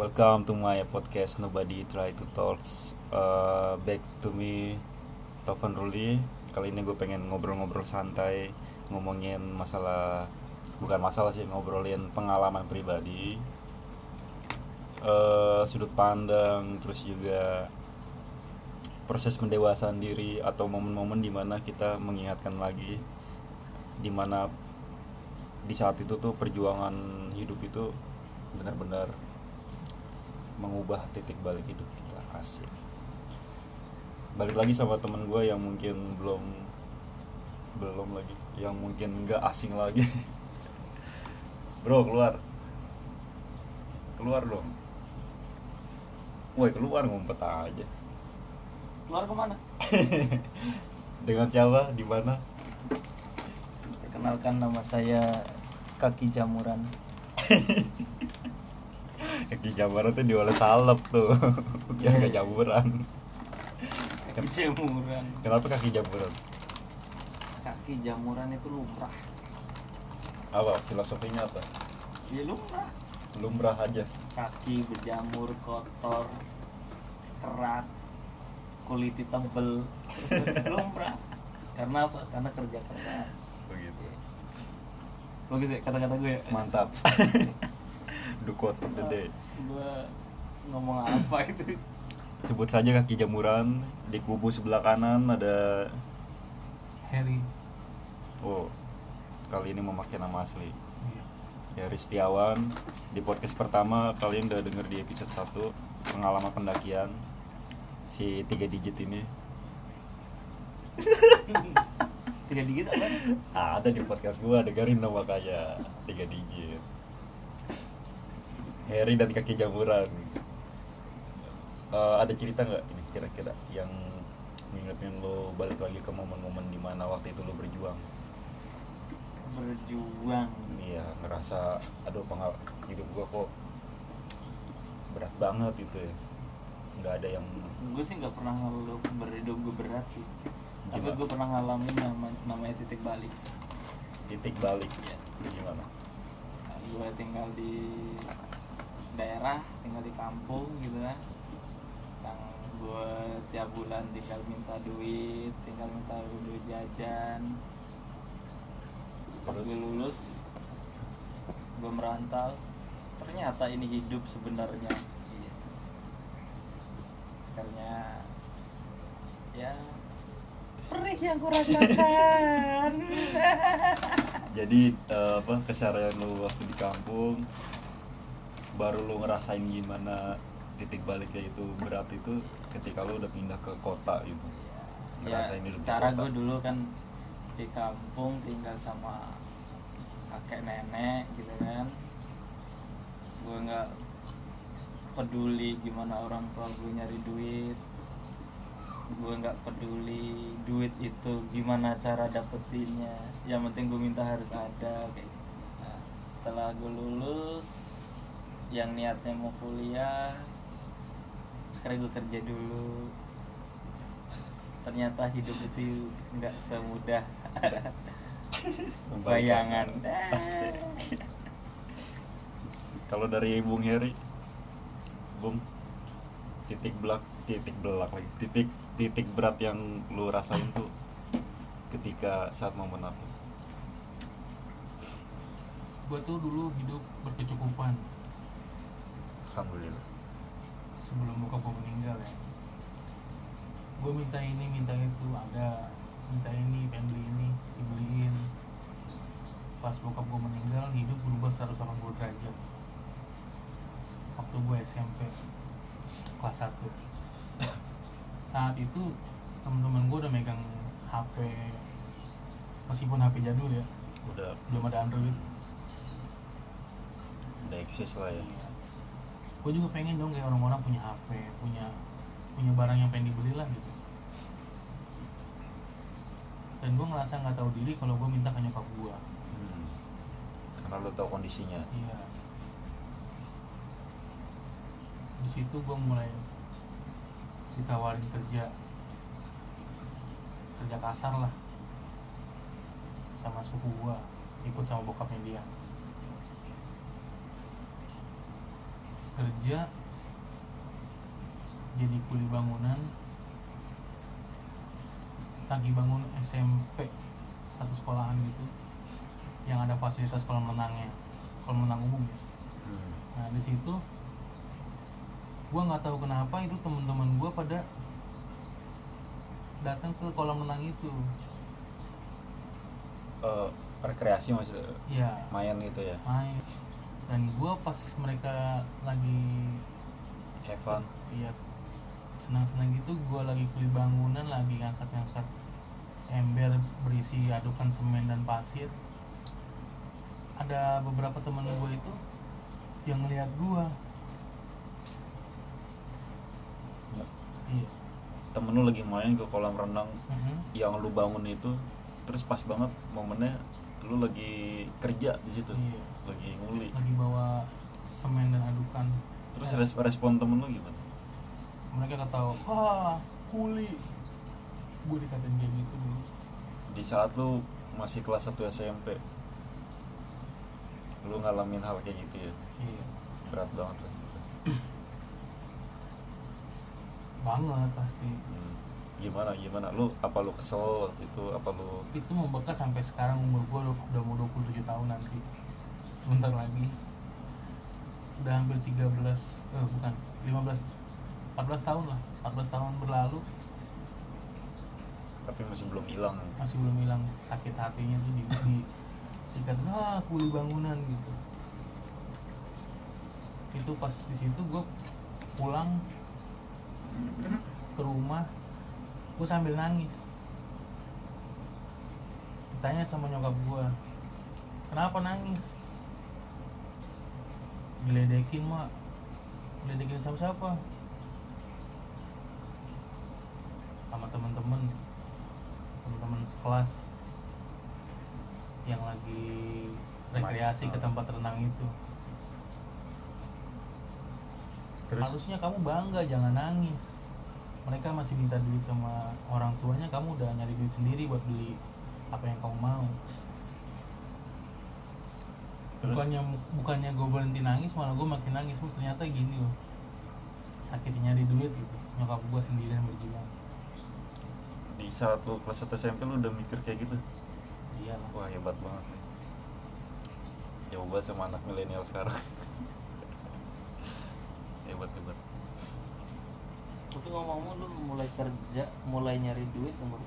Welcome to my podcast Nobody Try to Talks. Uh, back to me, Tovan Ruli. Kali ini gue pengen ngobrol-ngobrol santai, ngomongin masalah, bukan masalah sih, ngobrolin pengalaman pribadi, uh, sudut pandang, terus juga proses pendewasaan diri atau momen-momen di mana kita mengingatkan lagi, di mana di saat itu tuh perjuangan hidup itu benar-benar mengubah titik balik hidup kita. Asik. Balik lagi sama teman gue yang mungkin belum belum lagi yang mungkin nggak asing lagi. Bro keluar. Keluar dong. Woi keluar ngumpet aja. Keluar ke mana? Dengan siapa? Di mana? Perkenalkan nama saya kaki jamuran kaki jamuran tuh diolah salep tuh. Ya gak jamuran kaki jamuran. Kenapa kaki jamuran? Kaki jamuran itu lumrah. Apa? Filosofinya apa? Ya lumrah. Lumrah aja. Kaki berjamur kotor kerat kulitnya tebel lumrah. Karena apa? Karena kerja keras. Begitu. Bagus ya kata-kata gue ya? Mantap the quotes of the day. Gue ngomong apa itu? Sebut saja kaki jamuran di kubu sebelah kanan ada Harry. Oh kali ini memakai nama asli. Ya Ristiawan di podcast pertama kalian udah denger di episode 1 pengalaman pendakian si tiga digit ini. Tiga digit apa? Ada di podcast gua dengerin nama kayak tiga digit Harry dan kaki jamuran. Eh, ada cerita nggak ini kira-kira yang ngingetin lo balik lagi ke momen-momen di mana waktu itu lo berjuang? Berjuang. Iya ngerasa aduh pengal hidup gua kok berat banget gitu ya. Nggak ada yang gue sih nggak pernah ngeluh berhidup gue berat sih. Tapi Gimana? gue pernah ngalamin nama, namanya titik balik. Titik balik ya gimana? Gue tinggal di daerah tinggal di kampung gitu kan. Yang gue tiap bulan tinggal minta duit tinggal minta duit jajan. Pas gue lulus gue merantau. Ternyata ini hidup sebenarnya. Iya. karena ya perih yang kurasakan jadi eh, apa keseharian lo waktu di kampung baru lo ngerasain gimana titik baliknya itu berat itu ketika lo udah pindah ke kota gitu? Ya ngerasain di secara gue dulu kan di kampung tinggal sama kakek nenek gitu kan. Gue nggak peduli gimana orang tua gue nyari duit. Gue nggak peduli duit itu gimana cara dapetinnya. Yang penting gue minta harus ada kayak gitu. Nah, setelah gue lulus yang niatnya mau kuliah akhirnya gue kerja dulu. Ternyata hidup itu nggak semudah bayangan. Kalau dari Bung Heri Bung titik belak titik belak lagi. Titik titik berat yang lu rasain tuh ketika saat momen apa? Gue tuh dulu hidup berkecukupan Alhamdulillah. Sebelum bokap gue meninggal ya. Gue minta ini minta itu ada. Minta ini pengen beli ini dibeliin. Pas bokap gue meninggal hidup berubah 180 derajat. Waktu gue SMP kelas 1 saat itu teman-teman gue udah megang HP meskipun HP jadul ya. Udah. Belum ada Android. Udah eksis lah ya gue juga pengen dong kayak orang-orang punya HP punya punya barang yang pengen dibeli lah gitu. Dan gue ngerasa nggak tahu diri kalau gue minta ke nyokap gue Hmm. karena lu tahu kondisinya. Iya. Di situ gue mulai ditawarin kerja kerja kasar lah sama suku gue ikut sama bokapnya dia kerja jadi kuli bangunan lagi bangun SMP satu sekolahan gitu yang ada fasilitas kolam renangnya kolam renang umum ya. Hmm. nah di situ gua nggak tahu kenapa itu teman-teman gua pada datang ke kolam renang itu. Eh, rekreasi maksudnya? Ya main gitu ya? Main dan gua pas mereka lagi Evan iya senang-senang gitu gua lagi kuli bangunan lagi ngangkat-ngangkat ember berisi adukan semen dan pasir. Ada beberapa teman gua itu yang ngeliat gua. Ya, iya. Temen lu lagi main ke kolam renang Mhm. yang lu bangun itu terus pas banget momennya lu lagi kerja di situ. Iya. Lagi nguli lagi bawa semen dan adukan. Terus res- respon temen lu gimana? Mereka ketawa wah kuli. Gue dikatain kayak gitu dulu. Di saat lu masih kelas 1 SMP lu ngalamin hal kayak gitu ya? Iya. Berat banget pasti. Banget pasti. Hmm. gimana gimana? Lu apa lu kesel itu? Apa lu itu membekas sampai sekarang umur gue udah, udah mau 27 tahun nanti sebentar lagi. Udah hampir 13 eh bukan 15 14 tahun lah. 14 tahun berlalu. Tapi masih belum hilang. Masih belum hilang. Sakit hatinya tuh di, di dikatain ah kuli bangunan gitu. Itu pas di situ gue pulang ke rumah gue sambil nangis. Ditanya sama nyokap gue kenapa nangis diledekin mak. Diledekin sama siapa sama teman-teman teman-teman sekelas. Yang lagi rekreasi ke tempat renang itu. Terus? Harusnya kamu bangga jangan nangis. Mereka masih minta duit sama orang tuanya kamu udah nyari duit sendiri buat beli apa yang kamu mau Terus? bukannya bukannya gue berhenti nangis malah gue makin nangis. Oh, ternyata gini loh sakitnya nyari duit gitu. Nyokap gue sendirian berjuang. Di saat lu kelas 1 SMP lu udah mikir kayak gitu? Iya lah. Wah hebat banget nih. Jauh banget sama anak milenial sekarang. Hebat hebat. Tapi ngomong-ngomong lu mulai kerja mulai nyari duit umur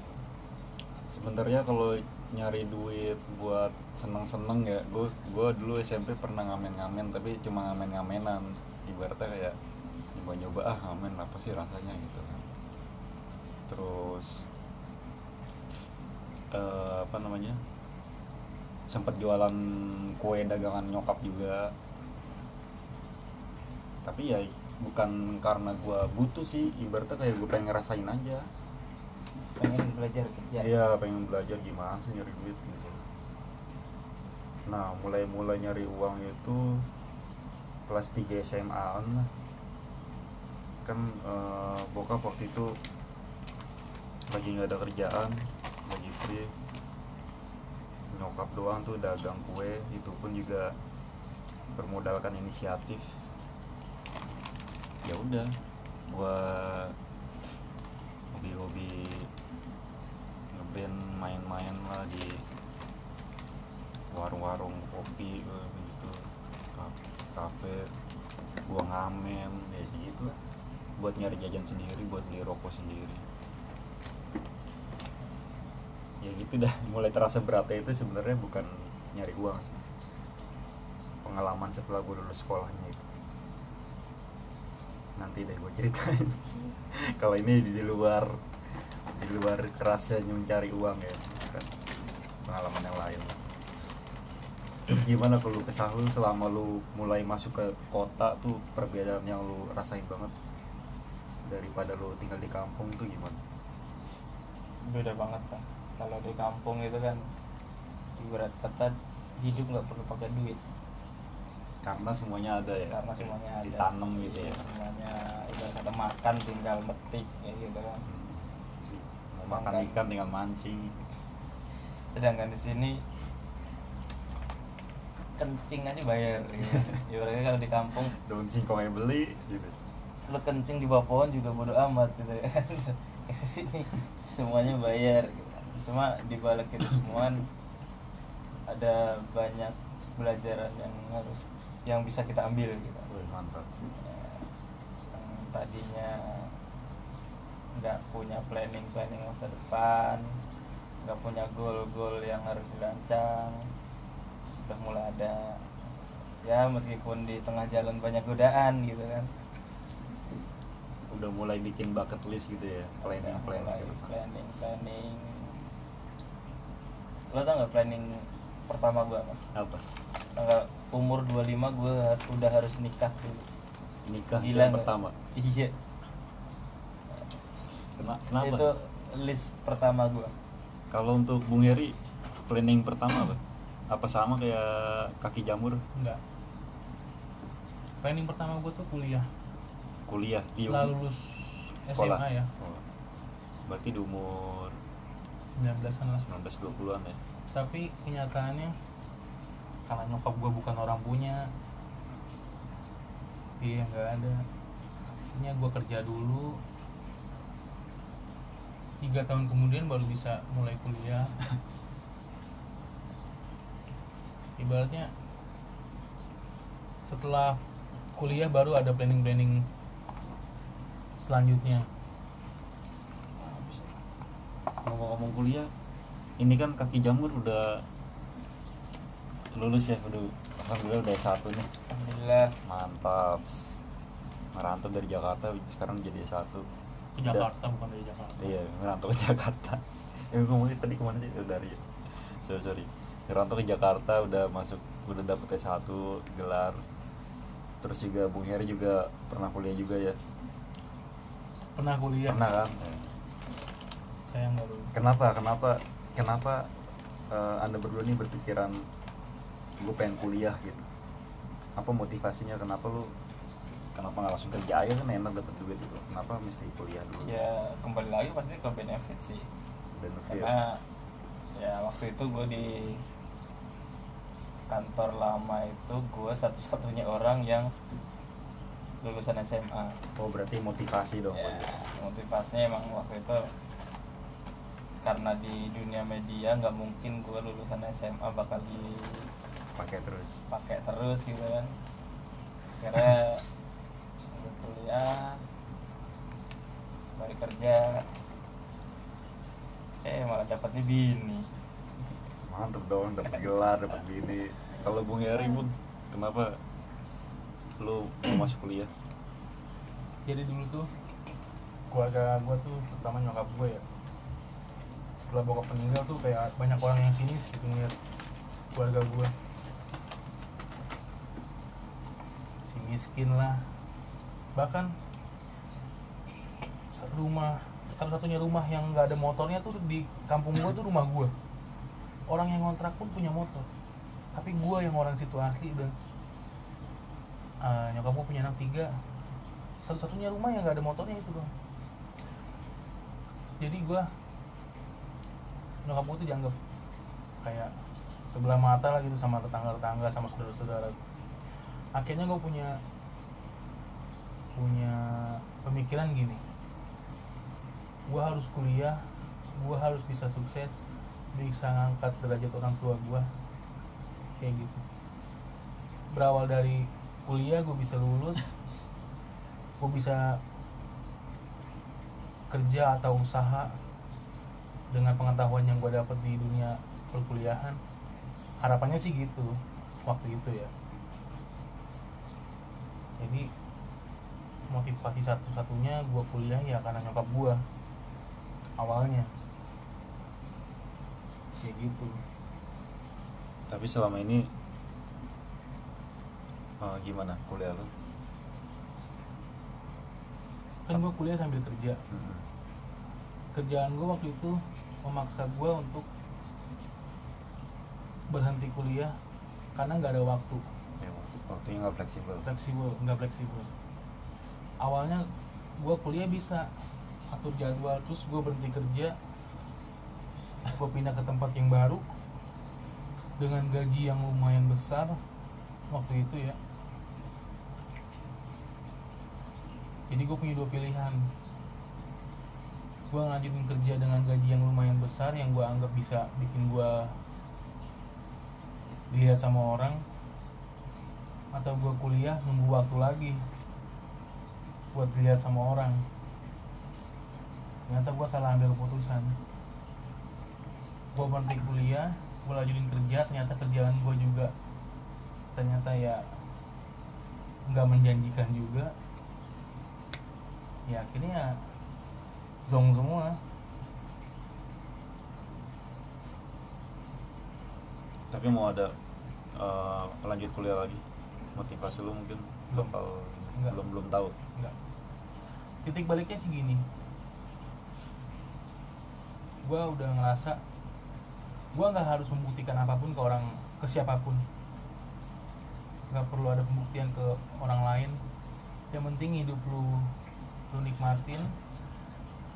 sebenarnya kalau nyari duit buat seneng-seneng ya. Gue gue dulu SMP pernah ngamen-ngamen tapi cuma ngamen-ngamenan. Ibaratnya kayak nyoba-nyoba ah ngamen apa sih rasanya gitu kan. Terus eh, apa namanya sempat jualan kue dagangan nyokap juga. Tapi ya bukan karena gue butuh sih ibaratnya kayak gue pengen ngerasain aja. Pengen belajar kerja. Iya pengen belajar gimana sih nyari duit gitu. Nah mulai mulai nyari uang itu kelas 3 SMA -an lah. Kan eh, bokap waktu itu lagi nggak ada kerjaan, lagi free. Nyokap doang tuh dagang kue, itu pun juga bermodalkan inisiatif. Ya udah, gua hobi-hobi ngeband main-main lah di warung-warung kopi eh, gitu. Ka- kafe gua ngamen ya gitu. Buat nyari jajan sendiri buat beli rokok sendiri. Ya gitu dah. Mulai terasa beratnya itu sebenarnya bukan nyari uang sih. Pengalaman setelah gue lulus sekolahnya itu. Nanti deh gue ceritain. Kalau ini di luar di luar kerasnya mencari uang ya pengalaman yang lain terus gimana kalau lu kesah lu selama lu mulai masuk ke kota tuh perbedaan yang lu rasain banget? Daripada lu tinggal di kampung tuh gimana? Beda banget kan kalau di kampung itu kan ibarat kata hidup nggak perlu pakai duit. Karena semuanya ada ya? Karena semuanya ada. Ditanam gitu ya? Semuanya ibarat kata makan tinggal metik ya gitu kan. Mau makan ikan tinggal mancing. Sedangkan di sini kencing aja bayar gitu. ibaratnya kalau di kampung daun singkong yang beli gitu lo kencing di bawah pohon juga bodo amat gitu ya sini semuanya bayar gitu. cuma di balik itu semua ada banyak pelajaran yang harus yang bisa kita ambil gitu Wih, mantap Ya, yang tadinya nggak punya planning planning masa depan nggak punya goal-goal yang harus dirancang udah mulai ada ya meskipun di tengah jalan banyak godaan gitu kan. Udah mulai bikin bucket list gitu ya planning Udah planning mulai planning. planning lo tau nggak planning pertama gua apa apa? Tanggal umur 25 gua udah harus nikah dulu. Nikah Gila yang pertama? Iya. Kena, kenapa? Itu list pertama gua. Kalau untuk Bung Heri planning pertama apa apa sama kayak kaki jamur? Enggak. Planning pertama gue tuh kuliah. Kuliah di setelah lulus sekolah. SMA ya. Oh. berarti di umur 19an lah. 19 20-an ya? Tapi kenyataannya karena nyokap gue bukan orang punya iya nggak ada. Akhirnya gue kerja dulu. Tiga tahun kemudian baru bisa mulai kuliah ibaratnya setelah kuliah baru ada planning planning selanjutnya. Ngomong-ngomong kuliah ini kan kaki jamur udah lulus ya udah alhamdulillah udah satu nih. Alhamdulillah. Mantap. Merantau dari Jakarta sekarang jadi satu. Ke Jakarta bukan dari Jakarta. Iya merantau ke Jakarta. Yang ngomongnya tadi ke mana sih? Udah dari sorry sorry merantau ke Jakarta udah masuk udah dapet S1 gelar. Terus juga Bung Heri juga pernah kuliah juga ya? Pernah kuliah. Pernah kan? Saya nggak dulu kenapa kenapa kenapa eh, anda berdua nih berpikiran gue pengen kuliah gitu? Apa motivasinya? Kenapa lu kenapa nggak langsung kerja aja? Kan enak dapet duit itu kenapa mesti kuliah dulu? Ya kembali lagi pasti ke benefit sih. Benefit. Karena ya waktu itu gue di kantor lama itu gue satu-satunya orang yang lulusan SMA oh berarti motivasi dong ya motivasinya emang waktu itu karena di dunia media nggak mungkin gue lulusan SMA bakal pakai terus. dipakai terus gitu kan. Akhirnya gue kuliah sembari kerja. Eh malah dapatnya bini mantep dong dapat gelar dapat gini kalau Bung Heri Bung kenapa lu mau masuk kuliah? Jadi dulu tuh keluarga gue tuh terutama nyokap gue ya setelah bokap meninggal tuh kayak banyak orang yang sinis gitu ngeliat keluarga gue si miskin lah. Bahkan rumah satu-satunya rumah yang nggak ada motornya tuh di kampung gue tuh rumah gue orang yang ngontrak pun punya motor. Tapi gue yang orang situ asli udah eh, nyokap gue punya anak tiga. Satu-satunya rumah yang nggak ada motornya itu doang jadi gua nyokap gue tuh dianggap kayak sebelah mata lah gitu sama tetangga-tetangga sama saudara-saudara. Akhirnya gue punya punya pemikiran gini. Gua harus kuliah gua harus bisa sukses bisa ngangkat derajat orang tua gua. Kayak gitu. Berawal dari kuliah gue bisa lulus. Gue bisa kerja atau usaha dengan pengetahuan yang gue dapat di dunia perkuliahan. Harapannya sih gitu waktu itu ya. Jadi motivasi satu-satunya gue kuliah ya karena nyokap gue awalnya kayak gitu. Tapi selama ini eh, gimana kuliah lu? Kan gue kuliah sambil kerja. Hmm. kerjaan gue waktu itu memaksa gue untuk berhenti kuliah karena nggak ada waktu. Ya, waktu waktunya nggak fleksibel. Fleksibel nggak fleksibel. Awalnya gue kuliah bisa atur jadwal terus gue berhenti kerja gue pindah ke tempat yang baru dengan gaji yang lumayan besar waktu itu ya. Jadi gue punya dua pilihan. Gue ngajuin kerja dengan gaji yang lumayan besar yang gue anggap bisa bikin gue dilihat sama orang atau gue kuliah nunggu waktu lagi buat dilihat sama orang. Ternyata gue salah ambil keputusan gue berhenti kuliah gue lanjutin kerja ternyata kerjaan gue juga ternyata ya nggak menjanjikan juga ya akhirnya zong semua tapi mau ada eh, lanjut kuliah lagi motivasi lu mungkin Belum. bakal Enggak. belum belum tahu Enggak. Titik baliknya sih gini. Gua udah ngerasa gua nggak harus membuktikan apa pun ke orang ke siapa pun. nggak perlu ada pembuktian ke orang lain. Yang penting hidup lu lu nikmatin,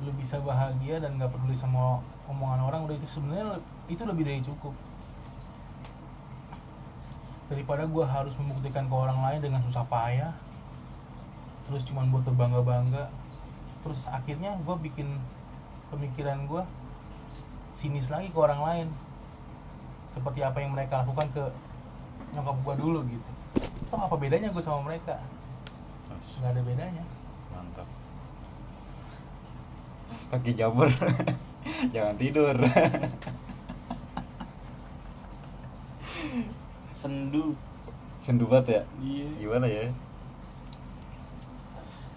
lu bisa bahagia dan nggak peduli sama omongan orang udah itu sebenarnya itu lebih dari cukup daripada gua harus membuktikan ke orang lain dengan susah payah terus cuman buat terbangga bangga terus akhirnya gue bikin pemikiran gue sinis lagi ke orang lain seperti apa yang mereka lakukan ke nyokap gue dulu gitu. Toh apa bedanya gue sama mereka? Nggak ada bedanya. Mantap. Kaki jabur jangan tidur. Sendu. Sendu banget ya? Iya. Gimana ya?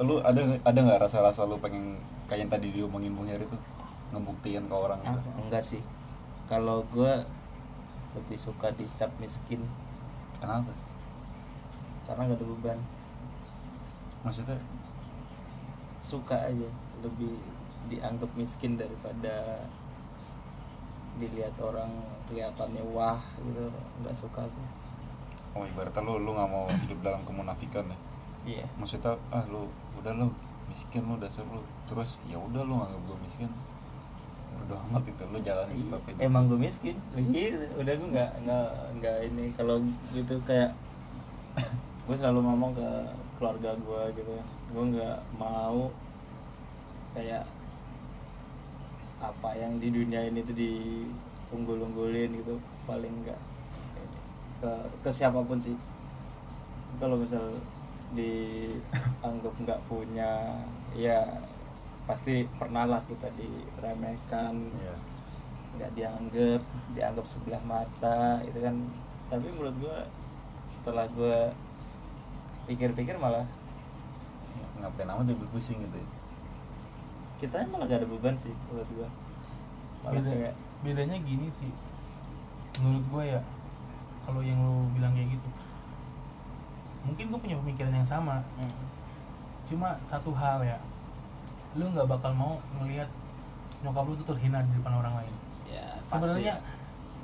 Lu ada ada nggak rasa-rasa lu pengen kayak yang tadi diomongin Bung Heri tuh? Ngebuktiin ke orang Ah, enggak sih. Kalau gue lebih suka dicap miskin. Kenapa? Karena gak ada beban. Maksudnya? Suka aja. Lebih dianggap miskin daripada dilihat orang kelihatannya wah gitu. Nggak suka gue oh ibaratnya lu lu nggak mau hidup dalam kemunafikan ya? Iya. Maksudnya ah lu udah lu miskin lu dasar lu. Terus ya udah lu nganggap gue miskin udah amat itu lu jalan emang gue miskin. Gitu udah gue nggak nggak nggak ini. Kalau gitu kayak gue selalu ngomong ke keluarga gue gitu gue nggak mau kayak apa yang di dunia ini tuh diunggul-unggulin gitu. Paling enggak ke ke siapa pun sih. Kalau misal dianggap nggak punya ya pasti pernah lah kita diremehkan. Iya. nggak dianggap dianggap sebelah mata itu kan. Tapi menurut gua setelah gua pikir-pikir malah ngapain amat dia pusing gitu ya. kita malah gak ada beban sih menurut gua. Malah Beda- kayak bedanya gini sih. Menurut gue ya kalau yang lu bilang kayak gitu mungkin gue punya pemikiran yang sama. Hmm, cuma satu hal ya lu nggak bakal mau ngelihat nyokap lu tuh terhina di depan orang lain. Ya sebenarnya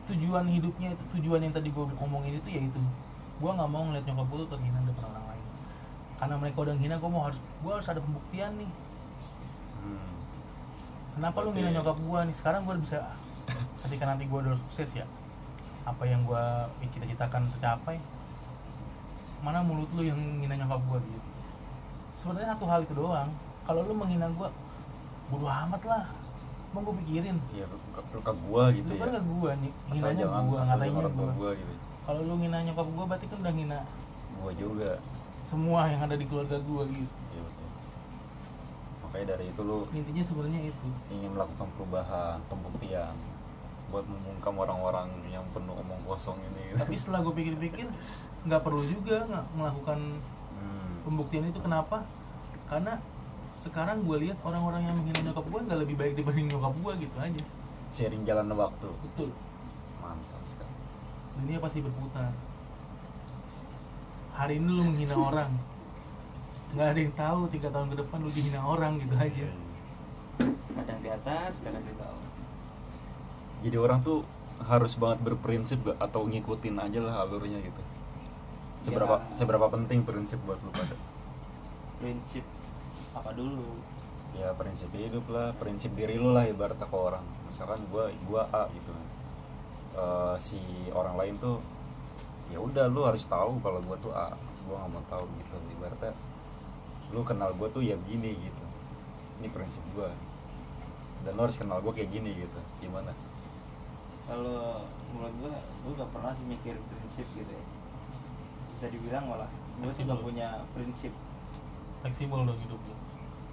tujuan hidupnya itu tujuan yang tadi gue omongin itu ya itu. Gue nggak mau ngeliat nyokap gue tuh terhina di depan orang lain. Karena mereka udah ngehina gue mau harus gue harus ada pembuktian nih. Hmm. kenapa lu Oke. ngehina nyokap gue nih? Sekarang gue bisa ketika nanti gue udah sukses ya apa yang gue cita-citakan tercapai mana mulut lu yang ngehina nyokap gue gitu? Sebenarnya satu hal itu doang kalau lu menghina gue bodo amat lah mau gue pikirin Iya, lu, lu ke gua gitu lu ya. kan ke gue nih nginanya gue tua gue gua gitu. kalau lu ngina nyokap gue berarti kan udah ngina Gua juga. semua yang ada di keluarga gue gitu Iya betul. Makanya dari itu lu intinya sebenarnya itu ingin melakukan perubahan, pembuktian buat membungkam orang-orang yang penuh omong kosong ini. tapi setelah gue pikir-pikir nggak perlu juga nggak melakukan Hmm. pembuktian itu kenapa karena sekarang gue lihat orang-orang yang menghina nyokap gue nggak lebih baik dibanding nyokap gue gitu aja Seiring jalan waktu. betul Mantap sekali. dunia pasti berputar hari ini lu menghina orang nggak ada yang tahu tiga tahun ke depan lu dihina orang gitu aja kadang di atas kadang di bawah Jadi orang tuh harus banget berprinsip gak atau ngikutin aja lah alurnya gitu. Seberapa Ya. seberapa penting prinsip buat lu pada? prinsip apa dulu? Ya prinsip hidup lah, prinsip diri lu lah ibaratnya ke orang. Misalkan gua gua A gitu. eh, si orang lain tuh ya udah lu harus tahu kalau gua tuh A. Gua nggak mau tahu gitu. Ibaratnya lu kenal gua tuh ya begini gitu. Ini prinsip gua. Dan lu harus kenal gua kayak gini gitu. Gimana? Kalau menurut gua gua gak pernah sih mikir prinsip gitu ya. Bisa dibilang malah gua sih gak punya prinsip fleksibel dong hidup lu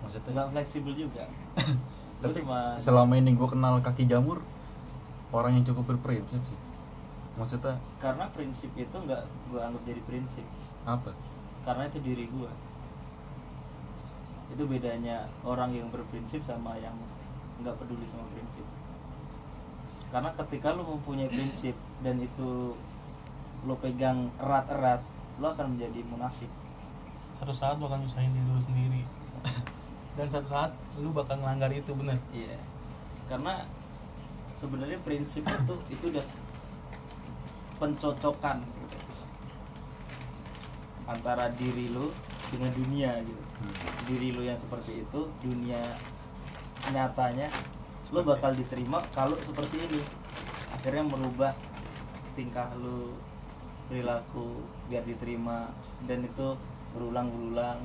maksudnya nggak fleksibel juga. Tapi cuma selama ini gua kenal kaki jamur orang yang cukup berprinsip sih. Maksudnya karena prinsip itu nggak gua anggap jadi prinsip. Apa? Karena itu diri gua. Itu bedanya orang yang berprinsip sama yang nggak peduli sama prinsip. Karena ketika lo mempunyai prinsip dan itu lo pegang erat-erat lo akan menjadi munafik satu saat lu akan nyusahin diri lu sendiri. Dan satu saat lu bakal ngelanggar itu bener. Iya. Karena sebenarnya prinsip itu itu udah pencocokan gitu. antara diri lo dengan dunia gitu. Hmm. diri lo yang seperti itu dunia nyatanya Seperti- bakal diterima kalau seperti ini. Akhirnya merubah tingkah lo perilaku biar diterima. Dan itu berulang-ulang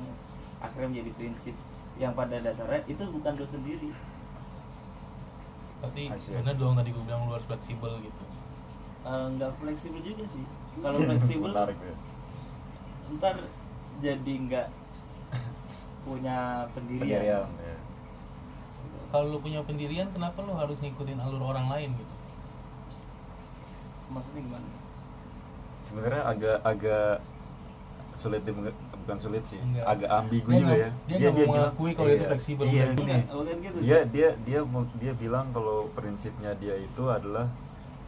akhirnya menjadi prinsip yang pada dasarnya itu bukan lo sendiri. Berarti I see, I bener see. dong tadi gue bilang lu harus fleksibel gitu. Eh, nggak fleksibel juga sih. Kalau fleksibel ya. ntar jadi nggak punya pendirian, pendirian ya. kalau lu punya pendirian kenapa lu harus ngikutin alur orang lain gitu? Maksudnya gimana? Sebenarnya agak agak sulit di bukan sulit sih Enggak. agak ambigu Dia juga ya dia nggak mau mengakui kalau dia itu fleksibel, iya, gini. Bukan gitu sih. dia dia dia dia bilang kalau prinsipnya dia itu adalah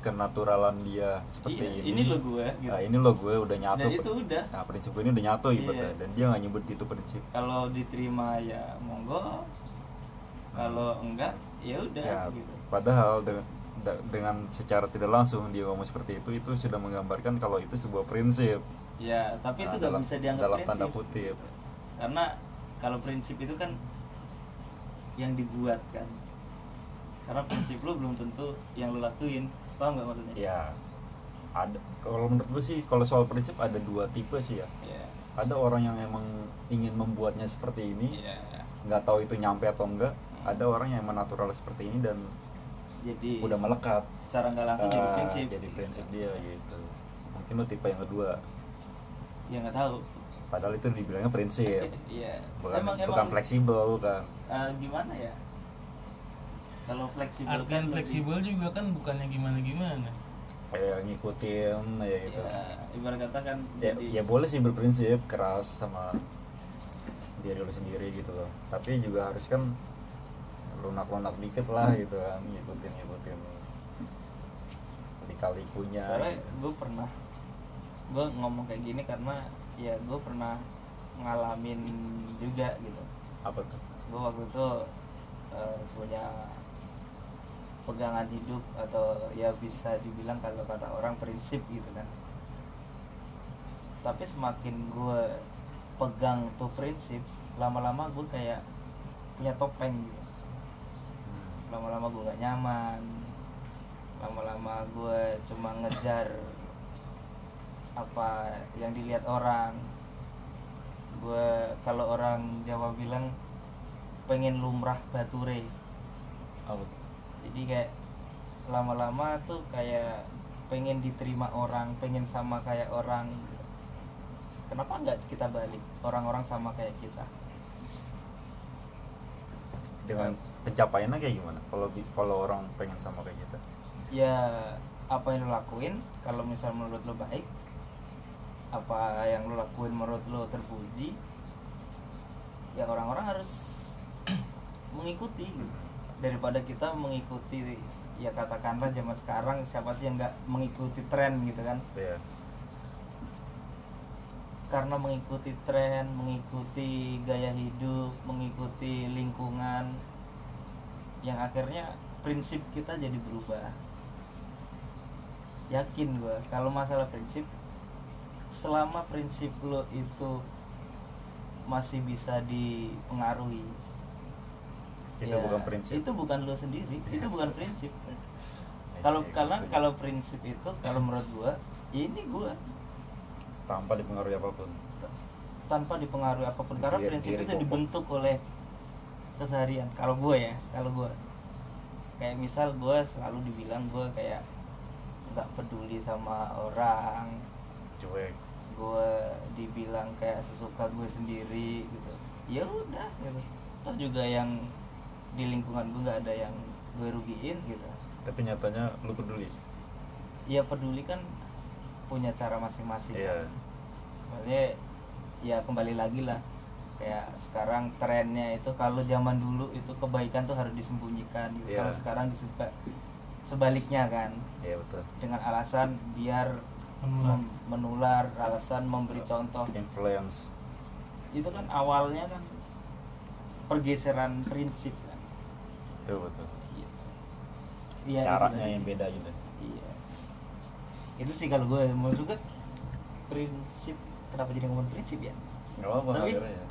kenaturalan dia seperti Iya, ini ini lo gue gitu. nah, ini lo gue udah nyatu Dan itu udah. nah prinsip gue ini udah nyatu ibaratnya Iya. dan dia nggak nyebut itu prinsip kalau diterima ya monggo kalau enggak ya udah ya gitu padahal dengan dengan secara tidak langsung dia ngomong seperti itu itu sudah menggambarkan kalau itu sebuah prinsip ya tapi itu Nah, nggak dalam- bisa dianggap dalam prinsip. tanda kutip. karena kalau prinsip itu kan yang dibuat kan. Karena prinsip lo belum tentu yang lo lakuin. Paham nggak maksudnya? Ya ada kalau menurut gue sih kalau soal prinsip ada dua tipe sih ya. Ya. Ada orang yang emang ingin membuatnya seperti ini ya nggak tahu itu nyampe atau enggak. Hmm. ada orang yang emang natural seperti ini dan jadi udah melekat. secara nggak langsung jadi Ah, prinsip. jadi prinsip dia gitu. Mungkin lo tipe yang kedua ya nggak tahu. Padahal itu dibilangnya prinsip. Iya. Bukan emang bukan emang fleksibel bukan eh, gimana ya? Kalau fleksibel artian kan lebih- fleksibel juga kan bukannya gimana gimana kayak ngikutin ya gitu. Ya ibarat kata kan ya, jadi ya boleh sih berprinsip keras sama diri lu sendiri gitu loh. Tapi juga harus kan lunak-lunak dikit lah gitu kan ngikutin ngikutin. Dikali punya soalnya gitu. gue pernah gue ngomong kayak gini karena ya gue pernah ngalamin juga gitu. Apa tuh? Gue waktu itu eh, punya pegangan hidup atau ya bisa dibilang kalau kata orang prinsip gitu kan. Tapi semakin gue pegang tuh prinsip lama-lama gue kayak punya topeng gitu. Hmm. lama-lama gue gak nyaman lama-lama gue cuma ngejar apa yang dilihat orang. Gue kalau orang Jawa bilang pengen lumrah bature tuh? jadi kayak lama-lama tuh kayak pengen diterima orang pengen sama kayak orang. Kenapa nggak kita balik? Orang-orang sama kayak kita. Dengan pencapaiannya kayak gimana? Kalau kalau orang pengen sama kayak gitu ya apa yang lo lakuin kalau misal menurut lo baik apa yang lo lakuin menurut lo terpuji ya orang-orang harus mengikuti gitu. daripada kita mengikuti ya katakanlah zaman sekarang siapa sih yang nggak mengikuti tren gitu kan? Ya karena mengikuti tren mengikuti gaya hidup mengikuti lingkungan yang akhirnya prinsip kita jadi berubah. Yakin gue kalau masalah prinsip selama prinsip lo itu masih bisa dipengaruhi Itu bukan prinsip. itu bukan lo sendiri itu Yes. bukan prinsip kalau karena setuju. kalau prinsip itu kalau menurut gua ya ini gua tanpa dipengaruhi apa pun tanpa dipengaruhi apa pun karena Diri- prinsip diri itu pokok. dibentuk oleh keseharian kalau gue ya kalau gue kayak misal gue selalu dibilang gue kayak nggak peduli sama orang cuek. Gue dibilang kayak sesuka gue sendiri gitu. Ya udah gitu. Toh juga yang di lingkungan gue nggak ada yang gue rugiin gitu. Tapi nyatanya lu peduli. Ya peduli kan punya cara masing-masing. Iya. Maksudnya ya kembali lagi lah. Kayak sekarang trennya itu kalau zaman dulu itu kebaikan tuh harus disembunyikan gitu. Iya. Kalau sekarang diseba- sebaliknya kan. Iya betul. Dengan alasan biar Menular. mem- menular, alasan memberi contoh. influence Itu kan awalnya kan pergeseran prinsip kan. betul betul Gitu. Iya, itu caranya yang sih. beda gitu Iya. Itu sih kalau gue menurut gue prinsip kenapa jadi ngomong prinsip ya? nggak apa-apa Tapi- akhirnya ya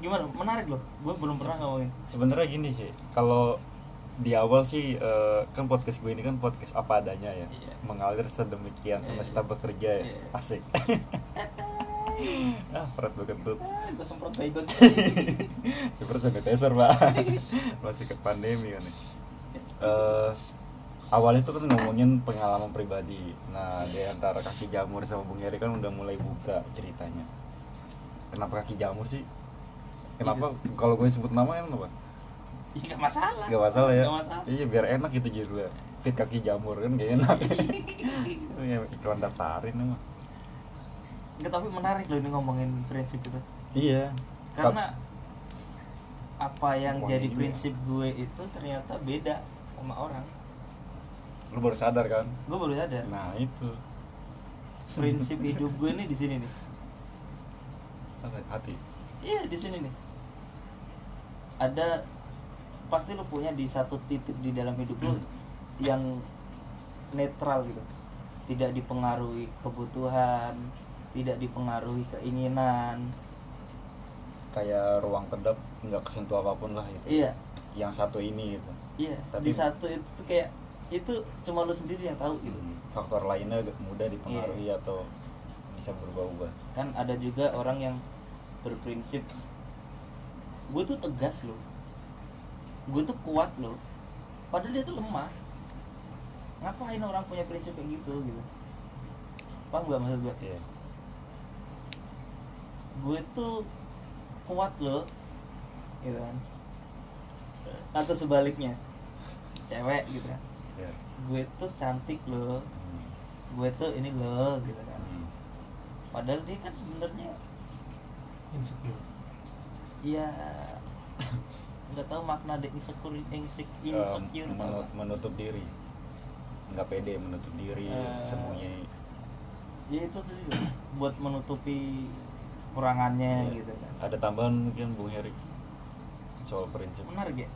Gimana? Menarik loh. Gue belum pernah ngomongin. sebenarnya gini sih kalau di awal sih eh, kan podcast gue ini kan podcast apa adanya ya. Iya. mengalir sedemikian Iya, semesta iya. bekerja ya. Iya. asik. Ah perut gue kentut gue semprot baygon. seperti sanitizer pak. Masih ke pandemi kan nih Eh, awalnya tuh kan ngomongin pengalaman pribadi. Nah di antara kaki jamur sama bung Heri kan udah mulai buka ceritanya. Kenapa kaki jamur sih? Kenapa kalau gue sebut nama emang apa Ya gak masalah. Gak masalah ya. Gak masalah. Iya biar enak gitu judulnya. Fit kaki jamur kan gak enak. Iya iklan daftarin emang. Nggak, tapi menarik loh ini ngomongin prinsip itu. Iya. Karena apa yang jadi ini prinsip gue itu ternyata beda sama orang. lu baru sadar kan? Gue baru sadar. Nah itu. Prinsip hidup gue nih di sini nih. Apa? Hati. Iya di sini nih. Ada pasti lu punya di satu titik di dalam hidup lu yang netral gitu. Tidak dipengaruhi kebutuhan, tidak dipengaruhi keinginan. Kayak ruang kedap nggak kesentuh apa pun lah gitu. Iya, Yang satu ini gitu. iya. Tapi- Di satu itu tuh kayak itu cuma lu sendiri yang tahu gitu. Faktor lainnya mudah dipengaruhi Iya. atau bisa berubah-ubah. Kan ada juga orang yang berprinsip gue tuh tegas loh. Gue tuh kuat loh. Padahal dia tuh lemah. Ngapain orang punya prinsip kayak gitu gitu. Paham gak maksud gue? Iya. gue tuh kuat loh gitu kan atau sebaliknya cewek gitu kan Iya. gue tuh cantik loh Hmm. gue tuh ini loh gitu kan Hmm. padahal dia kan sebenarnya insecure ya nggak tahu makna dari insecure insecure, insecure tau menut- menutup diri. Nggak pede menutup diri, Eh, sembunyi. ya itu loh, buat menutupi kurangannya Iya. gitu kan Ada tambahan mungkin Bung Heri soal prinsip. menarik ya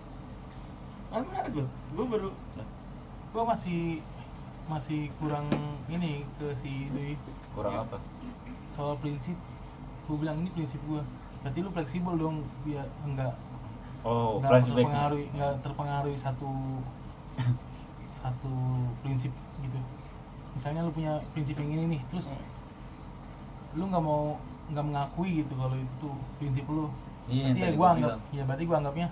ah menarik loh gue baru Nah, gue masih masih kurang ini ke si Dwi kurang Iya. apa? soal prinsip gue bilang ini prinsip gue berarti lu fleksibel dong biar enggak Oh, nggak flashback. terpengaruhi nggak terpengaruhi satu satu prinsip gitu misalnya lu punya prinsip yang ini nih terus lu nggak mau nggak mengakui gitu kalau itu tuh prinsip lu Iya, berarti ya gua anggap bilang. ya berarti gua anggapnya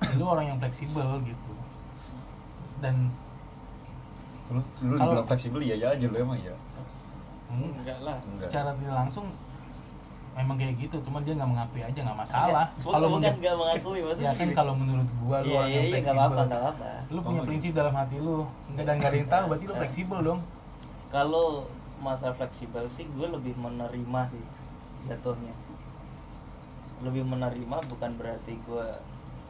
ya lu orang yang fleksibel gitu dan Lu, lu Kalau- fleksibel iya ya aja lu emang ya. hmm, enggak lah Enggak. secara tidak langsung memang kayak gitu cuman dia nggak mengakui aja nggak masalah kalau bukan nggak mengakui ya maksudnya kan gini. kalau menurut gua lu iya orang iya yang iya nggak fleksibel apa-apa nggak apa-apa lu punya Oh, prinsip dalam hati lu enggak dan nggak ada yang tahu berarti lu Eh. fleksibel dong kalau masalah fleksibel sih gue lebih menerima sih jatuhnya lebih menerima bukan berarti gue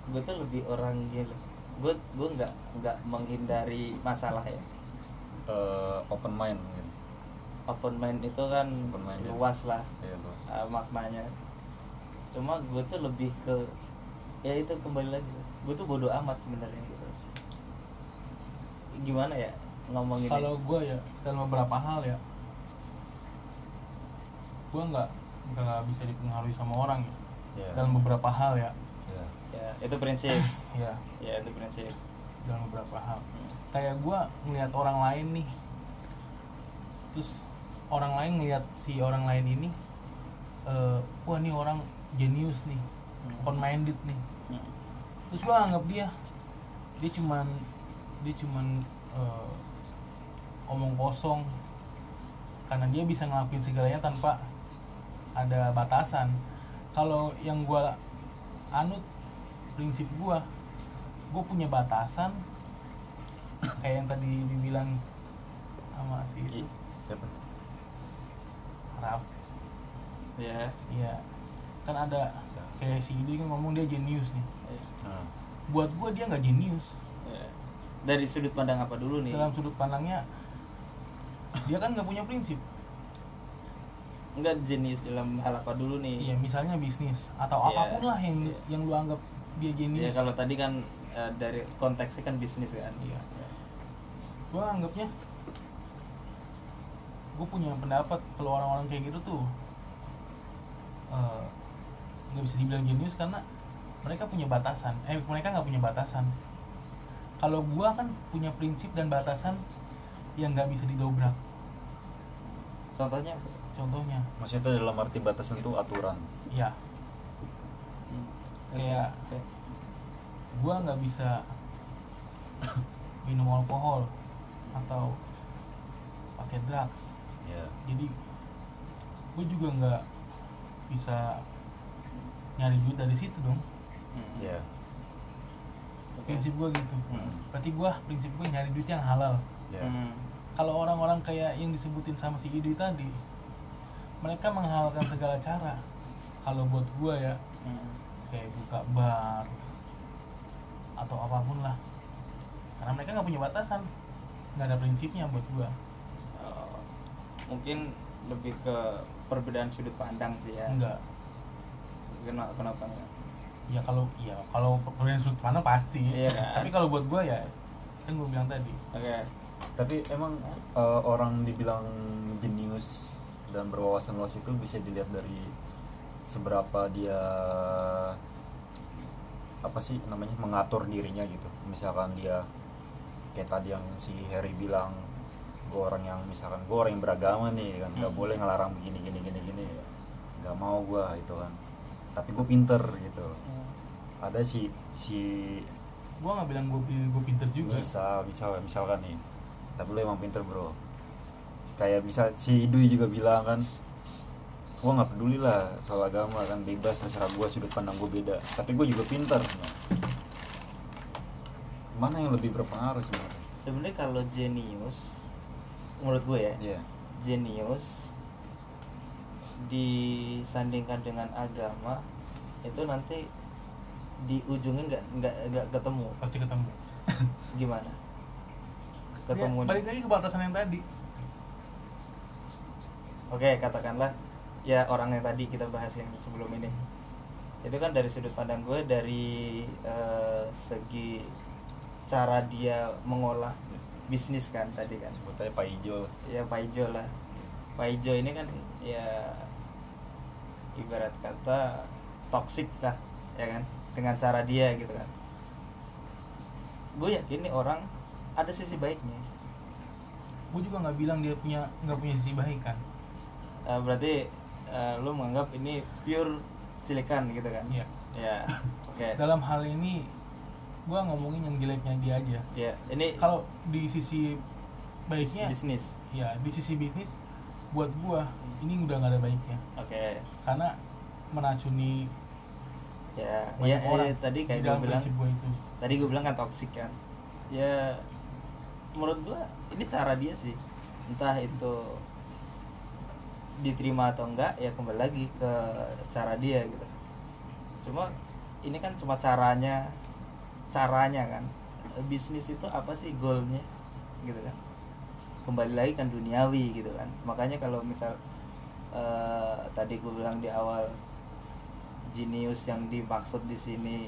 gue tuh lebih orang gini gue gue nggak nggak menghindari masalah ya Eh, open mind mungkin. open mind itu kan Open mind, ya. luas lah Iya, terus. Uh, maknanya. Cuma gue tuh lebih ke ya itu kembali lagi. Gue tuh bodoh amat sebenarnya gitu. Gimana ya ngomongin kalau gua ya dalam beberapa hal ya gua nggak nggak bisa dipengaruhi sama orang ya. Iya. dalam beberapa hal ya. Iya. ya itu prinsip. Ya. Ya itu prinsip. Dalam beberapa hal. Kayak gue ngelihat orang lain nih. Terus orang lain ngelihat si orang lain ini eh, wah ini orang jenius nih Hmm. open minded nih. Hmm. terus gue anggap dia dia cuman dia cuman eh, omong kosong. Karena dia bisa ngelakuin segalanya tanpa ada batasan. Kalau yang gue anut prinsip gue gue punya batasan. Kayak yang tadi dibilang sama si Ih, siapa? Rap ya iya. Kan ada kayak si Ide kan ngomong dia jenius nih. Ya, nah, buat gue dia nggak jenius. Ya. dari sudut pandang apa dulu nih? Dalam sudut pandangnya dia kan nggak punya prinsip. Enggak jenius dalam hal apa dulu nih? Iya misalnya bisnis atau Iya, apa pun lah yang iya. yang lu anggap dia ya jenius kalau tadi kan eh, dari konteksnya kan bisnis kan? Iya. Ya. gue anggapnya gue punya pendapat kalau orang-orang kayak gitu tuh eh, nggak bisa dibilang jenius karena mereka punya batasan. Eh mereka nggak punya batasan. Kalau gue kan punya prinsip dan batasan yang nggak bisa didobrak. Contohnya contohnya. Maksudnya itu dalam arti batasan itu aturan. Ya Hmm. Kayak- Oke. gue nggak bisa minum alkohol atau pakai drugs. Ya jadi gue juga nggak bisa nyari duit dari situ dong Hmm. ya Oke. prinsip gue gitu Hmm. berarti gue prinsip gue nyari duit yang halal ya Hmm. kalau orang-orang kayak yang disebutin sama si Idui tadi mereka menghalalkan segala cara kalau buat gue ya Hmm. kayak buka bar atau apa pun lah karena mereka nggak punya batasan nggak ada prinsipnya buat gue Oh, mungkin lebih ke perbedaan sudut pandang sih ya. Enggak. Kenapa kenapa enggak? ya kalau ya kalau perbedaan sudut pandang pasti. Iya. Kan? tapi kalau buat gue ya kan gue bilang tadi. Oke. Tapi emang eh, orang dibilang jenius dan berwawasan luas itu bisa dilihat dari seberapa dia apa sih namanya mengatur dirinya gitu. Misalkan dia kayak tadi yang si Harry bilang gue orang yang misalkan gue orang yang beragama nih kan. Nggak Hmm. boleh ngelarang begini gini gini gini. Nggak mau gue itu kan. Tapi gue pinter gitu. Ada si si gue nggak bilang gue gue pinter juga. Bisa bisa misalkan nih. Tapi lu emang pinter bro. Kayak bisa si Idui juga bilang kan gua nggak peduli lah soal agama kan. Bebas terserah gua sudut pandang gua beda. Tapi gua juga pinter mana yang lebih berpengaruh sebenarnya? Sebenarnya kalau jenius menurut gue ya. Iya. Jenius disandingkan dengan agama itu nanti di ujungnya nggak nggak nggak ketemu. Pasti ketemu. Gimana? Ya, ketemu balik lagi ke batasan yang tadi. Oke katakanlah ya orang yang tadi kita bahas yang sebelum ini. Itu kan dari sudut pandang gue dari eh, segi cara dia mengolah bisnis kan tadi kan. Sebut aja Pak Ijo. Ya Pak Ijo lah. Pak Ijo ini kan ya ibarat kata toksik lah ya kan? Dengan cara dia gitu kan. Gue yakin nih orang ada sisi baiknya. Gue juga nggak bilang dia punya nggak punya sisi baik kan. Eh, berarti eh, lu menganggap ini pure cilikan gitu kan? Iya. ya oke. Dalam hal ini gue ngomongin yang jeleknya dia aja. Ya ini kalau di sisi baiknya bisnis. ya di sisi bisnis buat gue ini udah nggak ada baiknya. Oke. Karena meracuni ya ya orang eh, tadi kayak gue bilang gue itu. tadi gue bilang kan toksik kan. Ya menurut gue ini cara dia sih. Entah itu diterima atau enggak ya kembali lagi ke cara dia gitu. Cuma ini kan cuma caranya caranya kan bisnis itu apa sih goalnya gitu kan kembali lagi kan duniawi gitu kan makanya kalau misal eh, tadi gue bilang di awal jenius yang dimaksud di sini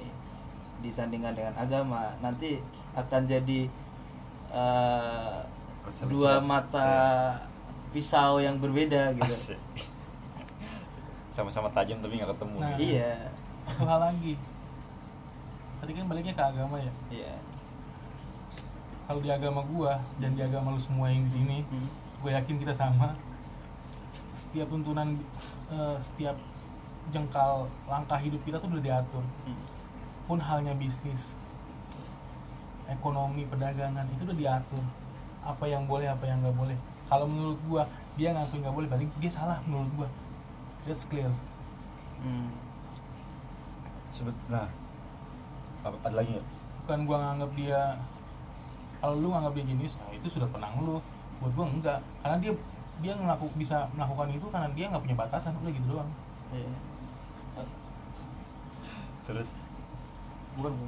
disandingkan dengan agama nanti akan jadi eh, Perselisihan. dua mata pisau yang berbeda gitu Asik. sama-sama tajam tapi nggak ketemu Nah. iya lagi tadi kan baliknya ke agama ya? Iya. Kalau di agama gua dan di agama lu semua yang di sini Hmm. gue yakin kita sama. Setiap tuntunan eh, setiap jengkal langkah hidup kita tuh udah diatur. Hmm. pun halnya bisnis ekonomi perdagangan itu udah diatur. Apa yang boleh apa yang nggak boleh. Kalau menurut gua dia ngakuin nggak boleh berarti dia salah menurut gua. That's clear. Hmm. Sebet, nah ada lagi nggak? bukan gua nganggap dia kalau lu nganggap dia jenius nah itu sudah tenang lu. Buat gua enggak. Karena dia dia ngelaku bisa melakukan itu karena dia nggak punya batasan udah gitu doang. Iya. terus? Bukan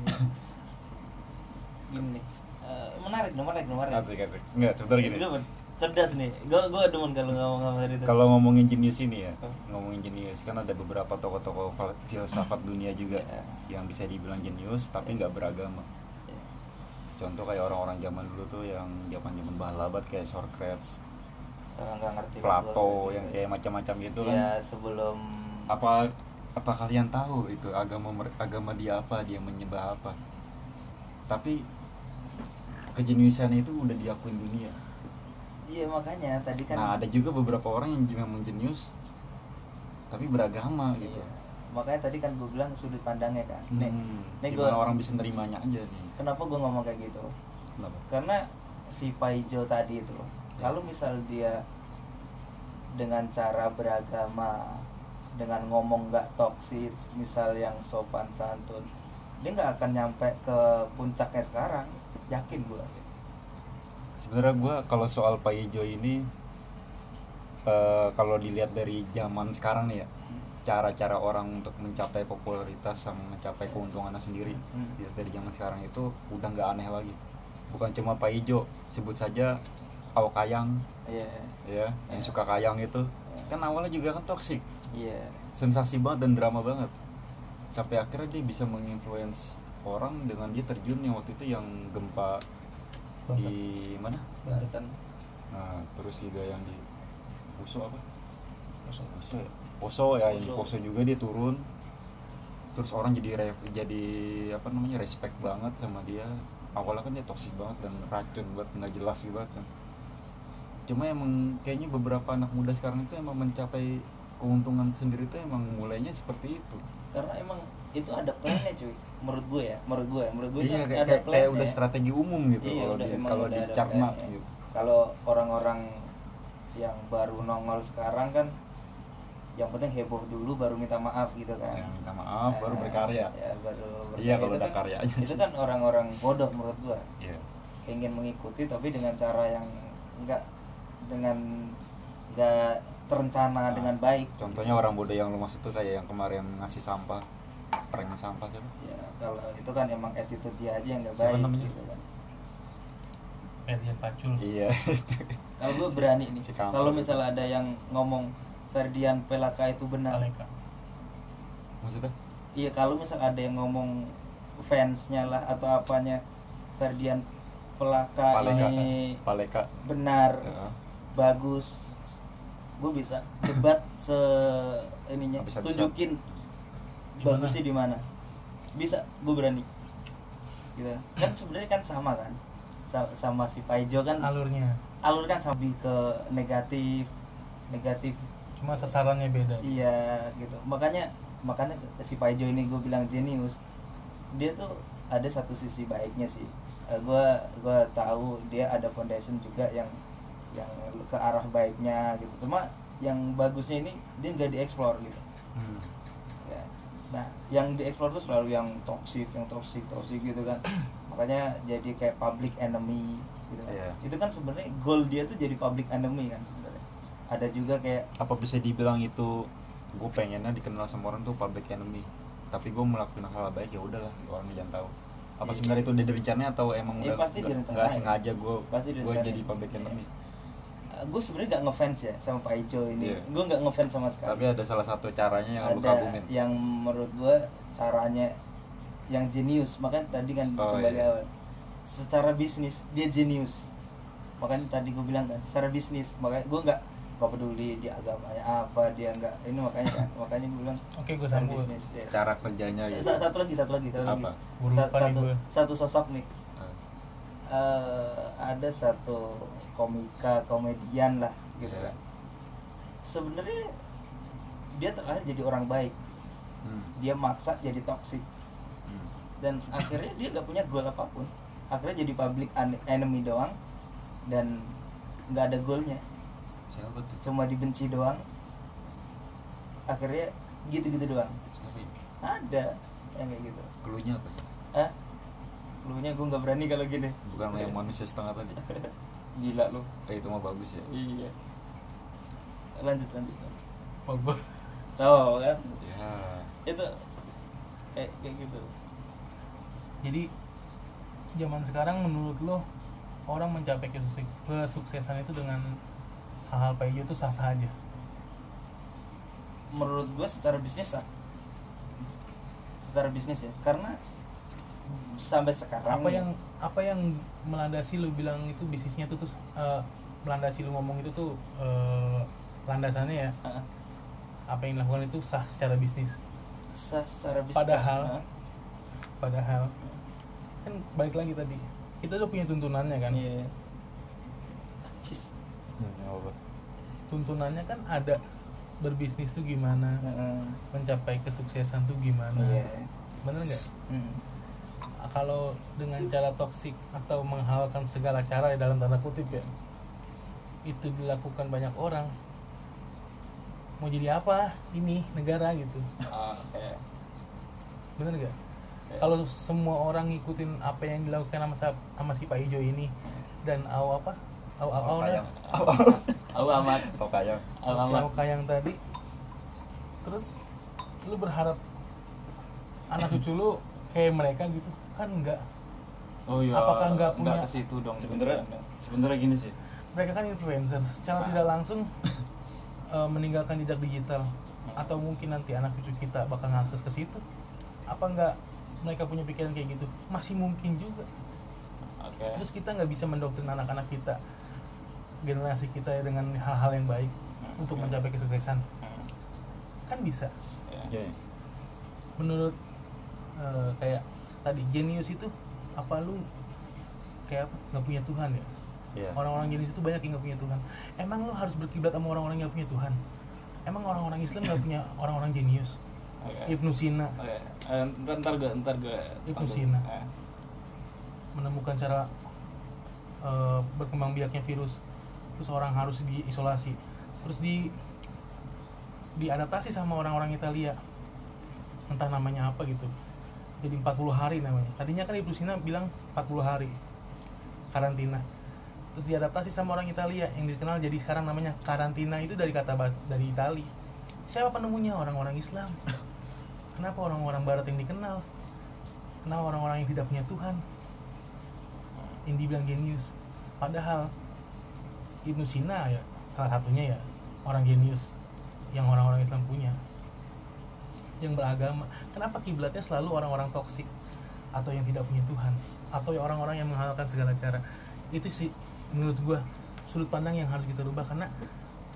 gini nih. Eh, menarik menarik menarik. Asik asik. Nggak sebentar gini. Gini, cerdas nih. Gue gue demen kalau ngomong ngomong itu. Kalau ngomongin jenius ini ya Oh. ngomongin jenius kan ada beberapa tokoh-tokoh filsafat dunia juga Iya. yang bisa dibilang jenius tapi nggak beragama. Iya. contoh kayak orang-orang zaman dulu tuh yang zaman zaman balabat kayak Socrates nggak ngerti Plato yang kayak macam-macam gitu ya kan. sebelum apa apa kalian tahu itu agama agama dia apa dia menyembah apa? Tapi kejeniusan itu udah diakuin dunia iya makanya tadi kan nah ada juga beberapa orang yang memang jenius tapi beragama gitu. Iya. makanya tadi kan gue bilang sudut pandangnya kan. Nih Hmm, nih gimana gua- orang bisa nerimanya aja nih. Kenapa gue ngomong kayak gitu? Kenapa? Karena si Paijo tadi itu Ya. kalau misal dia dengan cara beragama dengan ngomong nggak toksik misal yang sopan santun dia nggak akan nyampe ke puncaknya sekarang. Yakin gue sebenarnya gua kalau soal Pak Ijo ini eh, kalau dilihat dari zaman sekarang nih ya cara-cara orang untuk mencapai popularitas sama mencapai keuntungannya sendiri Hmm. dilihat dari zaman sekarang itu udah nggak aneh lagi. Bukan cuma Pak Ijo sebut saja Awak Kayang iya. ya yang suka kayang itu kan awalnya juga kan toksik iya. Sensasi banget dan drama banget. Sampai akhirnya dia bisa menginfluence orang dengan dia terjun yang waktu itu yang gempa di mana? Banten nah terus juga yang di Poso apa? Poso. Poso ya? Poso ya yang di Poso. Poso juga dia turun. Terus orang jadi jadi apa namanya respect banget sama dia. Awalnya kan dia toksik banget dan racun banget nggak jelas gitu kan. Cuma emang kayaknya beberapa anak muda sekarang itu emang mencapai keuntungan sendiri itu emang mulainya seperti itu. Karena emang itu ada plannya cuy. Menurut gue ya menurut gue ya. Menurut gue iya itu kayak, ada kayak, kayak udah strategi umum gitu Iya, kalau udah, di kalau udah plannya. gitu. Kalau orang-orang yang baru nongol sekarang kan yang penting heboh dulu baru minta maaf gitu kan. Yang minta maaf baru Nah, berkarya. ya baru Iya, berkarya. kalau Itu ada kan- karyanya itu sih. kan orang-orang bodoh menurut gua. Iya. ingin mengikuti tapi dengan cara yang enggak dengan enggak terencana Nah, dengan baik. Contohnya orang bodoh yang lu maksud tuh kayak yang kemarin ngasih sampah, prank sampah siapa? ya kalau itu kan emang attitude dia aja yang enggak Siapa baik namanya? gitu kan Ferdian Pacul Iya. kalau gue berani nih Si kalau misalnya ada yang ngomong Ferdian Pelaka itu benar Aleka Maksudnya? Iya kalau misal ada yang ngomong fansnya lah atau apanya Ferdian Pelaka Paleka. ini Paleka. benar Ya. bagus gue bisa debat se ininya Bisa-bisa. tunjukin bagusnya di mana bisa gue berani gitu kan sebenarnya kan sama kan Sa- sama si Paijo kan alurnya alur kan sama lebih ke negatif negatif cuma sasarannya beda Iya gitu. Makanya makanya si Paijo ini gue bilang jenius. Dia tuh ada satu sisi baiknya sih. Eh, gua gua tahu dia ada foundation juga yang yang ke arah baiknya gitu. Cuma yang bagusnya ini dia nggak dieksplor gitu. Hmm. Nah, yang dieksplor tuh selalu yang toxic, yang toxic, toxic gitu kan. Makanya jadi kayak public enemy gitu. kan. Iya. Itu kan sebenarnya goal dia tuh jadi public enemy kan sebenarnya. Ada juga kayak Apa bisa dibilang itu gue pengennya dikenal sama orang tuh public enemy tapi gue melakukan hal baik ya udahlah orang jangan tahu apa Iya. sebenarnya itu udah direncanain atau emang Iya, udah pasti nggak- sengaja gue Pasti gue jadi public enemy gue sebenarnya gak ngefans ya sama Pak Ijo ini Iya. gue gak ngefans sama sekali tapi ada salah satu caranya yang lu ada kagumin yang menurut gue caranya yang jenius makanya tadi kan Oh, kembali iya. awal secara bisnis dia jenius makanya tadi gue bilang kan secara bisnis makanya gue nggak nggak peduli dia agamanya apa dia nggak ini makanya kan makanya gue bilang Oke, gue secara sambut. bisnis ya. cara kerjanya Eh, gitu sa- satu lagi satu lagi satu lagi Apa? Sa- nih satu gue. satu sosok nih eh, ada satu komika komedian lah gitu Iya. kan. Sebenarnya dia terlahir jadi orang baik. Hmm. dia maksa jadi toksik Hmm. dan akhirnya dia gak punya goal apa pun. Akhirnya jadi public enemy doang. Dan nggak ada goalnya. Siapa tuh? Cuma dibenci doang. Akhirnya gitu-gitu doang. Siapa ya? ada yang kayak gitu. Cluenya apa? Ah lunya gue nggak berani kalau gini. Bukan yang manusia setengah tadi gila lu. Eh, itu mah bagus ya. Iya. Lanjut lanjut. Pogba. Tahu kan? Ya. Itu kayak kayak gitu. Jadi zaman sekarang menurut lo orang mencapai kesukse- kesuksesan itu dengan hal-hal kayak gitu sah sah aja? Menurut gue secara bisnis sah. Secara bisnis ya. Karena sampai sekarang apa yang apa yang melandasi lu bilang itu bisnisnya tuh terus eh, melandasi lu ngomong itu tuh eh, landasannya ya? Ah, apa yang dilakukan itu sah secara bisnis? Sah secara bisnis. Padahal- Ah, padahal kan balik lagi tadi kita udah punya tuntunannya kan? Iya. Hmm, apa tuntunannya kan ada berbisnis tuh gimana? Heeh. mencapai kesuksesan tuh gimana? Iya. Bener nggak? Hmm. Kalau dengan cara toksik atau menghalalkan segala cara ya dalam tanda kutip ya itu dilakukan banyak orang. Mau jadi apa ini negara gitu? Ah, oke. Bener nggak? Ya. kalau semua orang ngikutin apa yang dilakukan sama, sa- sama si Pak Ijo ini dan aw apa? Aw aw aw amat kayang. Aw amat. Siapa kayang tadi. Terus lu berharap anak cucu lu kayak mereka gitu kan enggak oh iya. Apakah nggak punya- ke situ dong. Sebenarnya sebenarnya gini sih. mereka kan influencer. Secara Nah. tidak langsung eh, meninggalkan jejak digital. Atau mungkin nanti anak cucu kita bakal ngakses ke situ. Apa enggak mereka punya pikiran kayak gitu? Masih mungkin juga. Oke. Terus kita nggak bisa mendoktrin anak-anak kita generasi kita ya dengan hal-hal yang baik Hmm. untuk mencapai kesuksesan. Hmm. kan bisa. Ya. Ya. menurut eh, kayak tadi jenius itu apa lu kayak apa nggak punya Tuhan ya? Iya. orang-orang jenius itu banyak yang nggak punya Tuhan. Emang lu harus berkiblat sama orang-orang yang nggak punya Tuhan? Emang orang-orang Islam nggak punya orang-orang jenius Oke. Ibnu Sina. Oke. Eh, ntar gue ntar gue Ibnu Sina. menemukan cara eh, berkembang biaknya virus. Terus orang harus diisolasi. Terus di diadaptasi sama orang-orang Italia. Entah namanya apa gitu jadi 40 hari namanya. Tadinya kan Ibnu Sina bilang 40 hari karantina. Terus diadaptasi sama orang Italia yang dikenal jadi sekarang namanya karantina itu dari kata dari Itali. Siapa penemunya? Orang-orang Islam. Kenapa orang-orang Barat yang dikenal? Kenapa orang-orang yang tidak punya Tuhan? Yang dibilang jenius. Padahal Ibnu Sina ya salah satunya ya orang jenius yang orang-orang Islam punya yang beragama. Kenapa kiblatnya selalu orang-orang toksik? Atau yang tidak punya Tuhan? Atau yang orang-orang yang menghalalkan segala cara? Itu sih menurut gua sudut pandang yang harus kita rubah. Karena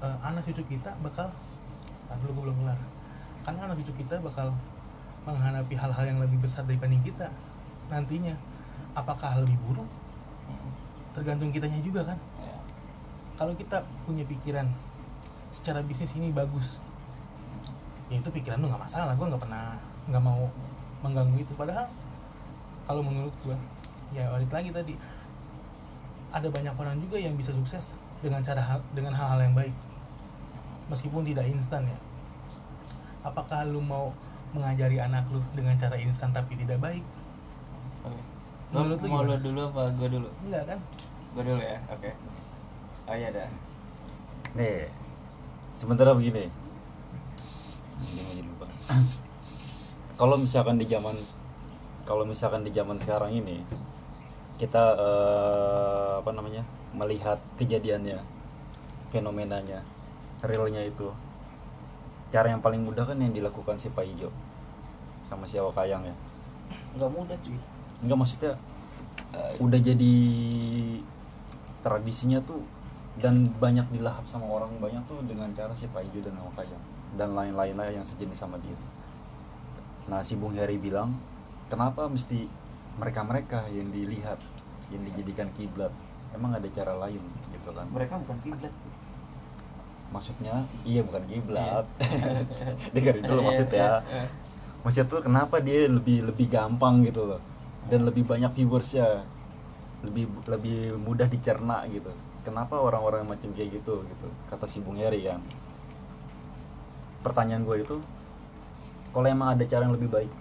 eh, anak cucu kita bakal ah, dulu gua belum kelar. Karena anak cucu kita bakal menghadapi hal-hal yang lebih besar daripada kita nantinya. Apakah lebih buruk? Tergantung kitanya juga kan. Ya. kalau kita punya pikiran secara bisnis ini bagus ya itu pikiran lu nggak masalah gue nggak pernah nggak mau mengganggu itu padahal kalau menurut gue ya balik lagi tadi ada banyak orang juga yang bisa sukses dengan cara hal- dengan hal-hal yang baik meskipun tidak instan ya apakah lu mau mengajari anak lu dengan cara instan tapi tidak baik Oke. Menurut Lu lu mau gimana? lu dulu apa gue dulu? enggak kan Gue dulu ya. Oke. Oh iya dah. Nih, sementara begini. Kalau misalkan di zaman kalau misalkan di zaman sekarang ini kita eh, apa namanya melihat kejadiannya, fenomenanya, realnya itu, cara yang paling mudah kan yang dilakukan si Pak Ijo sama si Awak Kayang ya. Enggak mudah cuy. Enggak maksudnya eh, udah jadi tradisinya tuh dan banyak dilahap sama orang banyak tuh dengan cara si Pak Ijo dan Awak Dan lain-lainnya yang sejenis sama dia. Nah si Bung Heri bilang kenapa mesti mereka-mereka yang dilihat yang dijadikan kiblat? Emang ada cara lain gitu kan. Mereka bukan kiblat maksudnya iya bukan kiblat. Iya. dengerin dulu Iya, maksud iya, ya. Iya. maksudnya tuh kenapa dia lebih lebih gampang gitu loh? Dan lebih banyak viewersnya. Lebih lebih mudah dicerna gitu. Kenapa orang-orang macam kayak gitu gitu? Kata si Bung Heri kan pertanyaan gue itu kalau emang ada cara yang lebih baik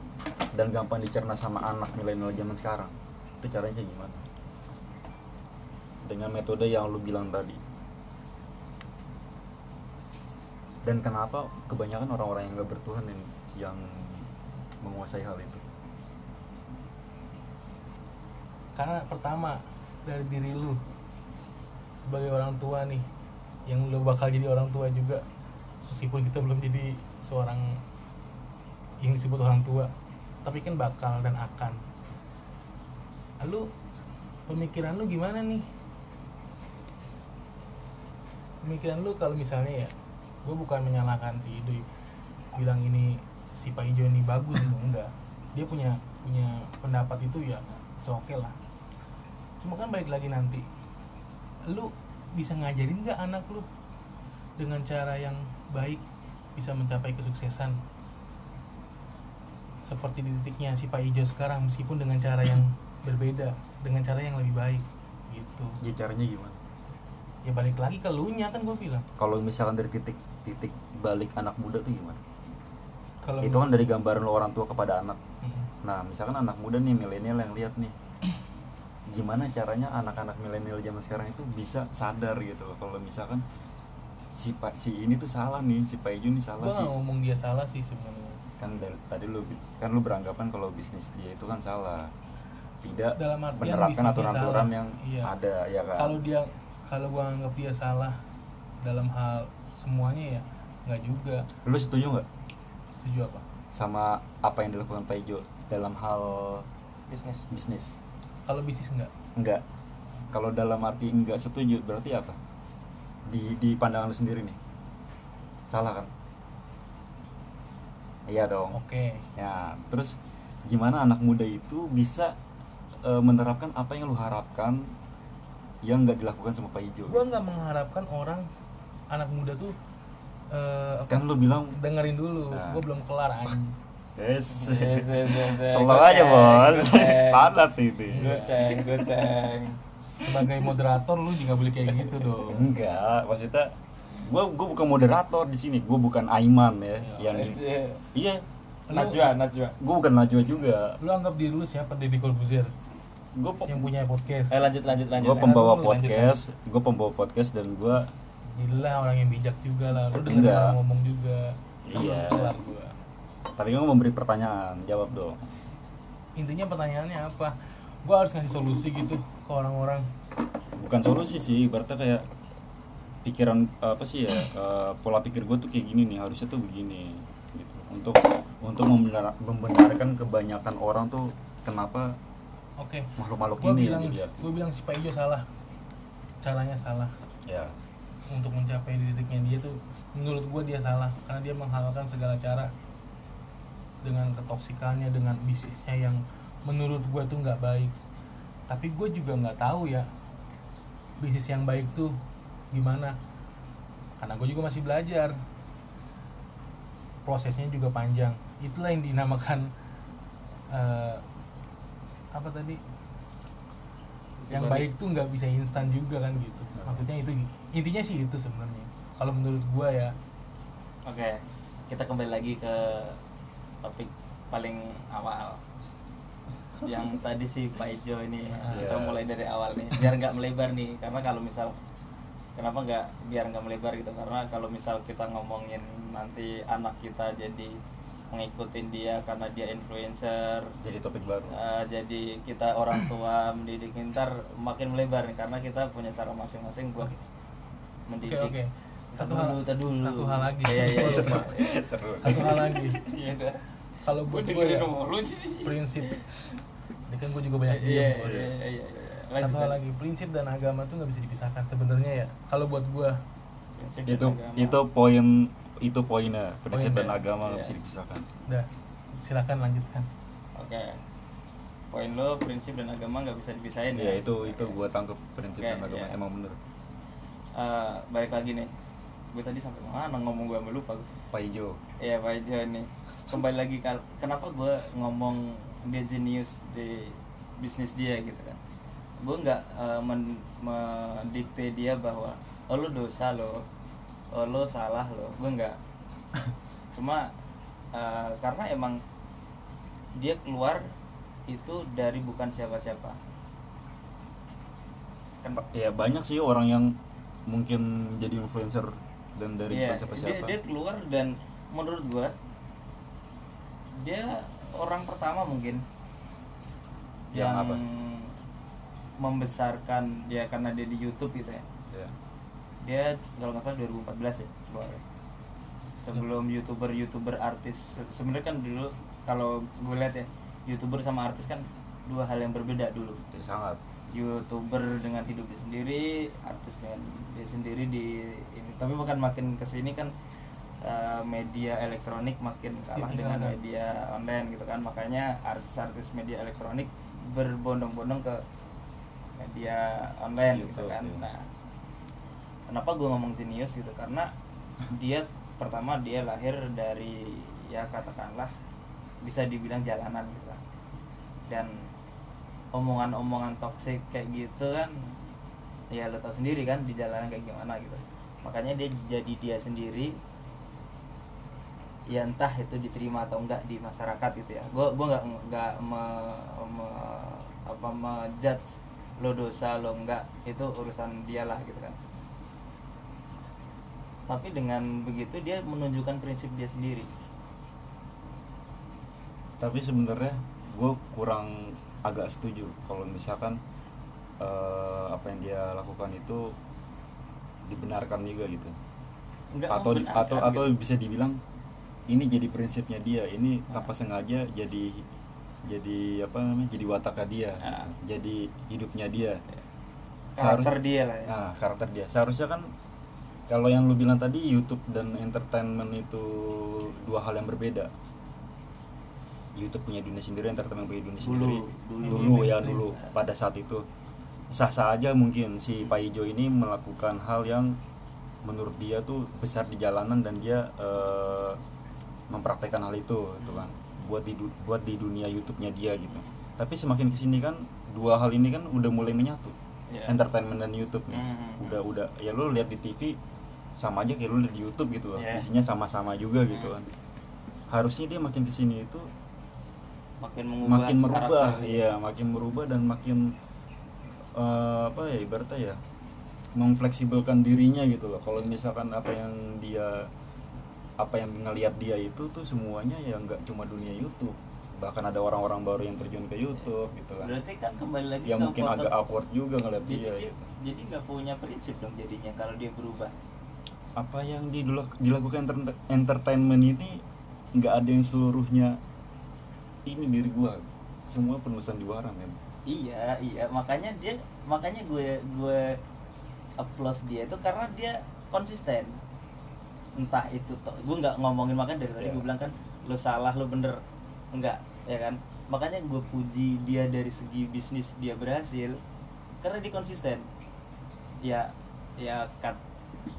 dan gampang dicerna sama anak milenial zaman sekarang itu caranya gimana? Dengan metode yang lu bilang tadi. Dan kenapa kebanyakan orang-orang yang gak bertuhan yang, yang menguasai hal itu? Karena pertama dari diri lu sebagai orang tua nih yang lu bakal jadi orang tua juga meskipun kita belum jadi seorang yang disebut orang tua tapi kan bakal dan akan. Lalu pemikiran lu gimana nih? Pemikiran lu kalau misalnya ya gue bukan menyalahkan si Ido bilang ini si Pak Ijo ini bagus enggak. Dia punya punya pendapat itu ya oke lah. Cuma kan balik lagi nanti lu bisa ngajarin nggak anak lu dengan cara yang baik bisa mencapai kesuksesan. Seperti di titiknya si Pak Ijo sekarang meskipun dengan cara yang berbeda dengan cara yang lebih baik gitu. Ya caranya gimana? Ya balik lagi ke lu nya kan gue bilang. Kalau misalkan dari titik titik balik anak muda tuh gimana? Kalau itu kan dari gambaran lo orang tua kepada anak. Mm-mm. nah misalkan anak muda nih milenial yang lihat nih gimana caranya anak-anak milenial zaman sekarang itu bisa sadar gitu loh kalau misalkan si pak si ini tuh salah nih si Pak Ijo nih salah gue sih. ngomong dia salah sih sebenarnya. Kan dari, tadi lu kan lu beranggapan kalau bisnis dia itu kan salah. Tidak Dalam artian menerapkan aturan-aturan salah. yang Iya. ada ya kan? Kalau dia kalau gua anggap dia salah dalam hal semuanya ya nggak juga. Lu setuju nggak? Setuju apa? Sama apa yang dilakukan Pak Ijo dalam hal bisnis. bisnis? Kalau bisnis nggak? Enggak kalau dalam arti enggak setuju berarti apa di di pandangan lu sendiri nih. Salah kan? Iya dong. Oke. Ya terus gimana anak muda itu bisa eh, menerapkan apa yang lu harapkan yang nggak dilakukan sama Pak Ijo? Gua nggak mengharapkan orang anak muda tuh eh, apa, kan lu bilang dengerin dulu. Nah. gua belum kelar anjing. Yes. Yes, yes, yes, yes. aja bos. panas itu goceng goceng sebagai moderator lu juga boleh kayak gitu dong. Enggak maksudnya gua gua bukan moderator di sini gua bukan Aiman ya Ya, yang iya. Najwa Najwa. Gua bukan Najwa juga. Lu anggap diri lu siapa Deddy Corbuzier? Gua yang punya podcast. Eh lanjut lanjut lanjut. Gua pembawa Lanjut, podcast gua pembawa podcast dan gua gila orang yang bijak juga lah. Lu Enggak. orang ngomong juga. Iya. Tadi gua. Memberi pertanyaan jawab dong. Intinya pertanyaannya apa gua harus ngasih solusi gitu ke orang-orang. Bukan solusi sih berarti kayak pikiran apa sih ya eh, pola pikir gue tuh kayak gini nih harusnya tuh begini gitu. Untuk untuk membenar- membenarkan kebanyakan orang tuh kenapa oke. makhluk-makhluk gua ini bilang gua bilang si Pak Ijo salah. Caranya salah. Ya. Untuk mencapai di titiknya dia tuh menurut gua dia salah. Karena dia menghalalkan segala cara dengan ketoksikannya dengan bisnisnya yang menurut gua tuh nggak baik. Tapi gue juga nggak tahu ya bisnis yang baik tuh gimana. Karena gue juga masih belajar. Prosesnya juga panjang. Itulah yang dinamakan eh, apa tadi? Yang baik tuh nggak bisa instan juga kan gitu. Maksudnya itu intinya sih itu sebenarnya. Kalau menurut gua ya. Oke kita kembali lagi ke topik paling awal yang tadi si Pak Ijo ini. Kita Iya. mulai dari awal nih biar nggak melebar nih. Karena kalau misal kenapa nggak biar nggak melebar gitu? Karena kalau misal kita ngomongin nanti anak kita jadi ngikutin dia karena dia influencer jadi topik baru. eh, jadi kita orang tua mendidik ntar makin melebar nih. Karena kita punya cara masing-masing buat mendidik. Oke Tar satu hal dulu, satu hal lagi. Iya, iya, iya. seru. Satu hal lagi. Iya kalau buat gue ya prinsip ini kan gue juga banyak Iya, diem, iya, Bos. iya, iya, iya. satu Lanjut, hal lagi prinsip dan agama tuh nggak bisa dipisahkan sebenarnya ya kalau buat gue itu agama. itu poin itu poinnya prinsip Poinnya, dan agama nggak iya. bisa dipisahkan udah silakan lanjutkan Oke. poin lo prinsip dan agama nggak bisa dipisahin ya itu itu Oke. gua tangkap prinsip Oke, dan agama iya. emang bener Eh, balik lagi nih gue tadi sampai mana ngomong gue lupa Pak Ijo Iya Pak Ijo nih kembali lagi kenapa gue ngomong dia jenius di bisnis dia gitu kan. Gue nggak eh, men- mendikte dia bahwa oh lo dosa lo. Oh lo salah lo. Gue nggak. Cuma eh, karena emang dia keluar itu dari bukan siapa-siapa. Kan ya banyak sih orang yang mungkin jadi influencer dan dari Iya, bukan siapa-siapa. Dia, dia keluar dan menurut gua dia orang pertama mungkin Yang yang, apa? membesarkan dia karena dia di YouTube gitu ya. Ya. Dia kalau nggak salah 2014 ya keluar. Sebelum youtuber-youtuber artis Se- sebenarnya kan dulu kalau gue lihat ya youtuber sama artis kan dua hal yang berbeda dulu. Ya, sangat youtuber dengan hidupnya sendiri artis dengan dia sendiri di ini tapi bukan makin ke sini kan eh, media elektronik makin kalah dengan media online gitu kan. Makanya artis-artis media elektronik berbondong-bondong ke media online gitu YouTube, kan. iya. nah kenapa gue ngomong jenius gitu? Karena dia pertama dia lahir dari ya katakanlah bisa dibilang jalanan gitu kan. Dan omongan-omongan toksik kayak gitu kan ya lo tau sendiri kan di jalanan kayak gimana gitu. Makanya dia jadi dia sendiri ya entah itu diterima atau enggak di masyarakat gitu ya. Gue gua nggak nggak me, me- apa menjudge lo dosa lo enggak. Itu urusan dia lah gitu kan. Tapi dengan begitu dia menunjukkan prinsip dia sendiri. Tapi sebenarnya gue kurang agak setuju kalau misalkan eh, apa yang dia lakukan itu dibenarkan juga gitu. Enggak atau atau atau gitu. bisa dibilang ini jadi prinsipnya dia ini tanpa sengaja jadi jadi apa namanya jadi wataknya dia Ah. gitu. jadi hidupnya dia. Karakter Seharus- dia lah ya. Nah karakter dia. Seharusnya kan kalau yang lu bilang tadi YouTube dan entertainment itu dua hal yang berbeda. YouTube punya dunia sendiri entertainment punya dunia Dulu, sendiri. dulu. dulu ya dulu. Pada saat itu. Sah-sah aja mungkin si Pak Ijo ini melakukan hal yang menurut dia tuh besar di jalanan dan dia eh, mempraktekkan hal itu gitu kan buat di buat di dunia YouTube-nya dia gitu tapi semakin ke sini kan dua hal ini kan udah mulai menyatu Iya. entertainment dan YouTube nih Mhm. udah udah ya lu lihat di TV sama aja kayak lu lihat di YouTube gitu loh Iya. isinya sama-sama juga gitu Mhm. kan harusnya dia makin ke sini itu makin mengubah makin merubah iya makin merubah dan makin eh, apa ya ibaratnya ya memfleksibelkan dirinya gitu loh kalau misalkan apa yang dia apa yang ngelihat dia itu tuh semuanya ya nggak cuma dunia YouTube. Bahkan ada orang-orang baru yang terjun ke YouTube gitu kan. Berarti kan kembali lagi yang ke mungkin foto- agak awkward juga ngeliat jadi dia dia, gitu. jadi nggak punya prinsip dong jadinya kalau dia berubah. Apa yang dilakukan enter- entertainment ini nggak ada yang seluruhnya ini diri gua. Semua penulisan di warang kan? Iya iya. Makanya dia makanya gue gue applause dia itu karena dia konsisten entah itu to- gue nggak ngomongin makanya dari tadi Iya. gue bilang kan lo salah lo bener enggak ya kan makanya gue puji dia dari segi bisnis dia berhasil karena dia konsisten ya ya kat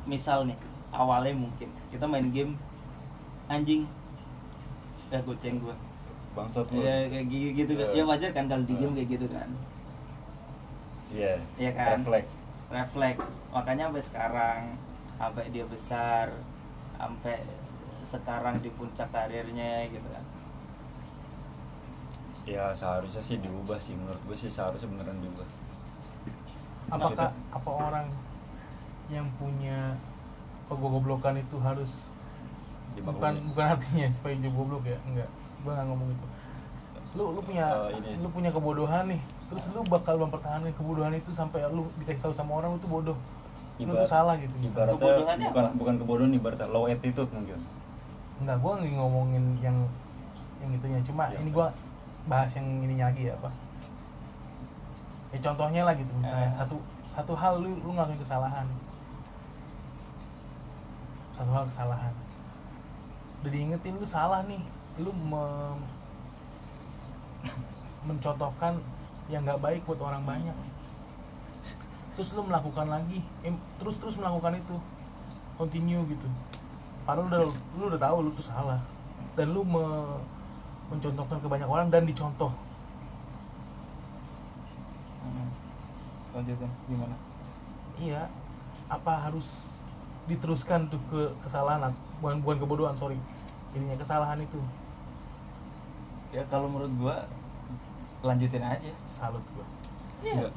misal nih awalnya mungkin kita main game anjing ya goceng gue bangsat lu ya kayak gitu, kan Iya. ya wajar kan kalau di game Iya. kayak gitu kan Iya. Iya kan? Refleks. refleks makanya sampai sekarang sampai dia besar sampai sekarang di puncak karirnya gitu kan Ya seharusnya sih diubah sih menurut gue sih seharusnya beneran diubah. apakah Maksudnya? apa orang yang punya kegoblokan itu harus Dibagus. bukan bukan artinya supaya dia goblok ya enggak gua nggak ngomong itu lu lu punya Eh, ini. lu punya kebodohan nih terus lu bakal mempertahankan kebodohan itu sampai lu dikasih tahu sama orang lu tuh bodoh Ibarat- salah gitu. Ibaratnya Kebodohannya bukan apa? bukan kebodohan ibaratnya low attitude mungkin. enggak gua nggak ngomongin yang yang itunya cuma Iya. ini gua bahas yang ininya lagi ya apa ya contohnya lah gitu misalnya Eh. satu satu hal lu lu ngelakuin kesalahan satu hal kesalahan udah diingetin lu salah nih lu mem- mencontohkan yang nggak baik buat orang banyak terus lu melakukan lagi em, terus terus melakukan itu continue gitu. Padahal udah lu udah tahu lu tuh salah. Dan lu me- mencontohkan ke banyak orang dan dicontoh. Hmm. lanjutin gimana? Iya apa harus diteruskan tuh ke kesalahan bukan bukan kebodohan sorry. Ininya kesalahan itu. Ya kalau menurut gua lanjutin aja. Salut gua. Iya.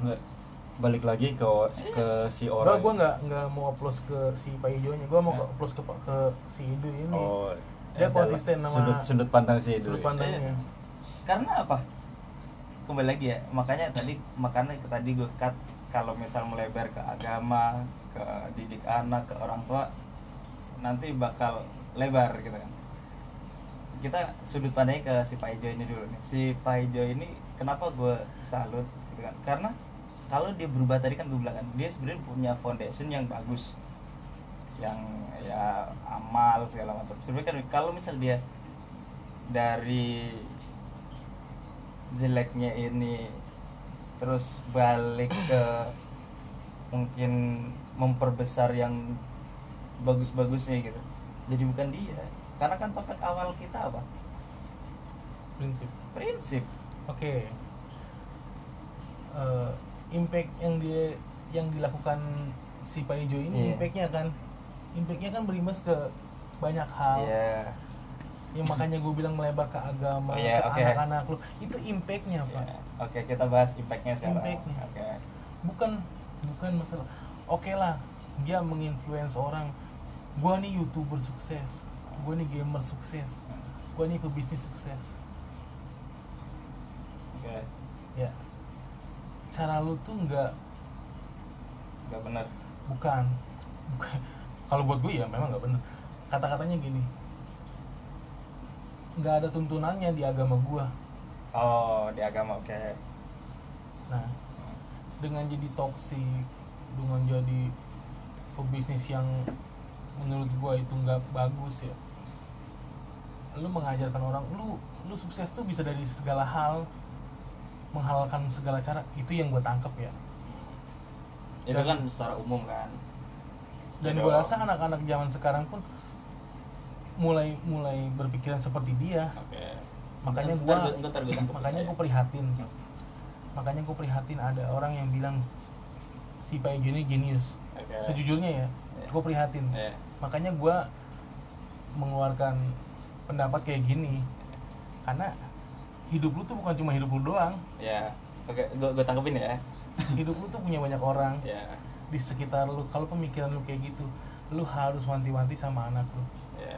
Balik lagi ke ke si Gua orang gua nggak nggak mau upload ke si Pak Ijonya, gua mau Ya. upload ke ke si Idu ini. oh Dia adalah konsisten sama sudut sudut pandang si itu sudut ya. pandangnya. karena apa kembali lagi ya makanya tadi makanya tadi gue cut kalau misal melebar ke agama ke didik anak ke orang tua nanti bakal lebar gitu kan kita sudut pandangnya ke si Pak Ijo ini dulu nih si Pak Ijo ini kenapa gue salut gitu kan karena kalau dia berubah tadi kan gue bilang kan dia sebenarnya punya foundation yang bagus. Yang ya amal segala macam. Sebenarnya kan kalau misal dia dari jeleknya ini terus balik ke mungkin memperbesar yang bagus-bagusnya gitu jadi bukan dia. Karena kan topik awal kita apa? Prinsip. prinsip. Oke. Eh, impact yang dia yang dilakukan si Pak Ijo ini Iya. impactnya kan impactnya kan berimbas ke banyak hal. Iya. yang makanya gue bilang melebar ke agama Oh, iya, ke oke. anak-anak lu. Itu impactnya pak. Iya. oke kita bahas impactnya sekarang. Impactnya. oke. Bukan bukan masalah. Oke lah dia menginfluence orang. Gua nih youtuber sukses. Gua nih gamer sukses. Gua nih pebisnis sukses. Oke. Ya cara lu tuh nggak nggak benar. Bukan. Bukan. Kalau buat gue ya memang nggak bener kata-katanya gini. Nggak ada tuntunannya di agama gua. Oh di agama oke. Nah dengan jadi toksik dengan jadi pebisnis yang menurut gua itu nggak bagus ya. Lu mengajarkan orang lu lu sukses tuh bisa dari segala hal menghalalkan segala cara itu yang gua tangkap ya itu Dan- kan secara umum kan dan Iya dong. rasa anak-anak zaman sekarang pun mulai mulai berpikiran seperti dia oke makanya tangkap makanya ya. gua prihatin makanya gua prihatin ada orang yang bilang si Pak Ijo ini jenius Oke. sejujurnya ya Iya. gue prihatin Iya. makanya gue mengeluarkan pendapat kayak gini karena hidup lu tuh bukan cuma hidup lu doang. Ya oke gua gua tangkepin ya. Hidup lu tuh punya banyak orang. Ya. Di sekitar lu kalau pemikiran lu kayak gitu lu harus wanti-wanti sama anak lu. Ya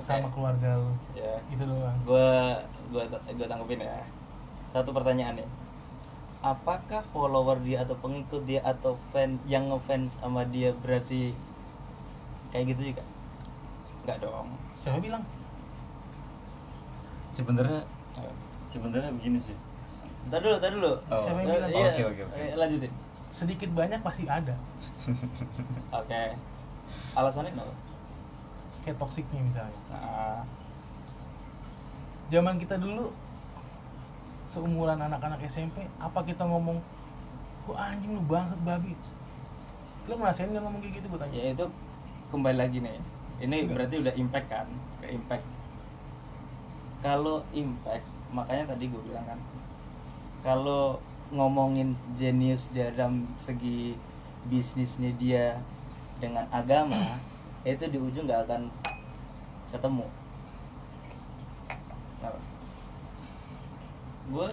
sama keluarga lu. Ya. Itu doang. Gua gua gua tanggepin ya. Satu pertanyaan nih. Apakah follower dia atau pengikut dia atau fan yang ngefans sama dia berarti kayak gitu juga? Nggak dong. Siapa bilang? Sebenarnya sebenarnya begini sih Ntar dulu, ntar dulu. Oh. Siapa yang bilang? iya, Oke, oke, oke. eh, lanjutin. sedikit banyak pasti ada Oke. Alasannya kenapa? kayak toksiknya misalnya Nah, zaman kita dulu seumuran anak-anak SMP apa kita ngomong wah anjing lu banget babi lu ngerasain nggak ngomong kayak gitu gue tanya ya itu kembali lagi nih. Ini Enggak. berarti udah impact kan? Ke impact. Kalau impact, makanya tadi gue bilang kan, kalau ngomongin jenius dalam segi bisnisnya dia dengan agama, itu di ujung nggak akan ketemu. Gue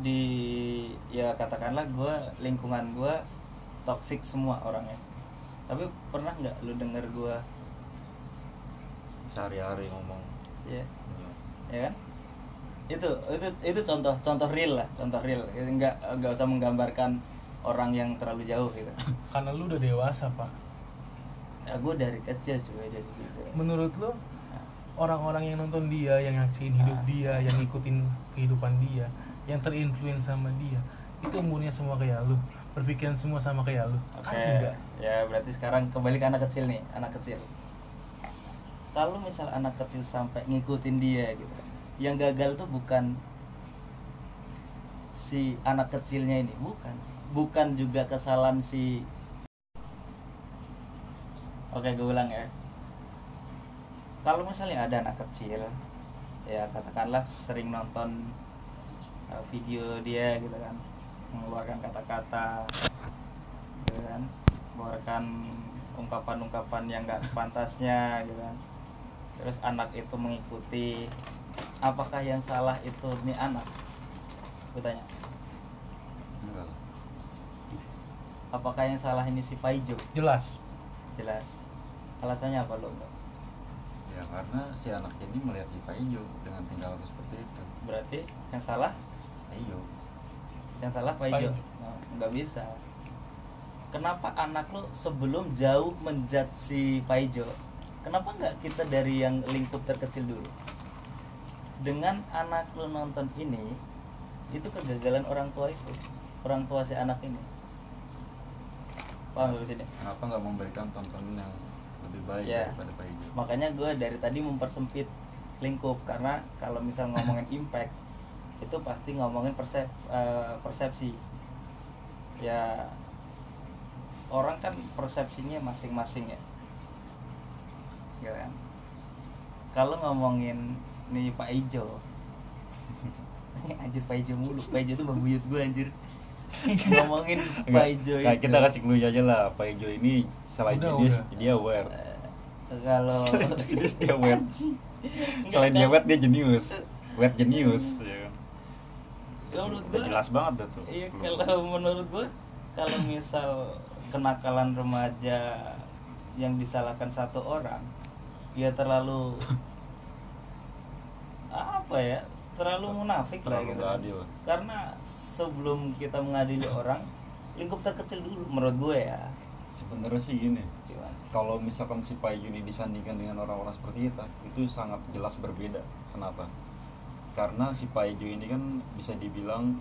di ya katakanlah gue lingkungan gue toxic semua orangnya. Tapi pernah nggak lu denger gue sehari-hari ngomong. Ya Iya. ya kan itu itu itu contoh contoh real lah contoh real. Nggak nggak usah menggambarkan orang yang terlalu jauh gitu. Karena lu udah dewasa pak. Ya gue dari kecil coba jadi gitu. Menurut lu Nah, orang-orang yang nonton dia yang nyaksiin hidup Ah. dia yang ngikutin kehidupan dia yang terinfluence sama dia itu umurnya semua kayak lu? Berpikiran semua sama kayak lu? Oke. kan enggak. Ya berarti sekarang kembali ke anak kecil nih anak kecil. Kalau misal anak kecil sampai ngikutin dia gitu yang gagal tuh bukan si anak kecilnya ini bukan. Bukan juga kesalahan si oke gue ulang ya. Kalau misalnya ada anak kecil ya katakanlah sering nonton uh, video dia gitu kan mengeluarkan kata-kata gitu kan mengeluarkan ungkapan-ungkapan yang gak sepantasnya gitu kan. Terus anak itu mengikuti apakah yang salah itu nih anak? Gue tanya. Enggak. Apakah yang salah ini si Paijo? Jelas. Jelas. Alasannya apa lo? Ya karena si anak ini melihat si Paijo dengan tingkah laku seperti itu. Berarti yang salah? Paijo. Yang salah Paijo? Paijo. Nah, nggak bisa. Kenapa anak lo sebelum jauh menjat si Paijo? Kenapa nggak kita dari yang lingkup terkecil dulu dengan anak lo nonton ini itu kegagalan orang tua itu orang tua si anak ini. Paham gak sini kenapa nggak memberikan tontonan yang lebih baik Ya. daripada Paijo makanya gue dari tadi mempersempit lingkup karena kalau misal ngomongin impact itu pasti ngomongin persep, eh, persepsi. Ya orang kan persepsinya masing-masing ya. Ya kan? Kalau ngomongin nih Pak Ijo. Anjir Pak Ijo mulu. Pak Ijo tuh babuyut gue anjir. Ngomongin Pak Ijo itu. kita kasih clue aja lah Paijo ini selain Udah, jenius udah. dia aware. Eh, kalau selain jenius dia aware. Selain dia kan? aware dia jenius. Aware jenius ya kan. Ya, menurut Udah gua- jelas banget dah tuh Iya kalau menurut gue kalau misal kenakalan remaja yang disalahkan satu orang ya terlalu apa ya? Terlalu munafik lah Terlalu gitu. nggak adil. karena sebelum kita mengadili orang lingkup terkecil dulu menurut gue ya. Sebenarnya sih gini kalau misalkan si Paijo ini disandingkan dengan orang-orang seperti kita itu sangat jelas berbeda. Kenapa? Karena si Paijo ini kan bisa dibilang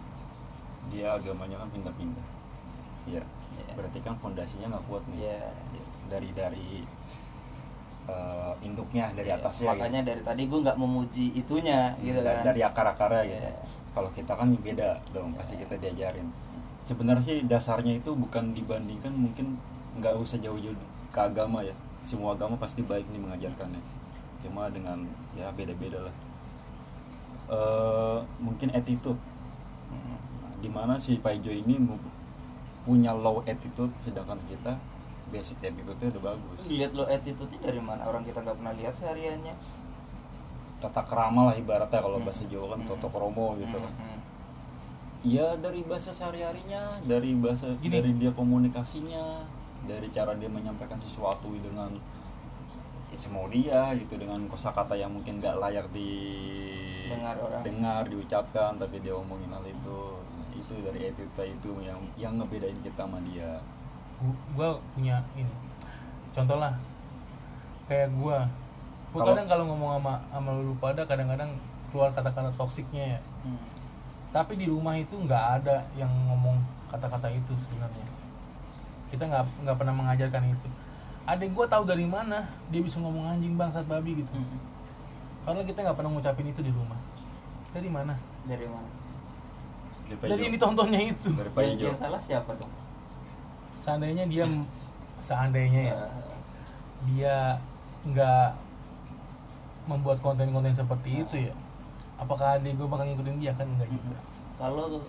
dia agamanya kan pindah-pindah. Ya Iya. berarti kan fondasinya nggak kuat nih. Ya. Dari dari eh, induknya dari Iya, atasnya makanya gitu. dari tadi gue nggak memuji itunya gitu dari, kan. dari akar-akarnya gitu. Iya. kalau kita kan beda dong pasti kita diajarin. Sebenarnya sih dasarnya itu bukan dibandingkan mungkin nggak usah jauh-jauh ke agama ya. Semua agama pasti baik nih mengajarkannya. Cuma dengan ya beda-beda lah. Eh, mungkin attitude. Hmm. di mana si Paijo ini punya low attitude sedangkan kita basic attitude-nya udah bagus lihat lo attitude-nya dari mana orang kita nggak pernah lihat sehariannya tata kerama lah ibaratnya kalau Hmm. bahasa Jawa kan Hmm. toto kromo gitu kan Hmm. Ya dari bahasa sehari-harinya, dari bahasa Gini. dari dia komunikasinya, dari cara dia menyampaikan sesuatu dengan ya, semau dia gitu dengan kosakata yang mungkin nggak layak di Dengar orang. dengar, diucapkan tapi dia omongin hal itu Nah, itu dari attitude itu yang yang ngebedain kita sama dia Gu- gua punya ini. Contoh lah kayak gua. Gua Kalau- kadang kalau ngomong sama sama lu pada kadang-kadang keluar kata-kata toksiknya ya. Hmm. tapi di rumah itu nggak ada yang ngomong kata-kata itu sebenarnya. Kita nggak nggak pernah mengajarkan itu. Adik gua tahu dari mana dia bisa ngomong anjing bangsat babi gitu. Hmm. karena kita nggak pernah ngucapin itu di rumah. Dari mana? Dari mana? Dari dari yang ditontonnya itu. Dari yang salah siapa dong seandainya dia seandainya ya dia nggak membuat konten-konten seperti itu ya apakah adik gue bakal ngikutin dia? Kan enggak juga. Kalau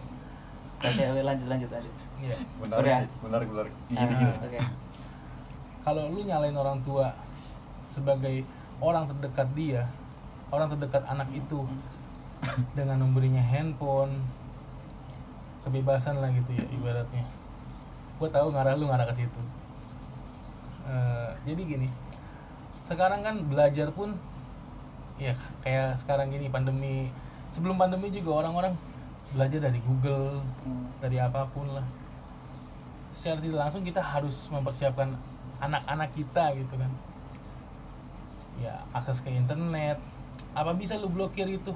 oke lanjut lanjut lanjut Iya. benar Udah. sih benar benar gini Ah, gini. oke. Kalau lu nyalain orang tua sebagai orang terdekat dia orang terdekat anak itu dengan memberinya handphone kebebasan lah gitu ya ibaratnya gue tahu ngarah lu ngarah ke situ. Eh, jadi gini sekarang kan belajar pun ya kayak sekarang gini pandemi. Sebelum pandemi juga orang-orang belajar dari Google Hmm. dari apa pun lah. Secara tidak langsung kita harus mempersiapkan anak-anak kita gitu kan. Ya akses ke internet. Apa bisa lu blokir itu?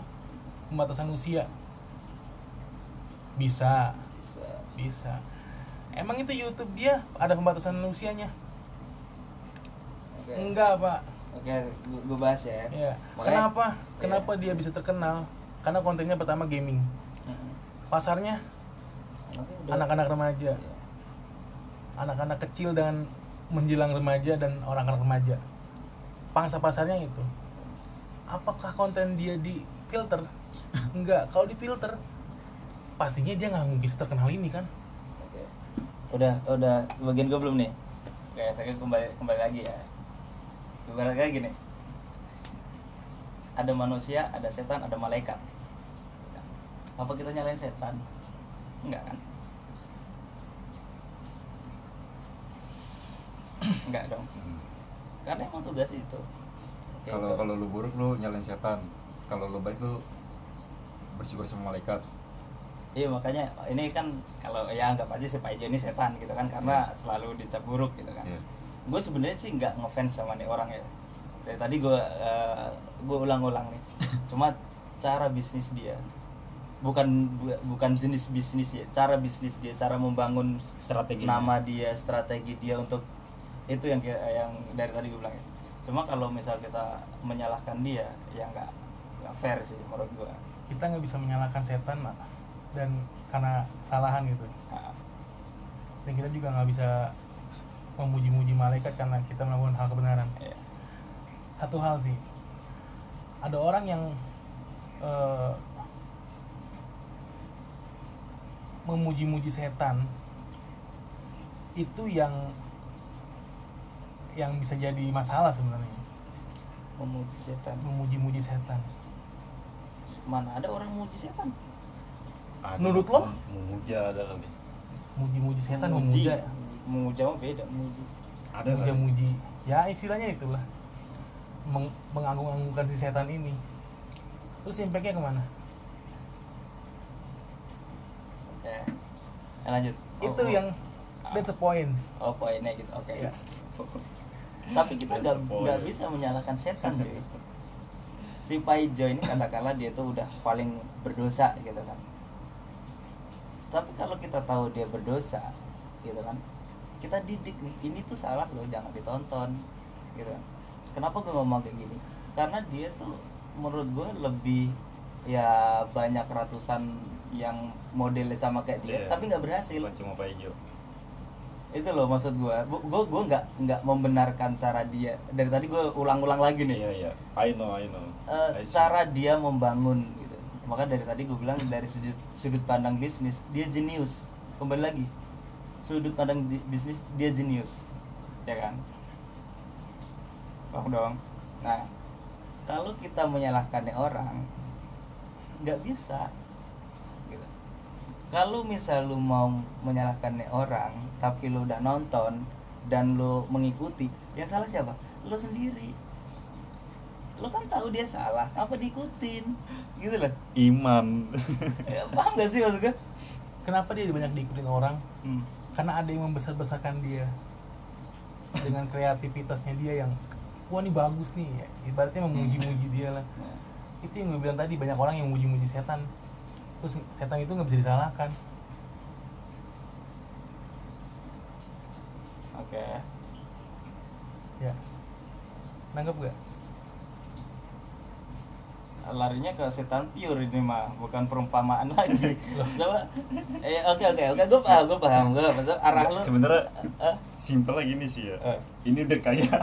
Pembatasan usia. Bisa. Bisa. Bisa emang itu YouTube dia ada pembatasan usianya oke. Enggak pak. Oke gue bahas ya. Ya Makanya- kenapa? Iya. kenapa dia bisa terkenal? Karena kontennya pertama gaming. Pasarnya? Anak-anak remaja. Iya. anak-anak kecil dan menjelang remaja dan orang-orang remaja. Pangsa pasarnya itu. Apakah konten dia di filter? Enggak. Kalau di filter pastinya dia nggak mungkin terkenal ini kan. Udah, udah bagian gue belum nih. Oke, tapi kembali kembali lagi ya. Kembali lagi gini. Ada manusia, ada setan, ada malaikat. Apa kita nyalain setan? Enggak kan? Enggak dong. Karena emang tugas itu. Kalau kalau lu buruk lu nyalain setan kalau lu baik lu bersyukur sama malaikat Iya makanya ini kan kalau ya anggap aja si Pak Ijo ini setan gitu kan karena selalu dicap buruk gitu kan. Iya. Gue sebenarnya sih nggak ngefans sama nih orang ya. Dari tadi gue gue ulang-ulang nih. Cuma cara bisnis dia bukan bu- bukan jenis bisnis ya, cara bisnis dia, cara membangun strategi nama dia, strategi dia untuk itu yang yang dari tadi gue bilang ya. Cuma kalau misal kita menyalahkan dia ya nggak nggak fair sih menurut gue. kita nggak bisa menyalahkan setan Mak. Dan karena kesalahan gitu. Dan kita juga nggak bisa memuji-muji malaikat karena kita melakukan hal kebenaran. Iya. satu hal sih. Ada orang yang eh, memuji-muji setan itu yang yang bisa jadi masalah sebenarnya. Memuji setan. memuji-muji setan. Mana ada orang memuji setan Ada Menurut lo? mem- memuja ada kali muji-muji setan Memuji. memuja memuja mah beda memuji. Ada kali. muja-muji ya istilahnya itulah. Meng- mengagung-agungkan si setan ini. Terus impactnya ke mana? Oke. Ya, lanjut. Itu Oh, oh. yang that's the point. Oh poinnya gitu. Oke. Ya. tapi kita nggak bisa menyalahkan setan cuy. Si Paijo ini katakanlah dia tuh udah paling berdosa gitu kan tapi kalau kita tahu dia berdosa gitu kan kita didik nih ini tuh salah loh jangan ditonton gitu. Kan kenapa gue ngomong kayak gini? Karena dia tuh menurut gue lebih ya banyak ratusan yang modelnya sama kayak dia Iya. tapi nggak berhasil. Cuma Pak Ijo. Itu loh maksud gue gue gue nggak nggak membenarkan cara dia. Dari tadi gue ulang-ulang lagi nih. Iya iya. I know I know. Eh, I see. cara dia membangun maka dari tadi gue bilang dari sudut sudut pandang bisnis dia jenius. Kembali lagi sudut pandang bisnis dia jenius. Ya kan? Paham dong? Nah kalau kita menyalahkannya orang nggak bisa. Gitu. Kalau misal lu mau menyalahkannya orang tapi lu udah nonton dan lu mengikuti yang salah siapa? Lu sendiri lu kan tahu dia salah apa diikutin. Gitu loh. Iman. Ya, paham gak sih maksud gue kenapa dia banyak diikutin orang? Hmm. karena ada yang membesar-besarkan dia. Dengan kreativitasnya dia yang wah ini bagus nih. Ya. ibaratnya memuji-muji dia lah. Itu yang gue bilang tadi banyak orang yang memuji-muji setan. Terus setan itu nggak bisa disalahkan. Oke. Ya. Nanggap gak larinya ke setan pure ini mah bukan perumpamaan lagi. Coba eh oke oke oke gue paham gue paham gue maksud arah lu. sebenarnya Eh, simpel lagi nih sih ya. Eh. ini udah kayak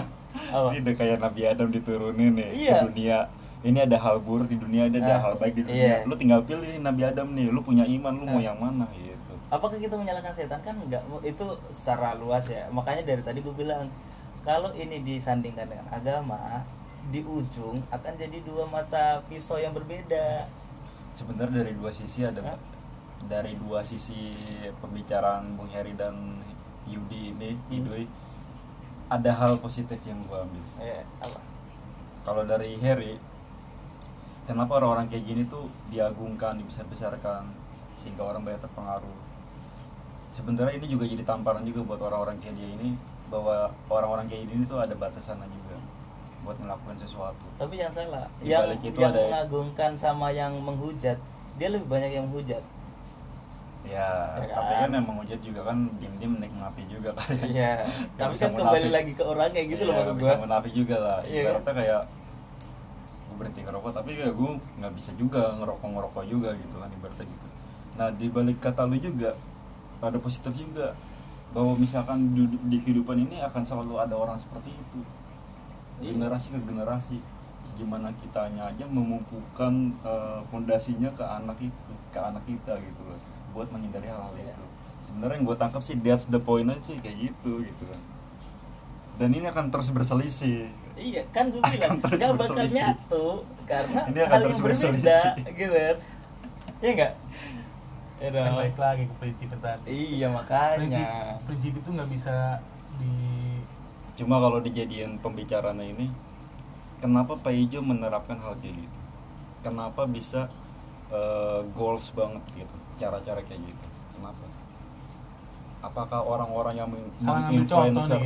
ini udah kayak Nabi Adam diturunin nih Iya. ke dunia. Ini ada hal buruk di dunia ada, ada Ah, hal baik di dunia. iya. lu tinggal pilih Nabi Adam nih lu punya iman lu mau Ah. yang mana gitu. Apakah kita menyalahkan setan? Kan enggak itu secara luas ya. Makanya dari tadi gue bilang kalau ini disandingkan dengan agama di ujung akan jadi dua mata pisau yang berbeda sebenarnya dari dua sisi ada Hah? dari dua sisi pembicaraan Bung Heri dan Yudi ini Hmm. Idui ada hal positif yang gua ambil ya apa kalau dari Harry kenapa orang-orang kayak gini tuh diagungkan dibesar-besarkan sehingga orang banyak terpengaruh sebenarnya ini juga jadi tamparan juga buat orang-orang kayak dia ini bahwa orang-orang kayak gini tuh ada batasannya juga buat melakukan sesuatu tapi yang salah Di yang itu yang ada- mengagungkan sama yang menghujat dia lebih banyak yang menghujat ya, Ya tapi kan? kan yang menghujat juga kan diem-diem menikmati juga kan iya Nggak tapi bisa kan kembali munafik. lagi ke orang kayak gitu loh Iya, maksud bisa gua munafik juga lah Iya kan? ibaratnya kayak gue berhenti ngerokok tapi ya gue nggak bisa juga ngerokok ngerokok juga gitu kan ibaratnya gitu nah di balik kata lu juga ada positif juga bahwa misalkan di, di kehidupan ini akan selalu ada orang seperti itu. Generasi ke generasi gimana kitanya aja memupukkan eh, fondasinya ke anak itu ke anak kita gitu loh buat menghindari hal-hal Iya. itu sebenarnya yang gue tangkap sih that's the point aja sih kayak gitu gitu kan dan ini akan terus berselisih Iya kan gue Akan bilang terus gak bakal berselisih. nyatu karena Ini akan hal terus yang berbeda berselisih. gitu kan. Iya enggak? Ya kan dong. balik lagi ke prinsip tadi Iya prinsip makanya. prinsip itu nggak bisa di cuma kalau dijadiin pembicaraan ini kenapa Pak Ijo menerapkan hal kayak gitu? Kenapa bisa eh, goals banget gitu? Cara-cara kayak gitu. Kenapa? Apakah orang-orang yang menginfluencer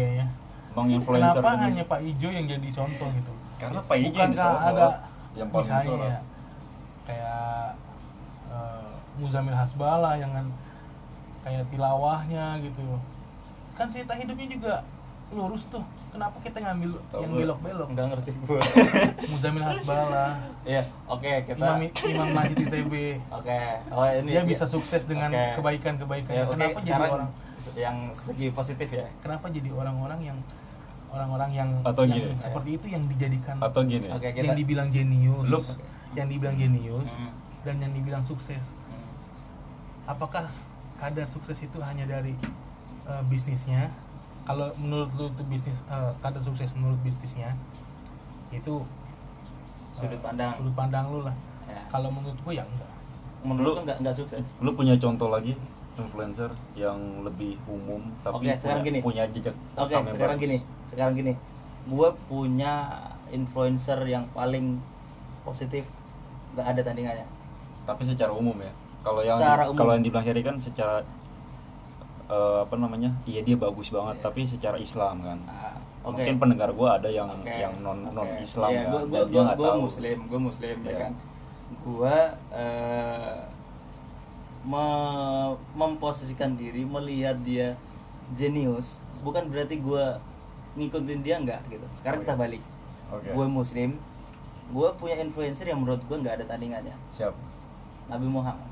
menginfluencer kenapa ini? hanya Pak Ijo yang jadi contoh gitu? Karena Pak Ijo yang disorot, ada yang paling misalnya disorot. ya, kayak eh, Muzamil Hasbala yang kan kayak tilawahnya gitu. Kan cerita hidupnya juga lurus tuh kenapa kita ngambil Tahu yang belok-belok Enggak ngerti gue. Muzamil Hasbala Iya, oke kita Imam Imam Majid ITB Oke. Oh ini dia bisa sukses dengan Oke. kebaikan-kebaikan Ya, oke, kenapa jadi sekarang orang yang segi positif ya. kenapa jadi orang-orang yang orang-orang yang, Atau yang gini. seperti itu yang dijadikan atau gini Oke, kita yang dibilang jenius Lu- yang dibilang jenius Hmm. dan yang dibilang sukses Hmm. apakah kadar sukses itu hanya dari eh, bisnisnya kalau menurut lu itu bisnis eh, kadar sukses menurut bisnisnya itu Sudut eh, pandang. sudut pandang lu lah Ya. kalau menurut gue ya enggak Menurut Lu- enggak enggak sukses? lu punya contoh lagi influencer yang lebih umum tapi Oke, sekarang punya, gini. punya jejak Oke, yang sekarang bagus. gini. Sekarang gini. Gue punya influencer yang paling positif nggak ada tandingannya. tapi secara umum ya kalau yang Secara di- umum. kalau yang dibilang Heri kan secara eh, apa namanya iya dia bagus banget Iya. tapi secara Islam kan Ah, Oke. mungkin pendengar gua ada yang Oke, yang non oke. non Islam Iya, kan gua, dan gua, dia gua, nggak gua tahu muslim, gue muslim ya Iya. kan. Gua eh, me- memposisikan diri melihat dia jenius bukan berarti gua ngikutin dia enggak gitu. Sekarang Oke. kita balik. Oke. Gue muslim, gue punya influencer yang menurut gue nggak ada tandingannya. siap Nabi Muhammad.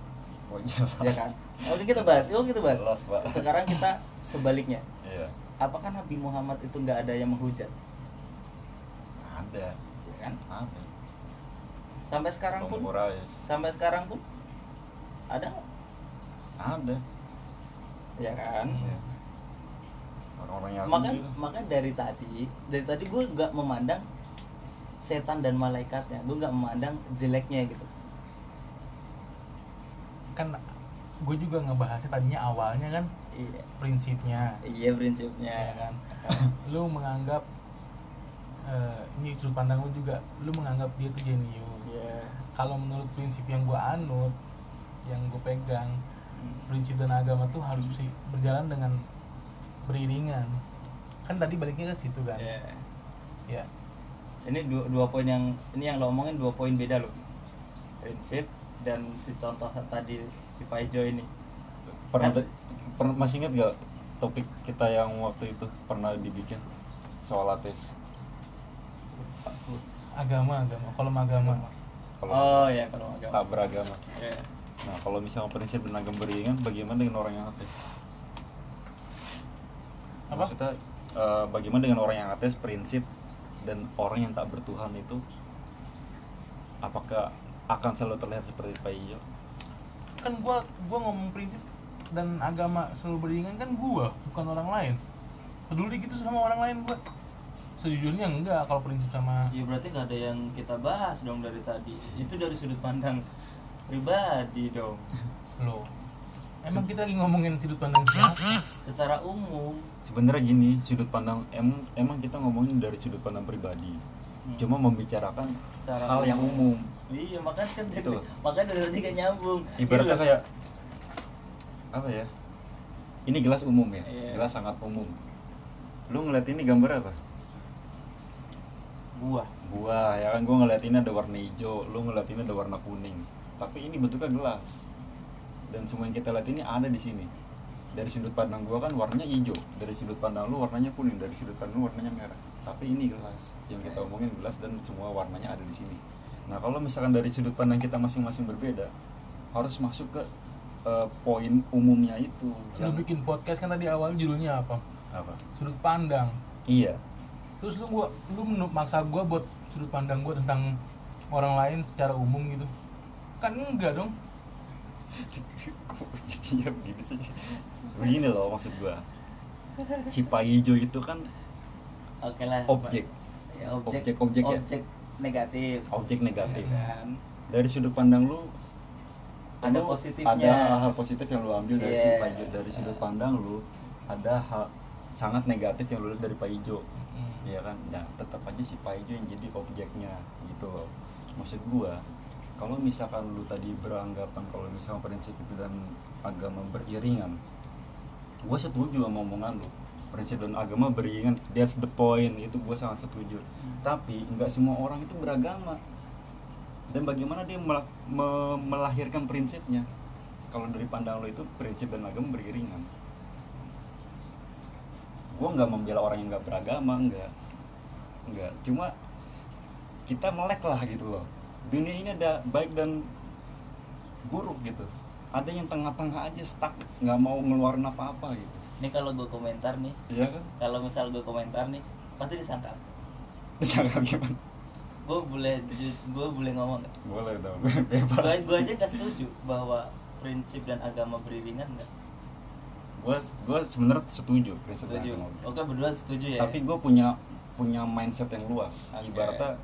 Oh, jelas. ya kan oke kita bahas oke kita bahas. Jelas, Pak. sekarang kita sebaliknya. Iya. Apakah Nabi Muhammad itu nggak ada yang menghujat? Ada. Ya kan? Ada. Sampai sekarang pun? Sampai sekarang pun? Ada nggak? ada. Ya kan? Iya. orang-orang yang maka maka dari tadi dari tadi gue nggak memandang setan dan malaikatnya. Gue nggak memandang jeleknya gitu kan gue juga ngebahasnya tadinya awalnya kan iya. prinsipnya. Iya prinsipnya. Ya kan? Lu menganggap eh, ini sudut pandang lu juga lu menganggap dia tuh jenius. Iya. kalau menurut prinsip yang gue anut yang gue pegang Hmm. prinsip dan agama tuh harus sih berjalan dengan beriringan. Kan tadi baliknya ke situ kan? Ya ini dua, dua poin yang ini yang lo omongin dua poin beda loh prinsip dan si contoh tadi si Pak Ijo ini. Pernah, Kan- pernah masih ingat gak topik kita yang waktu itu pernah dibikin soal ateis? Agama agama. Kalau agama. Kalau oh ya kalau agama. Tak beragama Iya. nah kalau misalnya prinsip dan agama beriringan bagaimana dengan orang yang ateis? Apa? maksudnya eh, bagaimana dengan orang yang ateis prinsip dan orang yang tak bertuhan itu? Apakah akan selalu terlihat seperti Pak Iyo kan gua gua ngomong prinsip dan agama selalu beriringan kan gua bukan orang lain peduli gitu sama orang lain gua sejujurnya enggak kalau prinsip sama Ya berarti nggak ada yang kita bahas dong dari tadi. Itu dari sudut pandang pribadi dong. lo emang kita lagi ngomongin sudut pandang siapa Secara umum. sebenarnya gini sudut pandang em, emang kita ngomongin dari sudut pandang pribadi Hmm. cuma membicarakan Secara hal yang umum Iya makanya kan Gitu. makanya dari tadi gak nyambung. ibaratnya Iya. kayak apa ya? Ini gelas umum ya? Iya. gelas sangat umum. Lu ngeliat ini gambar apa? Buah. buah ya kan? Gua ngeliat ini ada warna hijau lu ngeliat ini ada warna kuning. Tapi ini bentuknya gelas. Dan semua yang kita lihat ini ada di sini. Dari sudut pandang gua kan warnanya hijau. Dari sudut pandang lu warnanya kuning. Dari sudut pandang lu warnanya merah. Tapi ini gelas. Yang kita omongin gelas dan semua warnanya ada di sini nah kalau misalkan dari sudut pandang kita masing-masing berbeda harus masuk ke eh, poin umumnya itu. Lu yang bikin podcast kan tadi awal judulnya apa? Apa? Sudut pandang. Iya. Terus lu gua lu maksa gua buat sudut pandang gua tentang orang lain secara umum gitu. Kan enggak dong. Iya begini sih. Begini loh maksud gua. Cipai hijau itu kan oke lah Objek. ya, objek. Objek- objek ya? objek negatif. Objek negatif. Kan? Dari sudut pandang lu Ada lu positifnya. ada hal positif yang lu ambil dari si Iya. Pak Ijo. Dari sudut pandang lu ada hal sangat negatif yang lu lihat dari Pak Ijo. Hmm. ya kan? Nah tetap aja si Pak Ijo yang jadi objeknya gitu. Loh maksud gua kalau misalkan lu tadi beranggapan kalau misalkan prinsip itu dan agama beriringan gua setuju sama omongan lu prinsip dan agama beriringan that's the point itu gua sangat setuju. Tapi nggak semua orang itu beragama. Dan bagaimana dia mela- me- melahirkan prinsipnya? Kalau dari pandang lo itu prinsip dan agama beriringan. Gue nggak membela orang yang nggak beragama enggak enggak cuma kita melek lah gitu loh. Dunia ini ada baik dan buruk gitu. Ada yang tengah-tengah aja stuck nggak mau ngeluarin apa-apa gitu ini kalau gue komentar nih. Iya kan? Kalau misal gue komentar nih pasti disangka bisa nggak gimana? Gue boleh gue boleh ngomong nggak? Boleh dong bebas. Gue gue aja nggak setuju bahwa prinsip dan agama beriringan nggak? Gue gue sebenarnya setuju prinsip setuju. agama oke berdua setuju ya? Tapi gue punya punya mindset yang luas. Oke. ibaratnya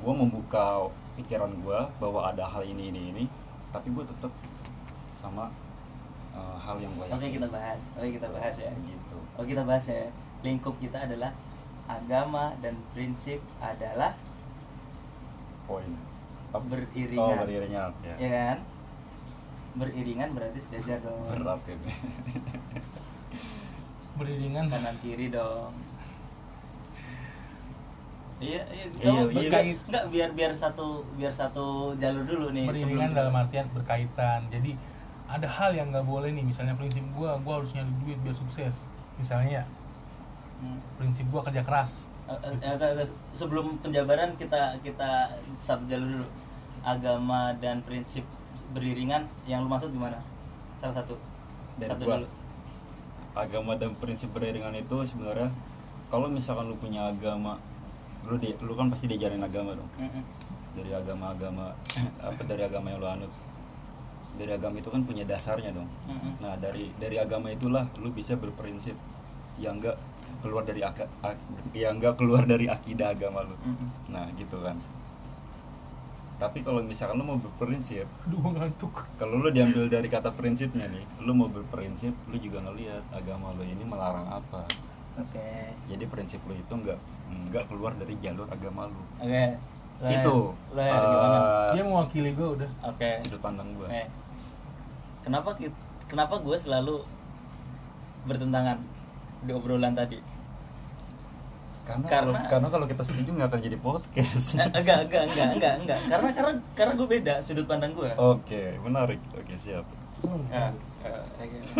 gue membuka pikiran gue bahwa ada hal ini ini ini tapi gue tetap sama uh, hal yang gue oke kita bahas. Oke kita bahas ya. Gitu. Oke kita bahas ya. Lingkup kita adalah agama dan prinsip adalah poin? Beriringan. oh beriringan ya, ya kan? Beriringan berarti sejajar dong. Berat ini. Beriringan. Kanan kiri dong. Iya iya, Iya, iya. berkait nggak biar biar satu biar satu jalur dulu nih beriringan dalam artian berkaitan. Jadi ada hal yang nggak boleh nih misalnya prinsip gua gua harus nyari duit biar sukses. Misalnya Hmm. prinsip gua kerja keras. Eh, sebelum penjabaran kita kita satu jalur dulu. Agama dan prinsip beriringan yang lu maksud gimana? Salah satu. Dari satu gua. dulu. Agama dan prinsip beriringan itu sebenarnya kalau misalkan lu punya agama lu di, lu kan pasti diajarin agama dong. Mm-mm. dari agama-agama apa dari agama yang lu anut dari agama itu kan punya dasarnya dong. Mm-mm. nah dari dari agama itulah lu bisa berprinsip yang enggak keluar dari ak- ak- yang enggak keluar dari akidah agama lu. Mm-mm. nah gitu kan. Tapi kalau misalkan lu mau berprinsip aduh gua ngantuk. kalau lu diambil dari kata prinsipnya nih lu mau berprinsip lu juga ngelihat agama lu ini melarang apa. Oke. Jadi prinsip lu itu enggak enggak keluar dari jalur agama lu. Oke Ler, itu Ler, eh, gimana dia mewakili gua udah oke sudut pandang gua Oke. Kenapa kenapa gue selalu bertentangan di obrolan tadi? karena Karena- kalau, karena kalau kita setuju nggak akan jadi podcast Eh, enggak, enggak, enggak, enggak, enggak. Karena karena karena gue beda sudut pandang gue. oke menarik oke siap Ya,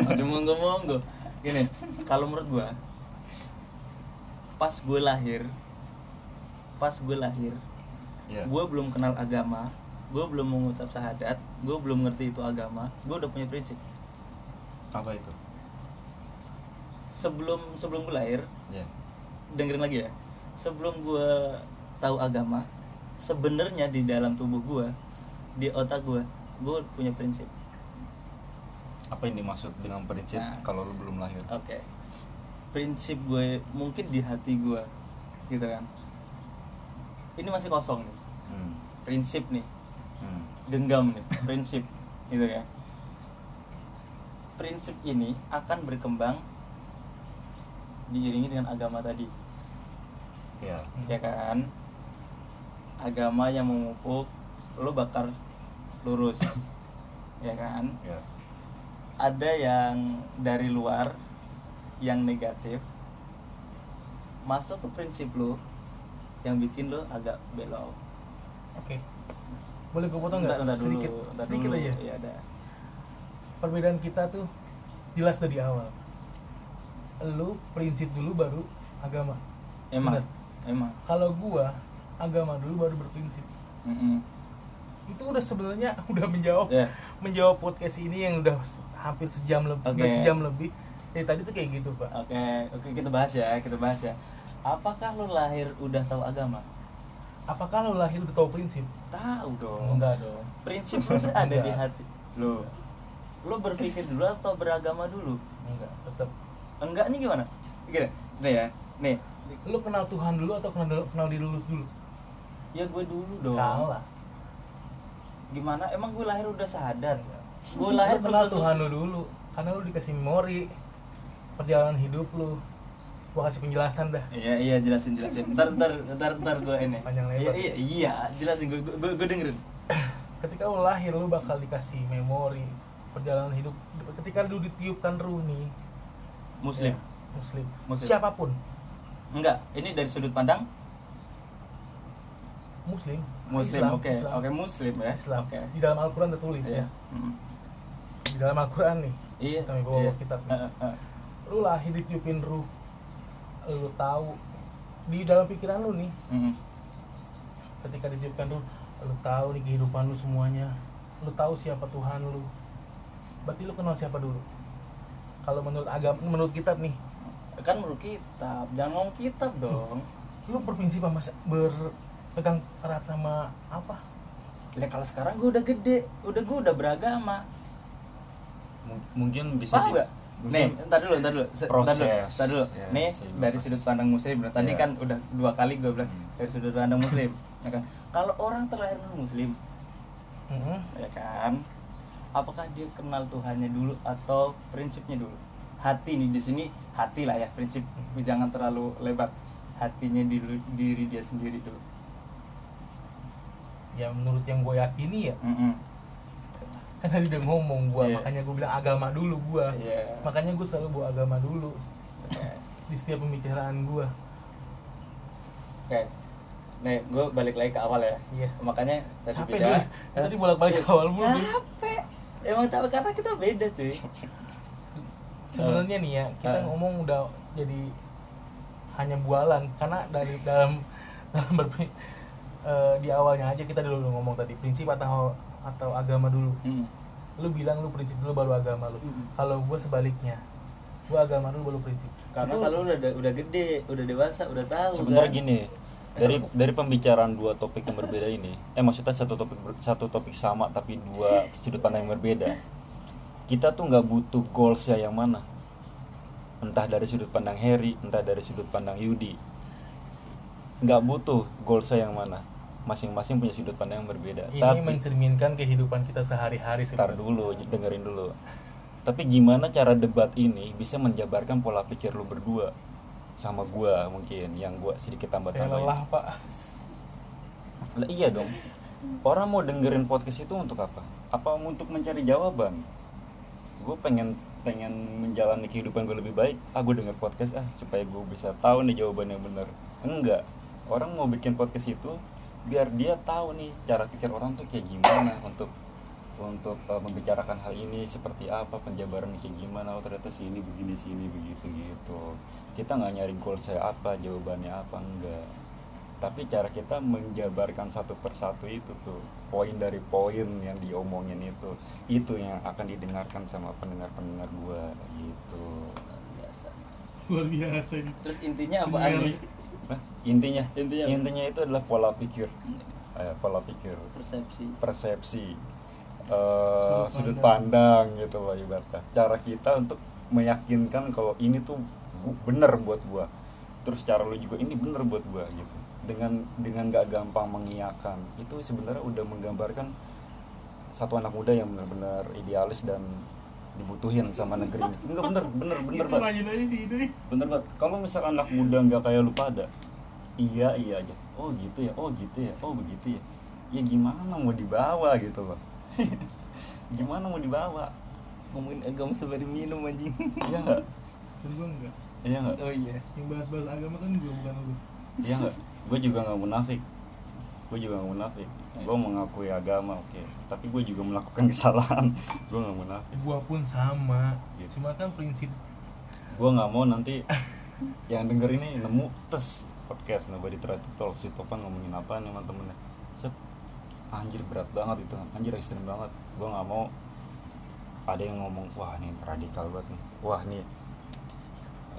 Aduh monggo monggo. Gini, kalau menurut gue, pas gue lahir, pas gue lahir, ya gue belum kenal agama, gue belum mengucap syahadat, gue belum ngerti itu agama, gue udah punya prinsip. apa itu? Sebelum sebelum gue lahir, ya dengerin lagi ya. Sebelum gue tahu agama sebenarnya di dalam tubuh gue di otak gue gue punya prinsip. Apa yang dimaksud dengan prinsip Nah. kalau lu belum lahir? Oke. Prinsip gue mungkin di hati gue gitu kan. Ini masih kosong nih hmm. prinsip nih. Hmm. genggam nih prinsip gitu ya. Prinsip ini akan berkembang diiringi dengan agama tadi. Ya. Ya kan? Agama yang memupuk lo bakar lurus. Ya kan? Ya. Ada yang dari luar yang negatif masuk ke prinsip lo yang bikin lo agak belok oke boleh gua potong nggak sedikit sedikit dulu. aja ya ada perbedaan kita tuh jelas dari awal lu prinsip dulu baru agama emang Bener. emang kalau gua agama dulu baru berprinsip Mm-mm. itu udah sebenarnya udah menjawab Ya. menjawab podcast ini yang udah hampir sejam lebih Oke. sejam lebih dari tadi tuh kayak gitu pak Oke, oke kita bahas ya, kita bahas ya. Apakah lu lahir udah tahu agama? Apakah lo lahir udah tahu prinsip Tahu dong. enggak dong Prinsip lu tuh ada di Enggak. hati. Lu lu berpikir dulu atau beragama dulu? enggak tetap Enggaknya gimana? Gini, nih ya. Nih, lu kenal Tuhan dulu atau kenal kenal diri lu dulu ya gue dulu dong. kalah Gimana? Emang gue lahir udah sadar? Gue Lu lahir kenal belum tentu- Tuhan lu dulu karena lu dikasih memori perjalanan hidup lu gua kasih penjelasan dah Iya iya jelasin jelasin. Ntar ntar ntar ntar gue ini. Panjang Iya lebar. iya iya jelasin gue gue gue dengerin. ketika lu lahir lu bakal dikasih memori perjalanan hidup ketika lu ditiupkan ruh nih Muslim. ya, muslim. Muslim. siapa pun Enggak, ini dari sudut pandang muslim Muslim. Islam, Oke, Islam. oke Muslim ya. Islam Oke. di dalam Al-Quran tertulis Iya. ya Mm. di dalam Al-Quran nih Iya. Sampai bawa iya. kitab. Heeh, heeh. lu lahir ditiupin ruh lu tahu. Di dalam pikiran lu nih. Mm. ketika ditiupkan ruh lu tahu nih kehidupan lu semuanya. Lu tahu siapa Tuhan lu. Berarti lu kenal siapa dulu? Kalau menurut agama menurut kitab nih. Kan menurut kitab, jangan ngomong kitab dong. lu berprinsip sama berpegang erat sama apa? Lah kalau sekarang gue udah gede, udah gue udah beragama. M- mungkin bisa Paham di- gak? Nih, entar dulu, entar dulu. Entar dulu, entar dulu. Ya, Nih, dari proses. sudut pandang muslim. Tadi Ya. kan udah dua kali gue bilang Hmm. dari sudut pandang muslim. Ya kan? Kalau orang terlahir non muslim, Mm-mm. ya kan? Apakah dia kenal Tuhannya dulu atau prinsipnya dulu? Hati nih di sini hati lah ya prinsip jangan terlalu lebar. Hatinya di diri dia sendiri dulu. ya menurut yang gue yakini ya Mm-mm. Kan tadi udah ngomong gue Iya. makanya gue bilang agama dulu gue Iya. makanya gue selalu bawa agama dulu Oke. di setiap pembicaraan gue Oke. Nih, gue balik lagi ke awal ya. Iya. Makanya tadi capek beda. dulu tadi bolak-balik ke awal mulu Capek. Emang capek karena kita beda, cuy. sebenarnya nih ya kita Ah. ngomong udah jadi hanya bualan karena dari dalam dalam berpi, eh, di awalnya aja kita dulu ngomong tadi prinsip atau atau agama dulu. Hmm. lu bilang lu prinsip dulu baru agama lu. Mm. kalau gue sebaliknya gue agama dulu baru prinsip. Karena Itu- kalau udah udah gede, udah dewasa, udah tahu sebenarnya kan. gini dari dari pembicaraan dua topik yang berbeda ini eh maksudnya satu topik satu topik sama tapi dua sudut pandang yang berbeda. Kita tuh nggak butuh goalsnya yang mana. Entah dari sudut pandang Harry entah dari sudut pandang Yudi. Nggak butuh goalsnya yang mana masing-masing punya sudut pandang yang berbeda ini tapi mencerminkan kehidupan kita sehari-hari sebenarnya. dulu, dengerin dulu. Tapi gimana cara debat ini bisa menjabarkan pola pikir lu berdua sama gua mungkin yang gua sedikit tambah saya tambahin. lelah pak Lah iya dong. Orang mau dengerin podcast itu untuk apa? Apa untuk mencari jawaban? Gue pengen pengen menjalani kehidupan gue lebih baik. Ah gue denger podcast ah supaya gue bisa tahu nih jawaban yang benar. Enggak. Orang mau bikin podcast itu biar dia tahu nih cara pikir orang tuh kayak gimana untuk untuk uh, membicarakan hal ini seperti apa penjabaran kayak gimana oh ternyata si ini begini si ini begitu gitu. Kita nggak nyari goal saya apa jawabannya apa enggak. Tapi cara kita menjabarkan satu persatu itu tuh poin dari poin yang diomongin itu itu yang akan didengarkan sama pendengar-pendengar gua gitu. Luar biasa. luar biasa ini. Terus intinya apa Bener. Intinya. Intinya intinya itu adalah pola pikir. Eh, pola pikir. Persepsi. persepsi. Eh, Sudut sudut pandang. gitu loh ibaratnya. Cara kita untuk meyakinkan kalau ini tuh bener buat gua. Terus cara lu juga ini bener buat gua gitu. Dengan dengan nggak gampang mengiyakan. Itu sebenarnya udah menggambarkan satu anak muda yang benar-benar idealis dan dibutuhin sama negeri ini. Enggak bener bener bener Itu banget lanjut aja sih ini. Bener banget kalau misal anak muda nggak kayak lu pada iya iya aja. Oh gitu ya oh gitu ya oh begitu ya. Ya gimana mau dibawa gitu loh gimana mau dibawa? Ngomongin agama sembari minum anjing. iya nggak? Terus gue enggak iya nggak? Oh iya. yang bahas-bahas agama kan gue bukan lu. Iya nggak? Gue juga nggak munafik. Gue juga nggak munafik gue mengakui agama oke. Tapi gue juga melakukan kesalahan. Gue nggak munafik gue pun sama. Gitu. cuma kan prinsip gue nggak mau nanti yang denger ini nemu tes podcast. Nobody try to talk si Topan ngomongin apa nih sama temennya? Set, anjir berat banget itu. Anjir ekstrim banget. Gue nggak mau ada yang ngomong wah ini radikal banget nih. Wah nih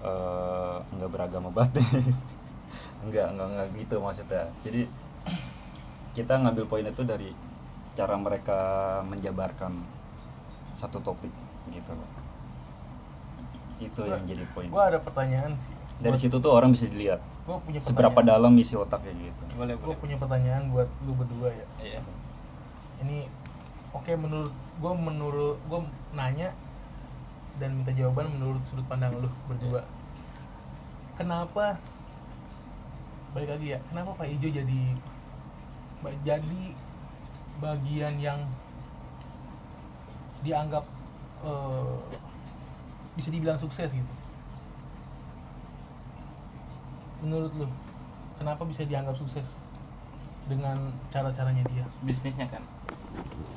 eh, nggak beragama banget nih. Nggak nggak nggak gitu maksudnya. Jadi kita ngambil poin itu dari cara mereka menjabarkan satu topik gitu loh. Itu yang jadi poin. gue ada pertanyaan sih. Dari situ tuh orang bisa dilihat gue punya seberapa dalam isi otaknya gitu. Boleh gue boleh. punya pertanyaan buat lu berdua ya. Iya. Ini oke menurut gue menurut gue nanya dan minta jawaban menurut sudut pandang lu berdua. Kenapa balik lagi ya kenapa Pak Ijo jadi jadi bagian yang dianggap eh, bisa dibilang sukses gitu. Menurut lu kenapa bisa dianggap sukses dengan cara-caranya dia? Bisnisnya kan?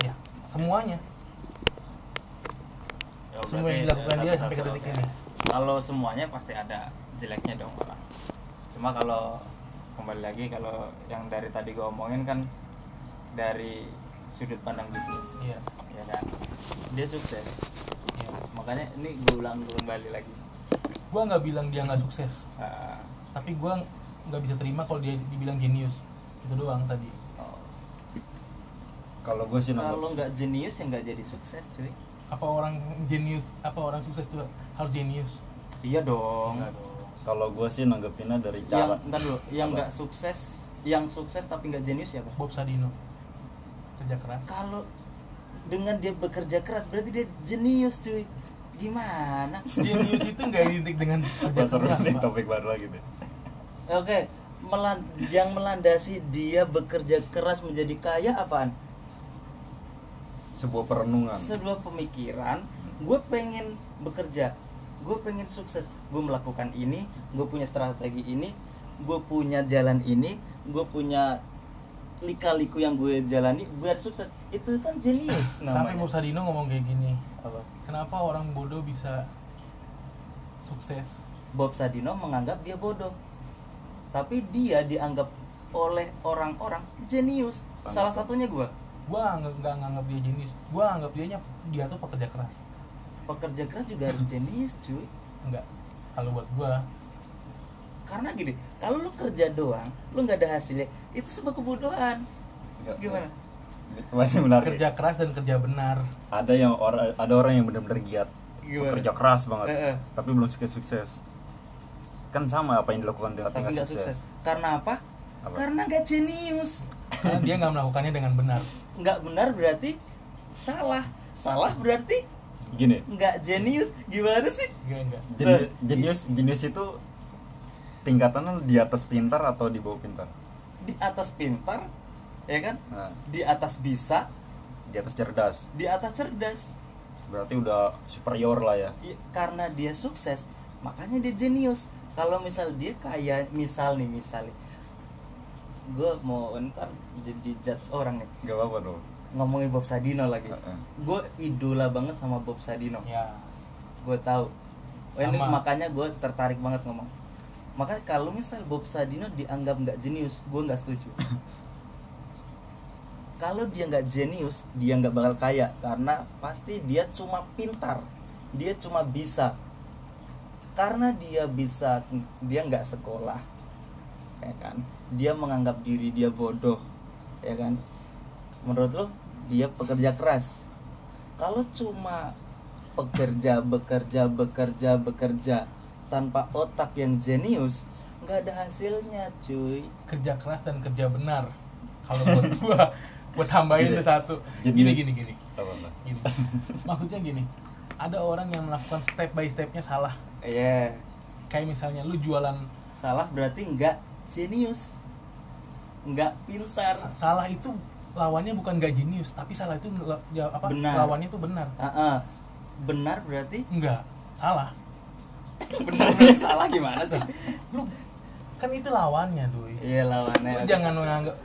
Ya semuanya. Ya, Semua yang dilakukan dia sampai ke detik oke. ini. kalau semuanya pasti ada jeleknya dong orang. Cuma kalau kembali lagi kalau yang dari tadi gue omongin kan dari sudut pandang bisnis. Iya. Ya kan? Dia sukses. Iya. Makanya ini gue ulang kembali lagi. Gua nggak bilang dia nggak sukses. Ah, tapi gua nggak bisa terima kalau dia dibilang jenius. Itu doang tadi. Oh. kalau gue sih kalau nggak jenius ya nggak jadi sukses cuy. Apa orang jenius apa orang sukses tuh harus jenius? Iya dong. Enggak dong. Kalau gue sih nanggepinnya dari yang cara ntar dulu yang nggak sukses yang sukses tapi nggak jenius siapa? Bob Sadino. Kerja keras. Kalau dengan dia bekerja keras berarti dia jenius cuy. Gimana? Jenius itu nggak identik dengan kerja keras nih topik baru lagi deh. Oke melan yang melandasi dia bekerja keras menjadi kaya apaan? Sebuah perenungan. Sebuah pemikiran. Gue pengen bekerja gue pengen sukses. Gue melakukan ini gue punya strategi ini gue punya jalan ini gue punya lika-liku yang gue jalani biar sukses. Itu kan jenius sampai Bob namanya Sadino ngomong kayak gini Apa? kenapa orang bodoh bisa sukses? Bob Sadino menganggap dia bodoh tapi dia dianggap oleh orang-orang jenius salah satunya gue gua nggak nganggap dia jenius gua anggap dia dia tuh pekerja keras pekerja keras juga harus jenius cuy. Enggak. Kalau buat gua. Karena gini kalau lu kerja doang lu nggak ada hasilnya itu sebuah kebodohan. Gimana? menarik kerja keras dan kerja benar. Ada yang orang ada orang yang benar-benar giat. Gimana? bekerja keras banget Eh, eh. tapi belum sukses sukses. Kan sama apa yang dilakukan tapi, tapi nggak sukses. Karena apa, Apa? karena nggak jenius. Karena dia nggak melakukannya dengan benar. Nggak benar berarti salah. Salah berarti gini. Nggak jenius gimana sih? Enggak enggak jenius jenius jenius itu tingkatannya di atas pintar atau di bawah pintar? Di atas pintar ya kan? Nah, di atas bisa. Di atas cerdas. Di atas cerdas. Berarti udah superior lah ya. I- karena dia sukses makanya dia jenius kalau misal dia kayak misal nih misal nih. Gue mau ntar jadi judge orang nih. Nggak apa-apa dong ngomongin Bob Sadino lagi. Heeh. gue idola banget sama Bob Sadino. Ya. Gue tahu. Oh, ini makanya gue tertarik banget ngomong. Makanya kalau misal Bob Sadino dianggap nggak jenius gue nggak setuju. Kalau dia nggak jenius dia nggak bakal kaya. Karena pasti dia cuma pintar. Dia cuma bisa. Karena dia bisa dia nggak sekolah ya kan? Dia menganggap diri dia bodoh ya kan? Menurut lo dia pekerja keras. Kalau cuma pekerja bekerja bekerja bekerja tanpa otak yang jenius nggak ada hasilnya cuy. Kerja keras dan kerja benar. Kalau buat gua buat tambahin tuh satu. Jadi- gini gini. gini apa? Gini. Maksudnya gini ada orang yang melakukan step by stepnya salah. Iya. Kayak misalnya lu jualan salah berarti nggak jenius. Nggak pintar. Sa- salah itu lawannya bukan gak jenius tapi salah itu ya, apa Benar. lawannya itu benar. Ah, ah. benar berarti? Enggak salah. Benar berarti salah gimana sih? Lu kan itu lawannya doi iya lawannya. Lu jangan menganggap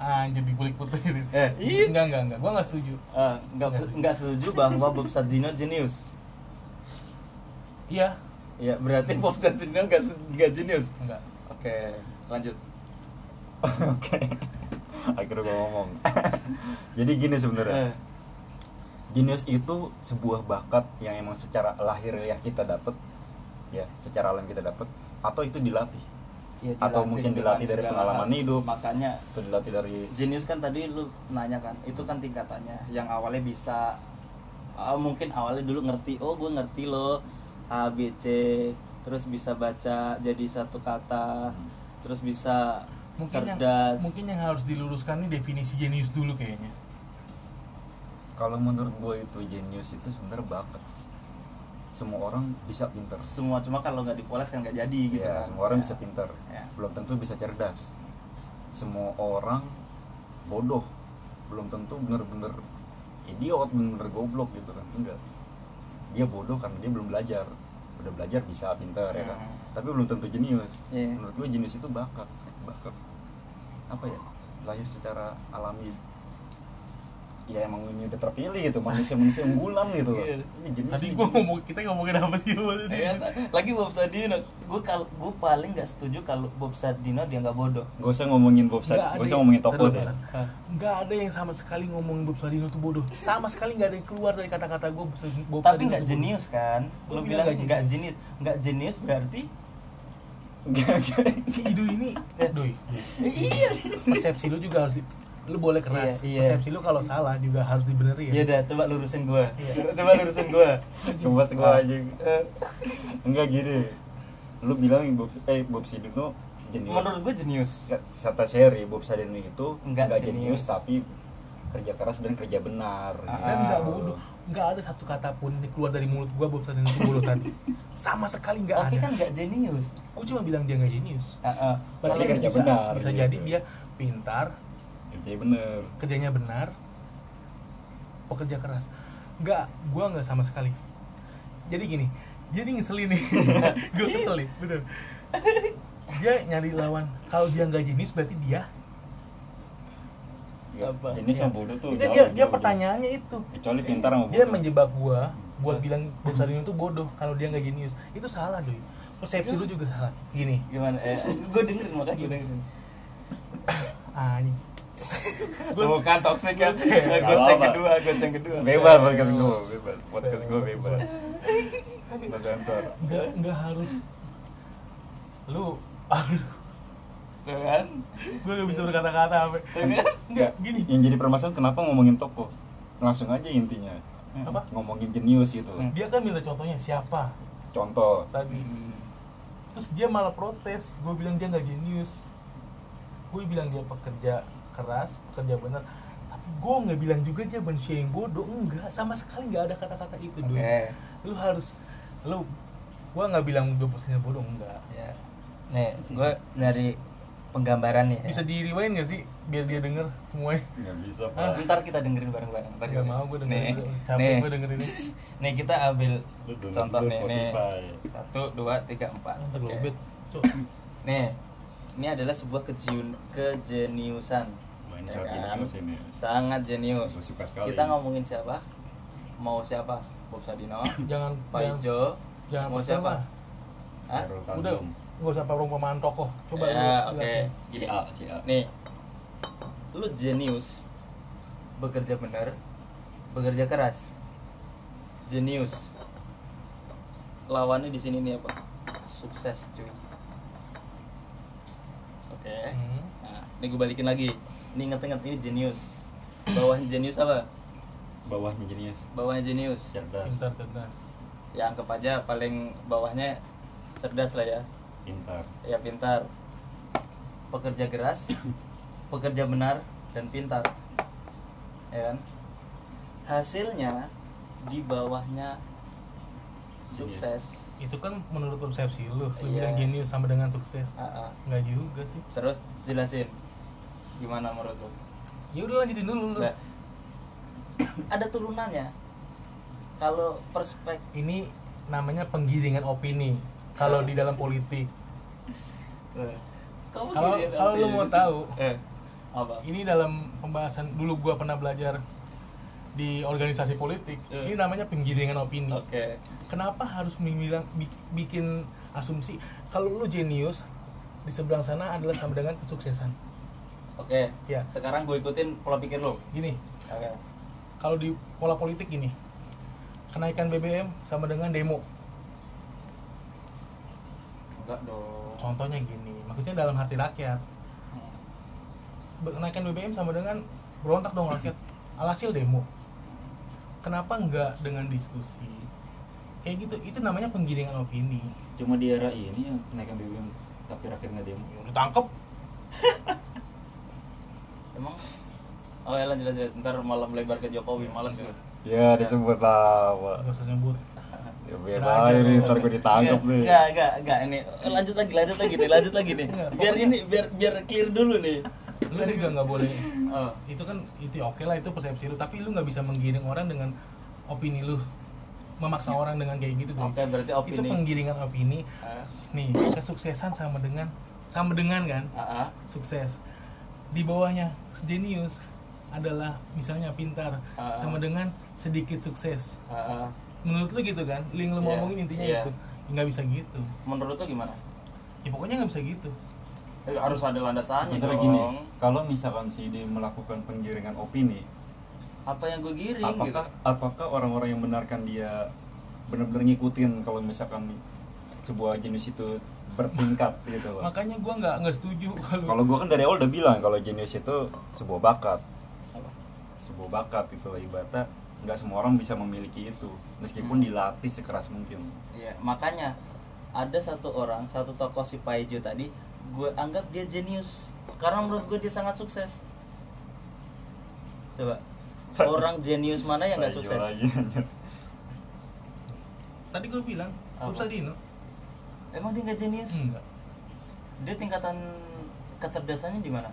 ah jadi kulit putih gitu. Eh, iya. enggak enggak enggak gua nggak setuju. Ah, nggak nggak setuju. bahwa Bob Sadino jenius. Iya. Ya berarti Bob Sadino nggak se- nggak jenius? Enggak oke lanjut. Oke akhirnya gue ngomong jadi gini sebenarnya Eh, Genius itu sebuah bakat yang emang secara lahir yang kita dapat ya, secara alam kita dapat atau itu dilatih Ya, Atau dilatih mungkin dengan dilatih dari pengalaman hal. hidup. makanya atau dilatih dari Genius kan tadi lu nanya kan, itu kan tingkatannya. Yang awalnya bisa ah, mungkin awalnya dulu ngerti, oh gue ngerti loh A B C, terus bisa baca jadi satu kata, terus bisa mungkin yang cerdas. mungkin yang harus diluruskan ini definisi jenius dulu kayaknya. Kalau menurut gue itu genius itu sebenarnya bakat semua orang bisa pinter. Semua cuma kalau nggak dipoles kan nggak jadi gitu ya, kan. semua orang Ya. bisa pinter. Ya. belum tentu bisa cerdas. Semua orang bodoh. Belum tentu bener-bener idiot bener-bener goblok gitu kan. Enggak. Dia bodoh karena dia belum belajar. Udah belajar bisa pinter ya kan? Hmm. tapi belum tentu jenius. Iya. menurut gue jenius itu bakat. Bakat apa ya lahir secara alami. Ya emang ini udah terpilih gitu manusia-manusia unggulan gitu. Loh Iya. Tadi ini gua jenius. ngomong kita ngomongin apa sih maksudnya Ya, lagi Bob Sadino, gue kalau gue paling nggak setuju kalau Bob Sadino dia nggak bodoh. Gak usah ngomongin Bob Sad, Nggak gak ada usah ngomongin tokoh Bentar, deh. nggak ada yang sama sekali ngomongin Bob Sadino itu bodoh. Sama sekali nggak ada yang keluar dari kata-kata gue Bob Tapi Sadino nggak jenius kan? Lu bilang nggak jenius, nggak jenius berarti si Ido ini doi iya. persepsi lu juga harus di, lu boleh keras Iya, iya. persepsi lu kalau salah juga harus dibenerin Ya udah, coba lurusin gue. Iya. Coba lurusin gue. Coba gua aja Enggak gini Lu bilang Bob, eh, Bob Sadino jenius Menurut gue jenius. Kata Sherry, Bob Sadino itu Nggak Nggak jenius. jenius tapi kerja keras dan kerja benar. Ah. dan nggak bodoh. Nggak ada satu kata pun yang keluar dari mulut gua Sadino itu bodoh tadi sama sekali nggak Tapi ada. kan nggak jenius. gua cuma bilang dia nggak jenius. Tapi kan kerja bisa, benar, bisa gitu. jadi dia pintar. Kerja bener kerjanya benar. Pekerja keras. Nggak gua nggak sama sekali. Jadi gini dia nih ngeselin nih. Gue keselin betul. Dia nyari lawan. Kalau dia nggak jenius berarti dia Apa? Jenius Iya. sama bodoh tuh itu jauh, dia dia jauh, pertanyaannya itu. Kecuali pintar sama bodoh dia menjebak gua buat bilang Bob Sadino itu bodoh kalau dia nggak jenius itu salah doi persepsi lu juga salah gini Gimana? Eh, gue dengerin makanya gue dengerin. anjing Bukan toxic ya. Apa-apa. kedua, gue cek kedua. Bebas podcast gue, bebas Podcast gue bebas Nggak sensor nggak harus lu kan? gue gak bisa berkata-kata apa Tuh kan? nggak gini. Yang jadi permasalahan kenapa ngomongin tokoh Langsung aja intinya. Apa? Ngomongin jenius gitu. Hmm. dia kan minta contohnya siapa? Contoh. Tadi. Terus dia malah protes. Gue bilang dia nggak jenius. Gue bilang dia pekerja keras pekerja benar tapi gue nggak bilang juga dia manusia yang bodoh. Enggak sama sekali nggak ada kata-kata itu Oke. Doi. lu harus lu gue nggak bilang dia posisinya bodoh enggak. Ya nih gue dari penggambaran nih ya. bisa di rewind gak sih biar dia denger semuanya Nggak bisa Ah. pak Ntar kita dengerin bareng-bareng. Ntar nggak mau gue Nih, dengerin dulu. capek nih. gue dengerin ini Nih kita ambil contoh nih, nih. Satu, dua, tiga, empat. Cok Nih, ini adalah sebuah kejiun, kejeniusan. Ya kan? ini Sangat jenius. Gue suka sekali Kita ngomongin siapa? Mau siapa? Bob Sadino, jangan Pak Ijo, jangan mau siapa? Hah? Udah. Nggak usah perumpamaan tokoh coba ya, lu oke. Gini. A, si A Nih, lu jenius, bekerja benar, bekerja keras, jenius. Lawannya di sini nih apa? Sukses cuy. Oke. Hmm. Nah, ini gue balikin lagi. Ini inget-inget ini jenius. Bawahnya jenius apa? Bawahnya jenius Bawahnya jenius. Cerdas pintar cerdas Ya anggap aja paling bawahnya cerdas lah ya. Pintar Ya pintar. Pekerja keras, pekerja benar dan pintar. Ya kan? Hasilnya di bawahnya sukses. itu kan menurut persepsi lu lu Iya. bilang jenius sama dengan sukses Ah, ah. nggak juga sih Terus jelasin gimana menurut lu? ya udah lanjutin dulu lu Nah, ada turunannya. Kalau perspek ini namanya penggiringan opini kalau di dalam politik kamu Kalau- kalau lu mau tahu. eh, apa? ini dalam pembahasan dulu gua pernah belajar di organisasi politik Eh. ini namanya penggiringan opini Oke. kenapa harus bilang bik- bikin asumsi kalau lu jenius di seberang sana adalah sama dengan kesuksesan Oke. ya Sekarang gue ikutin pola pikir lo. gini Oke. kalau di pola politik gini kenaikan BBM sama dengan demo enggak dong. Contohnya gini maksudnya dalam hati rakyat. Kenaikan BBM sama dengan berontak dong rakyat. Alhasil demo. Kenapa enggak dengan diskusi? Kayak gitu itu namanya penggiringan opini. Cuma di era ini yang kenaikan BBM tapi rakyat nggak demo. Ditangkap emang? Oh ya lanjut lanjut. Ntar malam lebar ke Jokowi males gue ya disebut apa nggak usah sebut ya aja ini ntar gue ditangkap nih Enggak, enggak, enggak ini. Lanjut lagi, lanjut lagi nih, lanjut lagi nih. Biar ini biar biar clear dulu nih. lu juga nggak boleh Oh. itu kan itu oke lah itu persepsi lu tapi lu nggak bisa menggiring orang dengan opini lu memaksa orang dengan kayak gitu. Oke, berarti itu opini. penggiringan opini Ah, nih kesuksesan sama dengan sama dengan kan ah, ah. sukses di bawahnya genius adalah misalnya pintar Ah. sama dengan sedikit sukses ah, ah. Menurut lu gitu kan link lu Iya, ngomongin intinya iya. itu nggak bisa gitu Menurut lo gimana? ya pokoknya nggak bisa gitu Eh, harus ada landasannya sebenarnya dong. gini kalau misalkan si dia melakukan penggiringan opini Apa yang gue giring gitu? apakah apakah orang-orang yang benarkan dia benar-benar ngikutin kalau misalkan sebuah jenis itu bertingkat gitu loh makanya gua nggak nggak setuju kalau kalau gua kan dari awal udah bilang kalau jenis itu sebuah bakat Apa? sebuah bakat itu ibaratnya nggak semua orang bisa memiliki itu meskipun Hmm. dilatih sekeras mungkin Iya, makanya ada satu orang, satu tokoh si Paijo tadi, gue anggap dia jenius karena menurut gue dia sangat sukses. Coba, orang jenius mana yang nggak sukses? lagi, tadi gua bilang Sadino Emang dia nggak jenius? enggak Dia tingkatan kecerdasannya di mana?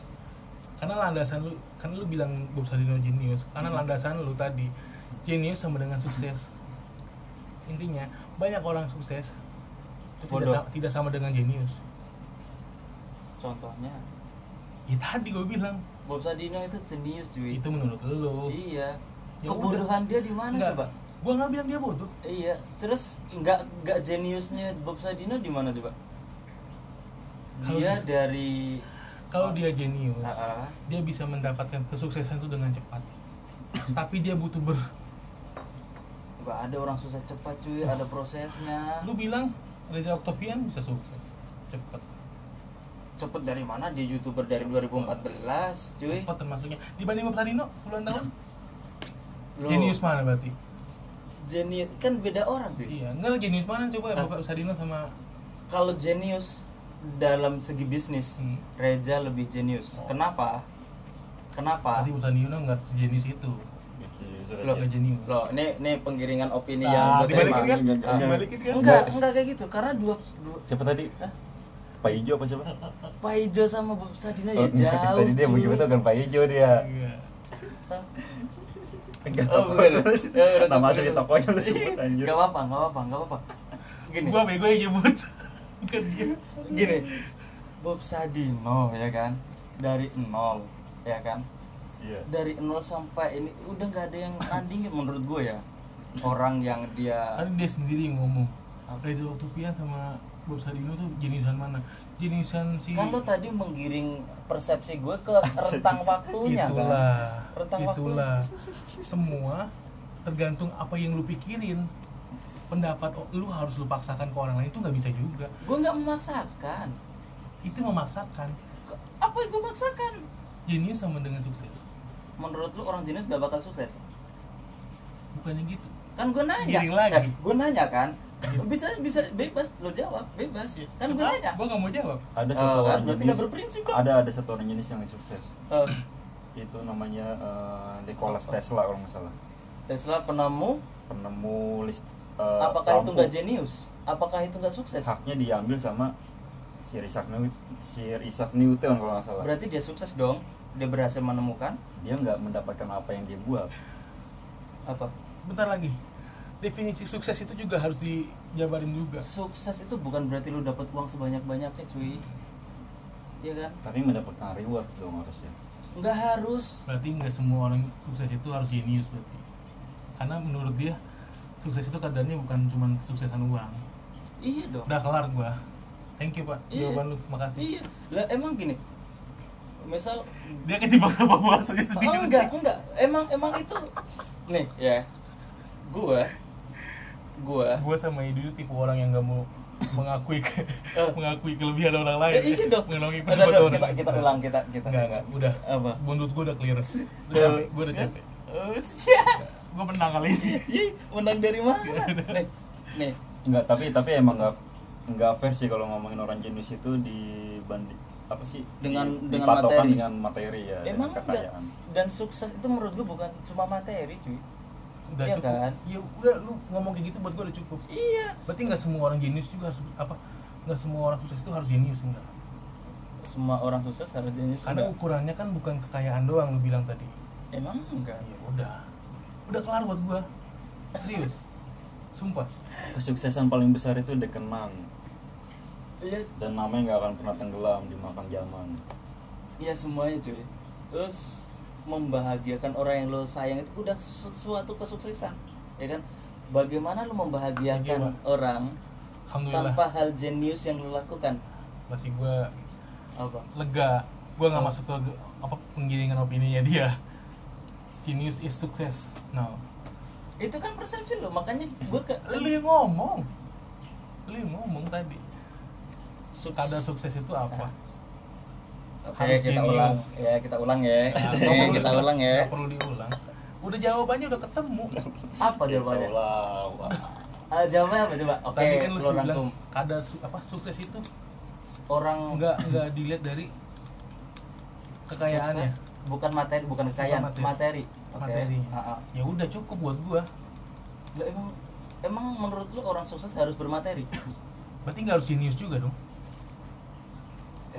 karena landasan lu kan lu bilang Bob Sadino jenius karena Hmm. landasan lu tadi jenius sama dengan sukses intinya banyak orang sukses itu tidak, Bodoh. sa- tidak sama dengan jenius Contohnya, ya tadi gue bilang Bob Sadino itu jenius cuy. itu menurut lu Iya. Ya Kebodohan dia di mana coba? gua nggak bilang dia bodoh Iya. Terus nggak nggak jeniusnya Bob Sadino di mana coba? Kalau Dia dia- dari kalau dia jenius Ah, ah. dia bisa mendapatkan kesuksesan itu dengan cepat tapi dia butuh ber nggak ada orang susah cepat cuy, ada prosesnya. lu bilang Reza Octavian bisa sukses cepat Cepet dari mana? Dia youtuber dari 2014 cuy. cepat termasuknya dibanding Bob Sadino puluhan tahun Loh, jenius mana berarti Jenius kan beda orang cuy. iya enggak lah jenius mana coba Ah. Bob Sadino sama Kalau jenius dalam segi bisnis, Hmm. Reza lebih jenius. Kenapa? Kenapa? berarti Bob Sadino nggak sejenis itu Loh, nggak jenius Loh, ini ini penggiringan opini Nah, yang gue dibalikin terima. kan? Enggak, enggak, Ah. dibalikin kan Enggak, Enggak. enggak kayak gitu. Karena dua, dua siapa tadi Hah? Pak Ijo apa siapa Pak Ijo sama Bob Sadino Oh, ya enggak, jauh. tadi dia begitu kan Pak Ijo dia Iya. Enggak Oh. Ya, udah, nama asli tokonya lu sebut anjir Gak apa-apa, gak apa-apa, gak apa-apa. Gini, gua bego yang nyebut bukan dia gini. Bob Sadino ya kan, dari nol, ya kan, iya dari nol sampai ini udah nggak ada yang nandingin menurut gue ya. Orang yang dia Tadi dia sendiri yang ngomong Reza Octavian sama Bob Sadino tuh jeniusan mana jeniusan si kan lo tadi menggiring persepsi gue ke rentang waktunya kan. itulah Rentang waktu. itulah semua tergantung apa yang lu pikirin pendapat lu harus lu paksakan ke orang lain itu nggak bisa juga Gue nggak memaksakan. itu memaksakan Apa yang gue maksakan? jenius sama dengan sukses Menurut lu orang jenis gak bakal sukses? bukannya gitu Kan gue nanya. Giring lagi. gue nanya kan. Bisa bisa bebas lo jawab, bebas. Kan gue nanya. gua nggak mau jawab ada Oh, satu kan? orang Berarti jenis berprinsip dong. ada ada satu orang jenis yang sukses Eh, itu namanya eh, Nikola Tesla kalau nggak salah Tesla penemu penemu list eh, apakah itu lampu. nggak jenius apakah itu nggak sukses haknya diambil sama Sir Isaac Newton, Sir Isaac Newton kalau nggak salah berarti dia sukses dong dia berhasil menemukan dia nggak mendapatkan apa yang dia buat. Apa? Bentar lagi. Definisi sukses itu juga harus dijabarin juga. Sukses itu bukan berarti lu dapat uang sebanyak banyaknya cuy. Iya kan? Tapi mendapatkan reward dong harusnya. Nggak harus. Berarti nggak semua orang sukses itu harus jenius berarti. Karena menurut dia sukses itu kadarnya bukan cuma kesuksesan uang. Iya dong. Udah kelar gua. Thank you pak. Iya. jawaban lu makasih. Iya. Lah emang gini misal dia kejebak sama bahasanya oh, sedikit enggak enggak emang emang itu nih ya gua gua gue sama Idu itu tipe orang yang gak mau mengakui ke, Eh. mengakui kelebihan orang lain Ya, iya dong. mengakui pendapat ada, orang kita, lain. kita ulang kita kita enggak enggak udah Apa? menurut gue udah clear udah Udah. capek gue udah capek Oh, gue menang kali ini Ih, menang dari mana? nih, nih. Enggak, tapi tapi emang enggak enggak fair sih kalau ngomongin orang jenius itu dibanding apa sih Dengan- di- dengan materi. dengan materi ya Emang enggak. Dan sukses itu menurut gua bukan cuma materi, cuy. udah Iya cukup kan? iya udah lu ngomong kayak gitu buat gue udah cukup Iya. berarti nggak semua orang jenius juga harus apa nggak semua orang sukses itu harus jenius enggak Semua orang sukses harus jenis karena enggak? ukurannya kan bukan kekayaan doang lu bilang tadi Emang enggak. ya udah udah kelar buat gue serius sumpah kesuksesan paling besar itu dikenang Iya, dan namanya nggak akan pernah tenggelam dimakan zaman iya semuanya, cuy. Terus membahagiakan orang yang lo sayang itu udah sesuatu kesuksesan, ya kan? Bagaimana lo membahagiakan Iya, orang tanpa hal jenius yang lo lakukan? berarti gue Apa? lega gue nggak Oh. masuk ke apa penggiringan opininya dia genius is sukses no Itu kan persepsi lo, makanya gue ke lu yang ngomong lu yang ngomong tadi Suks- kadar sukses itu apa Oke, Harus kita jenius. ulang. Ya, kita ulang ya. Nah, Oke, kita ulang ya. perlu diulang udah jawabannya udah ketemu Apa jawabannya? Tolak, wah. Ah, jawabannya apa coba? Oke, tadi kan lu bilang rangkum. kadar su- apa sukses itu Orang nggak nggak dilihat dari kekayaannya sukses bukan materi, bukan kekayaan, materi. materi. Oke. Materi. Ah, ah. ya udah cukup buat gua Lah, emang emang menurut lu orang sukses harus bermateri? berarti nggak harus jenius juga dong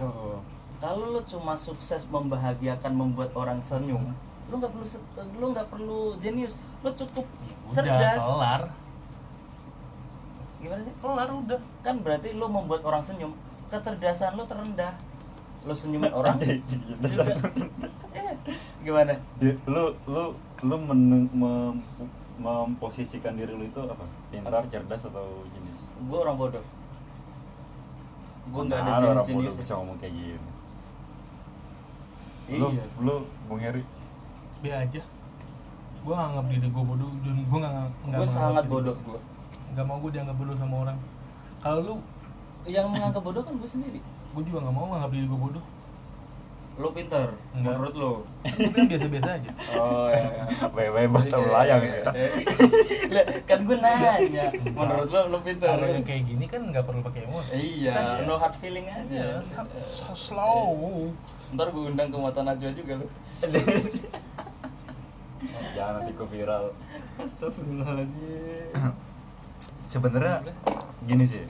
Oh. Kalau lu cuma sukses membahagiakan membuat orang senyum, lu nggak perlu se- lu nggak perlu jenius, lu cukup Ya udah cerdas. kelar Gimana sih? kelar udah Kan berarti lu membuat orang senyum, kecerdasan lu terendah. Lu senyumin orang juga. Eh, gimana? Di- lu lu lu men- mem- memposisikan diri lu itu apa pintar cerdas atau jenis Gue orang bodoh. Gue nggak ada jenis bodoh jenis. bisa ngomong kayak gini lu Iya. lu bung Heri be aja gua nganggap diri gua bodoh dan gua nggak nggak Gue menganggap sangat bodoh gue. nggak mau gua dianggap bodoh sama orang kalau lu Yang menganggap bodoh kan gue sendiri. gua juga nggak mau nganggap diri gua bodoh Lo pinter, Enggak. menurut lo. gua bilang biasa-biasa aja Oh ya. wewe baca layang ya Lah, kan gue nanya, menurut lo lo pinter. kalau yang kayak gini kan nggak perlu pakai emosi Iya, no hard feeling aja. Iya, so slow Ntar gue undang ke mata Najwa juga lo. jangan nanti ku viral Astagfirullahaladzim. sebenarnya gini sih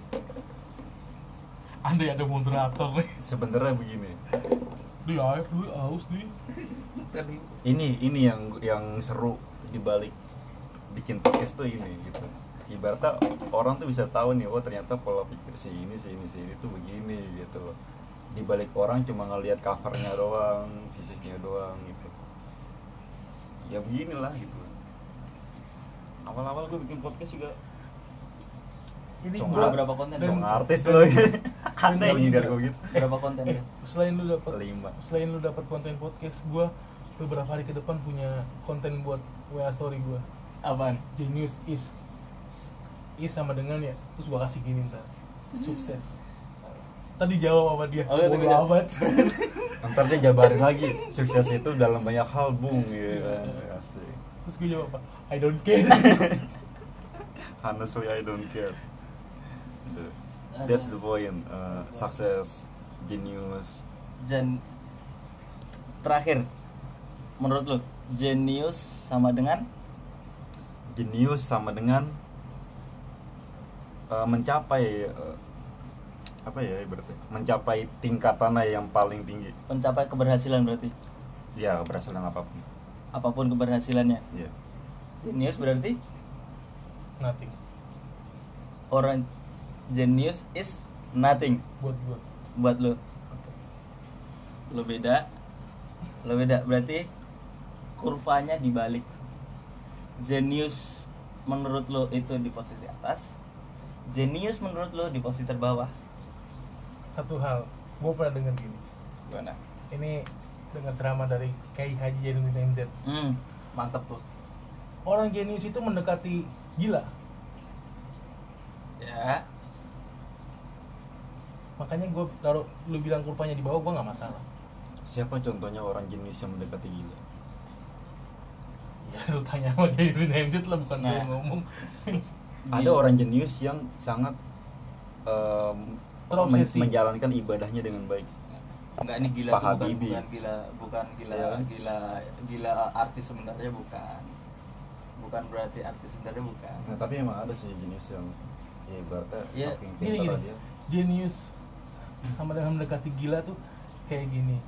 andai ada moderator nih sebenarnya begini di air dulu aus nih ini ini yang yang seru dibalik bikin podcast tuh ini gitu. Ibaratnya orang tuh bisa tahu nih oh ternyata pola pikir si ini si ini si ini tuh begini gitu loh. Dibalik orang cuma ngelihat covernya doang fisiknya doang gitu. Ya beginilah gitu. Awal-awal gue bikin podcast juga ini Song gua berapa konten? song artis loh aneh ngindar gue gitu. berapa konten eh, ya? selain lu dapat lima. selain lu dapat konten podcast gua beberapa hari ke depan punya konten buat WA story gua. Apaan? genius is is sama dengan ya terus gua kasih gini ntar. Sukses. Tadi jawab sama dia. Oh, iya, bodo tadi jawab. amat. Ntar dia jabarin lagi. Sukses itu dalam banyak hal bung gitu kan. Asik. Terus gue jawab apa I don't care. Honestly I don't care Gitu. that's the point. Uh, success genius. Jen terakhir. Menurut lo jenius sama dengan? Genius sama dengan uh, mencapai uh, apa ya ibaratnya? Mencapai tingkatannya yang paling tinggi. Mencapai keberhasilan berarti? Ya keberhasilan apa pun. Apa pun keberhasilannya? Ya. Jenius berarti? Nothing. Orang genius is nothing. Buat gua. Buat lo lo beda. Lo beda. Berarti kurvanya dibalik. Genius menurut lo itu di posisi atas. Genius menurut lo di posisi terbawah. Satu hal gua pernah denger gini. Gimana? Ini dengan ceramah dari Kiai Haji Jainuddin MZ hmm, mantep tuh. Orang jenius itu mendekati gila. Ya makanya gue taruh lu bilang kurvanya di bawah gue nggak masalah. Siapa contohnya orang jenius yang mendekati gila? Ya lu tanya sama Jainuddin MZ lah bukan gue Nah. ngomong. Ada orang jenius yang sangat Terobsesi. men- menjalankan ibadahnya dengan baik. Enggak ini gila Pak bukan, Habibie. bukan gila bukan gila kan? gila gila artis sebenarnya bukan. Bukan berarti artis sebenarnya bukan. Nah tapi emang ada sih jenius yang ya ibaratnya saking gini pintar gini. aja. Jenius sama dengan mendekati gila tuh kayak gini.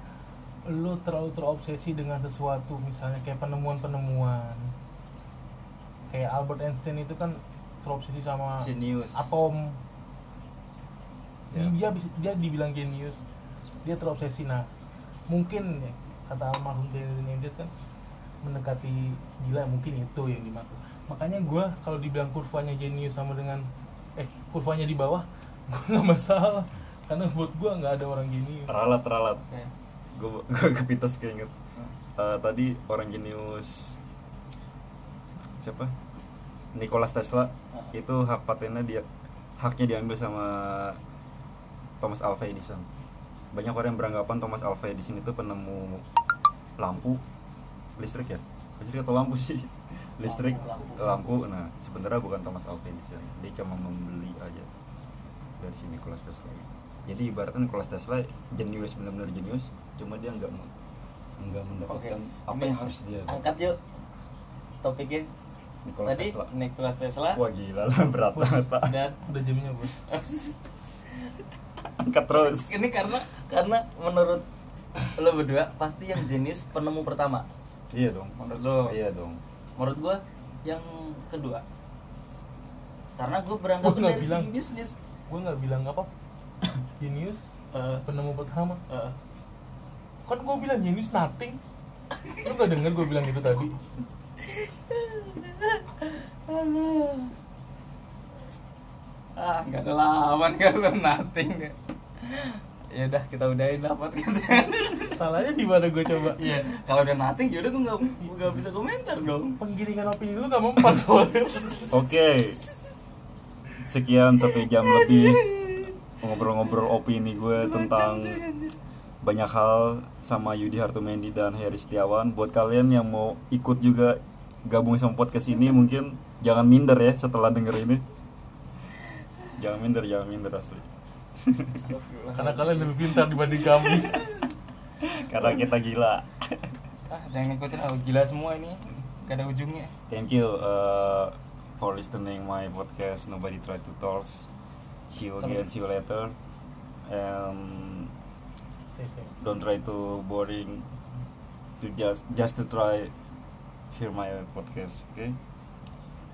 Lu terlalu terobsesi dengan sesuatu misalnya kayak penemuan-penemuan. Kayak Albert Einstein itu kan terobsesi sama Genius. atom. Ya. dia dia dibilang jenius dia terobsesi. Nah mungkin ya, kata almarhum Jainuddin MZ kan mendekati gila mungkin itu yang dimaksud. Makanya gue kalau dibilang kurvanya jenius sama dengan eh kurvanya di bawah gue nggak masalah karena buat gue nggak ada orang jenius ralat ralat gue gue kepitas keinget Eh, tadi orang jenius siapa? Nikola Tesla Ah. itu hak patennya dia haknya diambil sama Thomas Alva Edison. Banyak orang yang beranggapan Thomas Alva Edison itu penemu lampu listrik ya? Listrik atau lampu sih? Listrik Lampu, lampu, nah sebenarnya bukan Thomas Alva Edison. Dia cuma membeli aja dari si Nikola Tesla jadi ibaratnya Nikola Tesla jenius benar-benar jenius cuma dia nggak mau nggak mendapatkan apa Ini yang harus dia angkat yuk topiknya. Nikola tadi Tesla. Nikola Tesla. Wah gila lah berat banget pak. dan udah jamnya bos. Angkat terus. Ini karena karena menurut lo berdua pasti yang jenis penemu pertama. Iya dong. Menurut lo? Iya dong. Menurut gua yang kedua. Karena gue Gua berangkat nggak dari bilang. segi bisnis. Gue nggak bilang apa jenius Eh, penemu pertama eh, kan gue bilang jenius nothing. Lu nggak denger gue bilang itu tadi? Ah nggak ada lawan kan lo nothing. Ya udah kita udahin lah podcastnya salahnya di mana gue coba? Iya kalau udah nothing yaudah gue nggak gue nggak bisa komentar dong. Penggiringan opini lu nggak mempan soalnya. Oke. Sekian satu jam lebih ngobrol-ngobrol opini gue tentang banyak hal sama Yudi Hartumendi dan Heri Setiawan. Buat kalian yang mau ikut juga gabung sama podcast ini mungkin jangan minder ya setelah denger ini. Jangan minder, jangan minder asli. karena kalian lebih pintar dibanding kami Karena kita gila. ah jangan ikutin ah gila semua ini gak ada ujungnya Thank you uh, for listening my podcast Nobody Try to Talk. See you again, see you later. And safe. don't try to boring. To just just to try hear my podcast okay?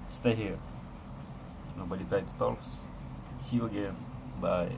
Stay here. Nobody try to talk see you again. Bye